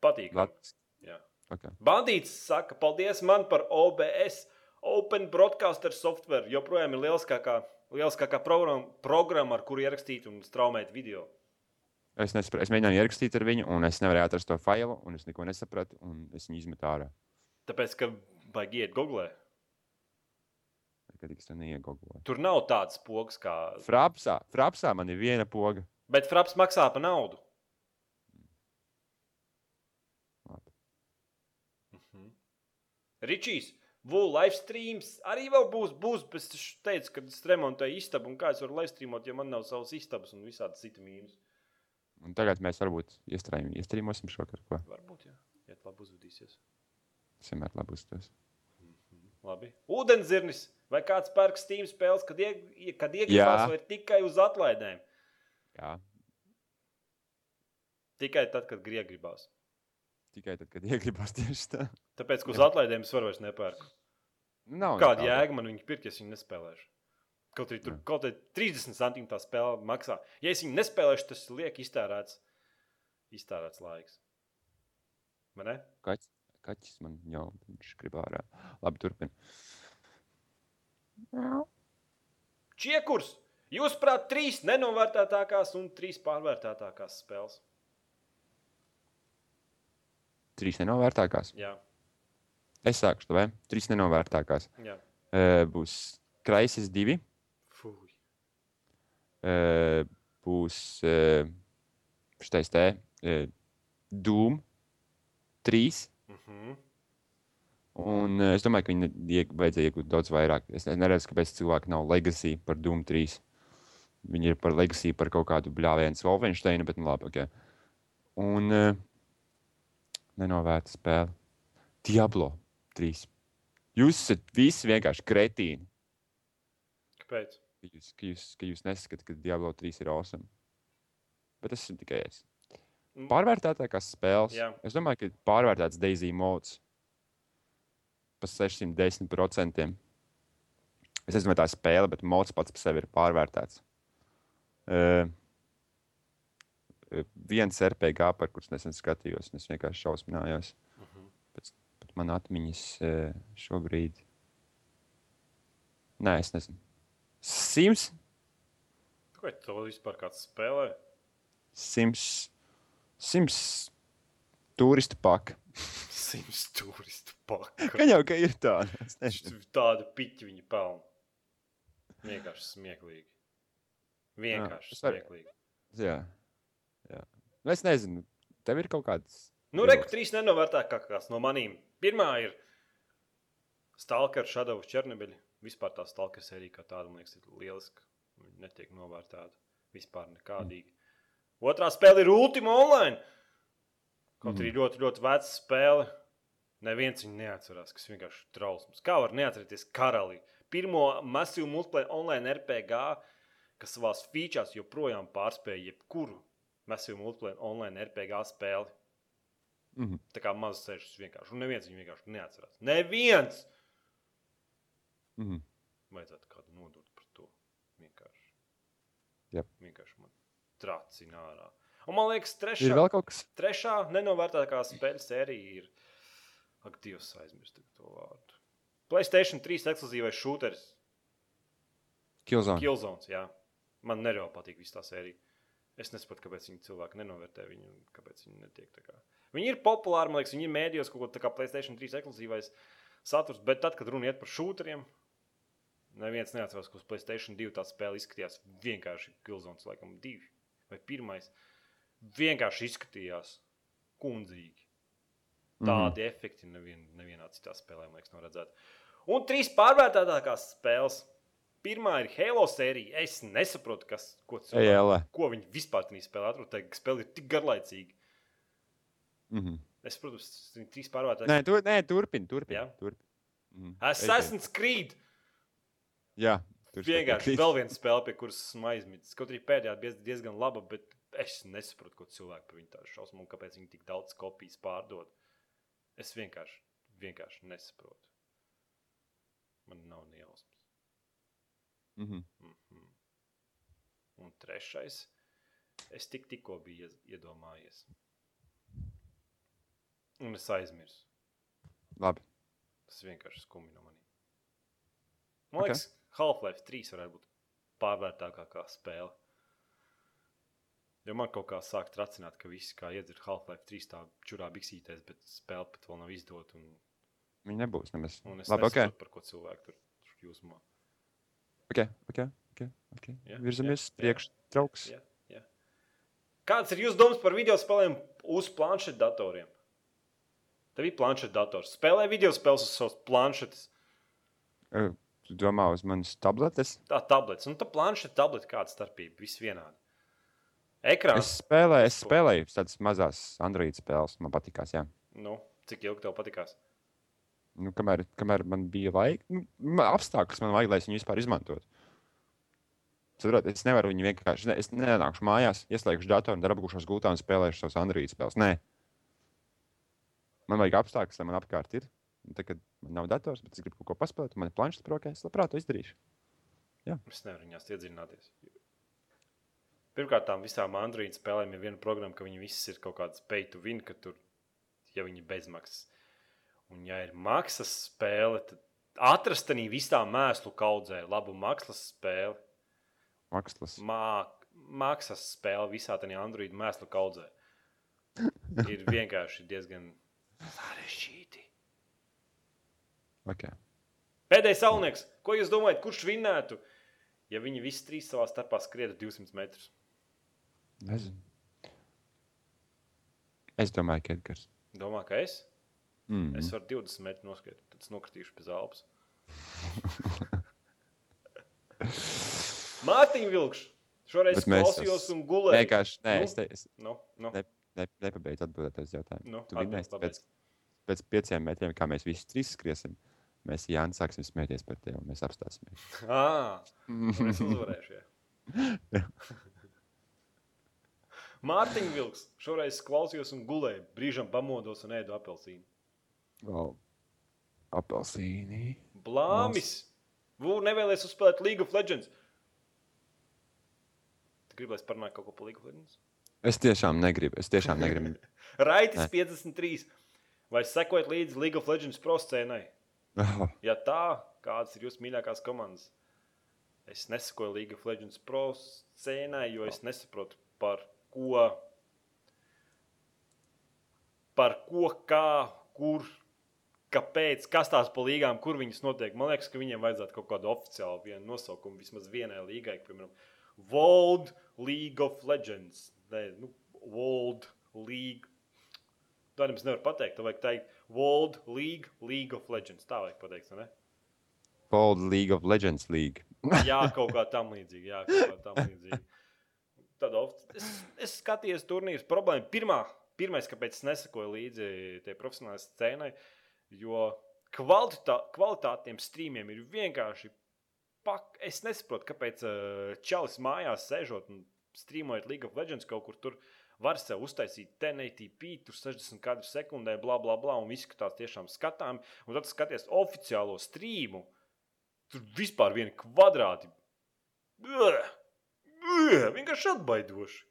Patīk. Latvijas. Jā. Okay. Bandīts saka, paldies man par OBS. Open Broadcaster software joprojām ir lieliskākā, lieliskākā programma, programma, ar kuru ierakstīt un straumēt video. Es, nespra... es mēģināju ierakstīt ar viņu, un es nevarēju atrast to failu, un es neko nesapratu, un es viņu izmetu ārā. Tāpēc, ka vajag iet googlē. Kad es to neiegūstu. Tur nav tāds pogas kā. Frapsā, frapsā man ir viena poga. Bet fraps maksā par naudu. Mhm. Ričijs, Vulu live streams arī vēl būs. būs bet es teicu, ka es remontēju istabu, un kā es varu live streamot, ja man nav savas istabas un visādi citi mīnus. Un tagad mēs varbūt iestrādāsim šo kaut ko. Varbūt, jā. Ja tā labi uzvedīsies. Es vienmēr labi uztos. Labi. Ūdenzirnis vai kāds pērk Steam spēles, kad, ieg, kad iegribās, vai tikai uz atlaidēm? Jā, Tikai tad, kad griegribās. tikai tad, kad iegribās [LAUGHS] tieši tā. Tāpēc, ka uz atlaidēm es varu vairs nepērku. Nav Kāda jēga man viņu pirkt, ja es viņu nespēlēšu? Kaut arī tur Jā. kaut kā 30 centimetru tā spēle maksā. Ja es viņu nespēlēšu, tas liek iztērēts, iztērēts laiks. Vai ne? Kaķis, kaķis man jau viņš grib ārā. Labi, turpini. Čiekurs! Jūs prāt, trīs nenovērtētākās un trīs pārvērtētākās spēles? Trīs nenovērtētākās? Jā. Es sāku to vai? Trīs nenovērtētākās. Jā. Būs Crisis 2, būs e, šitais te e, Doom 3. Mhm. Un e, es domāju, ka viņi vajadzēja iegūt daudz vairāk. Es ne- neredzu, kāpēc cilvēki nav Legacy par Doom 3. Viņi ir par Legacy par kaut kādu bļāvienu Wolfensteinu, bet nu labi, ok. Un e, nenovērta spēle. Diablo 3. Jūs esat visi vienkārši kretīni. Kāpēc? Ka jūs, ka jūs, ka jūs nesakāt, ka Diablo 3 ir awesome. Bet tas ir tikai es. Mm. Pārvērtētākās spēles. Jā. Es domāju, ka pārvērtēts Daisy mods par 610%. Es nezinu, vai tā ir spēle, bet mods pats par sevi ir pārvērtēts. Uh, viens RPG, par kurus nesen skatījos, un es vienkārši šausminājos. Mhm. Pēc, pēc man atmiņas uh, šobrīd. Nē, es nezinu. Sims, Vai to vispār kāds spēlē? Sims, Sims turistu paka. [LAUGHS] Sims turistu paka. Gan jau, ka ir tāda. Tādu piķi viņi pelna. Vienkārši smieklīgi. Vienkārši arī- smieklīgi. Jā. Jā. Nu, es nezinu. Tev ir kaut kāds. Nu, reku trīs nenovērtākākās no manīm. Pirmā ir Stalker Shadow Chernobyl. Vispār tā Stalker sērija kā tāda, man liekas, ir lieliska. netiek novērtēta vispār nekādīgi. Otrā spēle ir Ultima Online. Kaut arī ļoti, ļoti veca spēle. Neviens viņu neatcerās, kas vienkārši ir trausls. Kā var neatcerēties karali? Pirmo masīvu multiplayer online RPG, kas savā features joprojām pārspēja jebkuru masīvu multiplayer online RPG spēli. Mhm. Tā kā mazs ceļš vienkārši. Un neviens viņu vienkārši neatcerās. Neviens! Mhm. Vajadzētu kādu nodot par to. Vienkārši. Jep. Vienkārši man tracina ārā. Un man liekas, Ir trešā, vēl kaut kas. trešā nenovērtētākā spēļu sērija ir. Ak, Dievs, aizmirst to vārdu. Playstation 3 ekskluzīvais šūteris. Killzone. Killzones, jā. Man nereāli patīk viss tā sērija. Es nesaprotu, kāpēc viņi cilvēki nenovērtē viņu un kāpēc viņi netiek tā kā. Viņi ir populāri, man liekas, viņi ir mēdījos kaut ko tā kā Playstation 3 ekskluzīvais saturs, bet tad, kad runa iet par šūteriem, neviens neatcerās, ka uz Playstation 2 tā spēle izskatījās vienkārši Killzones, laikam, divi vai pirmais. Vienkārši izskatījās kundzīgi. Tādi mm. efekti nevien, nevienā citā spēlē, man liekas, nav redzēti. Un trīs pārvērtētākās spēles. Pirmā ir Halo sērija. Es nesaprotu, kas, ko, cilvēki, ko viņi vispār tajā spēlē atrod. Tā spēle ir tik garlaicīga. Mhm. Es, protams, viņi trīs pārvērtētākas. Nē, tu, nē, turpini, turpini. Jā? turpin. Mhm. Assassin's Creed. Jā, tur Vienkārši vēl viena spēle, pie kuras esmu aizmirsis. Kaut arī pēdējā bija diezgan laba, bet es nesaprotu, ko cilvēki par viņu tādu šausmu un kāpēc viņi tik daudz kopijas pārdod. Es vienkārši, vienkārši nesaprotu. Man nav ne jausmas. Mhm. Mhm. Un trešais, es tik, tikko biju ies- iedomājies. Un es aizmirsu. Labi. Tas vienkārši skumji no maniem. Man liekas, okay. Half-Life 3 varētu būt pārvērtākākā spēle. Jo man kaut kā sāk tracināt, ka visi kā iedzird Half-Life 3 tā čurā biksītēs, bet spēle pat vēl nav izdota. Un, Viņi nebūs nemaz. un es Labi, ok. nesaprotu, par ko cilvēki tur, tur jūsmā. Ok, ok. ok, okay. Jā, Virzamies jā. priekš, trauks. Jā, jā. Kāds ir jūsu domas par video spēlēm uz planšetdatoriem? Tev ir planšetdators. Spēlē video spēles uz savas planšetes. Eh, Tu domā uz manas tabletes? Tā tablets. Un tā planšeta tableta kāda starpība? Viss vienādi. Ekrāns. Es spēlēju, es spēlēju tādas mazas Android spēles. Man patīkās, jā. Nu, cik ilgi tev patīkās? Nu, kamēr, kamēr man bija laika, nu, apstākļus man vajag, lai es viņu vispār izmantotu. Saprot, es nevaru viņu vienkārši. Ne, es nenākšu mājās, ieslēgšu datoru, darbūšos gultā un spēlēšu savus Android spēles. Nē, man vajag apstākļus, lai man apkārt ir. Tad, kad man nav dators, bet es gribu kaut ko paspēlēt, man ir planšets rokā, es labprāt to izdarīšu. Es nevaru viņās iedziļināties. Pirmkārt, tām visām Android spēlēm ir viena programma, ka viņi visas ir kaut kādas pay to win, ka tur, ja viņi ir bezmaksas. Un, ja ir maksas spēle, tad atrast arī visā mēslu kaudzē labu maksas spēli. Makslas. Māk, maksas spēle visā tajā Android mēslu kaudzē. Ir vienkārši diezgan sarežģīti. Okay. Pēdējais salnieks, ko jūs domājat, kurš vinnētu, ja viņi visi trīs savā starpā skrietu 200 metrus? Nezinu. Es domāju, ka Edgars. Domā, ka es? Mm. Es varu 20 metrus noskriet, tad es nokritīšu pie zāles. [LAUGHS] Mārtiņa Vilkš. Šoreiz Bet klausījos es- un gulēju. Vienkārši, nē, Nu? es, te, es Nu, nu, ne, ne, nepabeidzu atbildēt uz jautājumu. nu, Tu atbild, pēc, pēc pieciem metriem, kā mēs visi trīs skriesim. Mēs Jānis sāksim smēties par tevi un mēs apstāsimies. Es [LAUGHS] uzvarēšu. jā. Mārtiņa Vilks. Šoreiz klausījos un gulēju. Brīžam pamodos un ēdu apelsīnu. Wow. Apelsīni. Blāmis! Vūri nevēlies uzspēlēt League of Legends. Tu es parunāju kaut ko par League of Legends? Es tiešām negribu. Es tiešām negribu. [LAUGHS] Raitis Nē. 53. Vai sekojat līdzi League of Legends pro Oh, Ja tā, kādas ir jūsu mīļākās komandas? Es nesakoju League of Legends pro scēnai, jo es nesaprotu, par ko, par ko, kā, kur, kāpēc, kas tās pa līgām, kur viņas notiek. Man liekas, ka viņiem vajadzētu kaut kādu oficiālu vienu nosaukumu vismaz vienai līgai, piemēram, World League of Legends. Nē, nu, World League. Tā nemaz nevar pateikt. Tā vajag teikt World League, League of Legends. Tā vajag pateikt, vai ne? Bold League of Legends League. [LAUGHS] Jā, kaut kā tam līdzīga. Jā, kaut kā tam līdzīga. Tad es, es skatījos turnīrus. Problēma pirmā, pirmais, kāpēc es nesakoju līdzi tai profesionālajai scēnai, jo kvalitā, kvalitātiem streamiem ir vienkārši. Pak, es nesaprotu, kāpēc uh, Čalis mājās sēžot un streamojot League of Legends kaut kur tur. Var sev uztaisīt 1080p, tur 60 kadru sekundē, bla, bla, bla, un izskatās tiešām skatām. Un tad skaties oficiālo streamu, tur vispār viena kvadrāti. Ugh! Ugh! Vienkārši atbaidoši.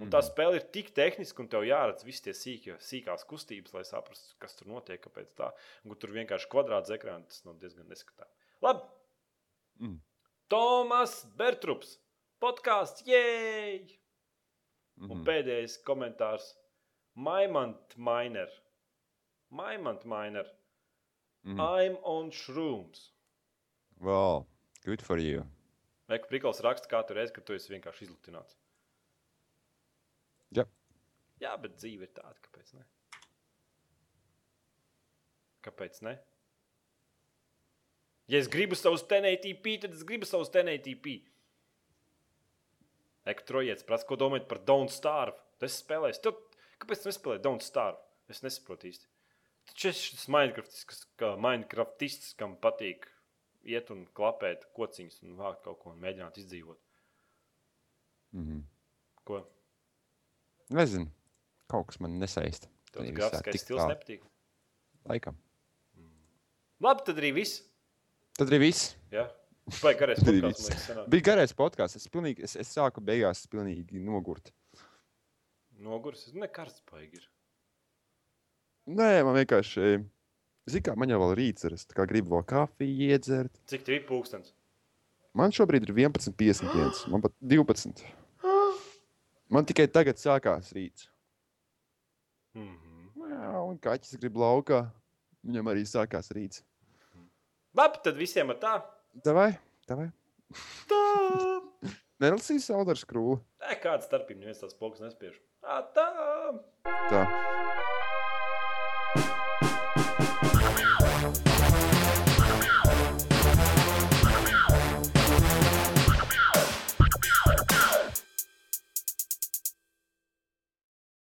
Un tā spēle ir tik tehniska, un tev jāredz visas tie sīkie, sīkās kustības, lai saprastu, kas tur notiek, kāpēc tā. Un, tur vienkārši kvadrāts ekrāns, tas nav diezgan neskatām. Labi. Mm. Tomas Bertrups, podkāsts, jēj! Un Mhm. pēdējais komentārs - Maimant Miner. Maimant Miner. Mhm. I'm on shrooms. Wow, good for you. Eku Prikls raksta katru reizi, kad tu esi vienkārši izlutināts. Jā. Jā, bet dzīve ir tāda, kāpēc ne? Kāpēc ne? Ja es gribu savus TNTP, tad es gribu savus TNTP. Eku trojietis prasa, ko domājat par Don't Starve. Tas spēlēs. Tev, kāpēc tu nespēlēji Don't Starve? Es nesaprotu īsti. Taču es šis Minecraftists, kā Minecraftists, kam patīk iet un klapēt kociņus un vākt kaut ko un mēģināt izdzīvot. Mhm. Ko? Nezinu, kaut kas man nesaista. Tev tas grafiskais stils tālu. nepatīk. Laikam. Labi, tad arī viss. Tad arī viss. Jā, vai garais podkāsts. Bija garais podkāsts. Es, pilnīgi, es, es sāku beigās pilnīgi nogurt. Nogurs, ne karsts baigi ir. Nē, man vienkārši. Zini, kā man jau vēl rīts ir. Es tā kā gribu vēl kafiju iedzert. Cik tev ir pūkstens? Man šobrīd ir 11,51. Man pat 12. Man tikai tagad sākās rīts. Mhm. Jā, un kaķis grib laukā. Viņam arī sākās rīts. Labi, tad visiem ir tā. Davai, davai. Tā. Nelasīs saudars krūli. Nē, kāda starpība, neviens tās pogas nespiež. Tā, tā. Tā.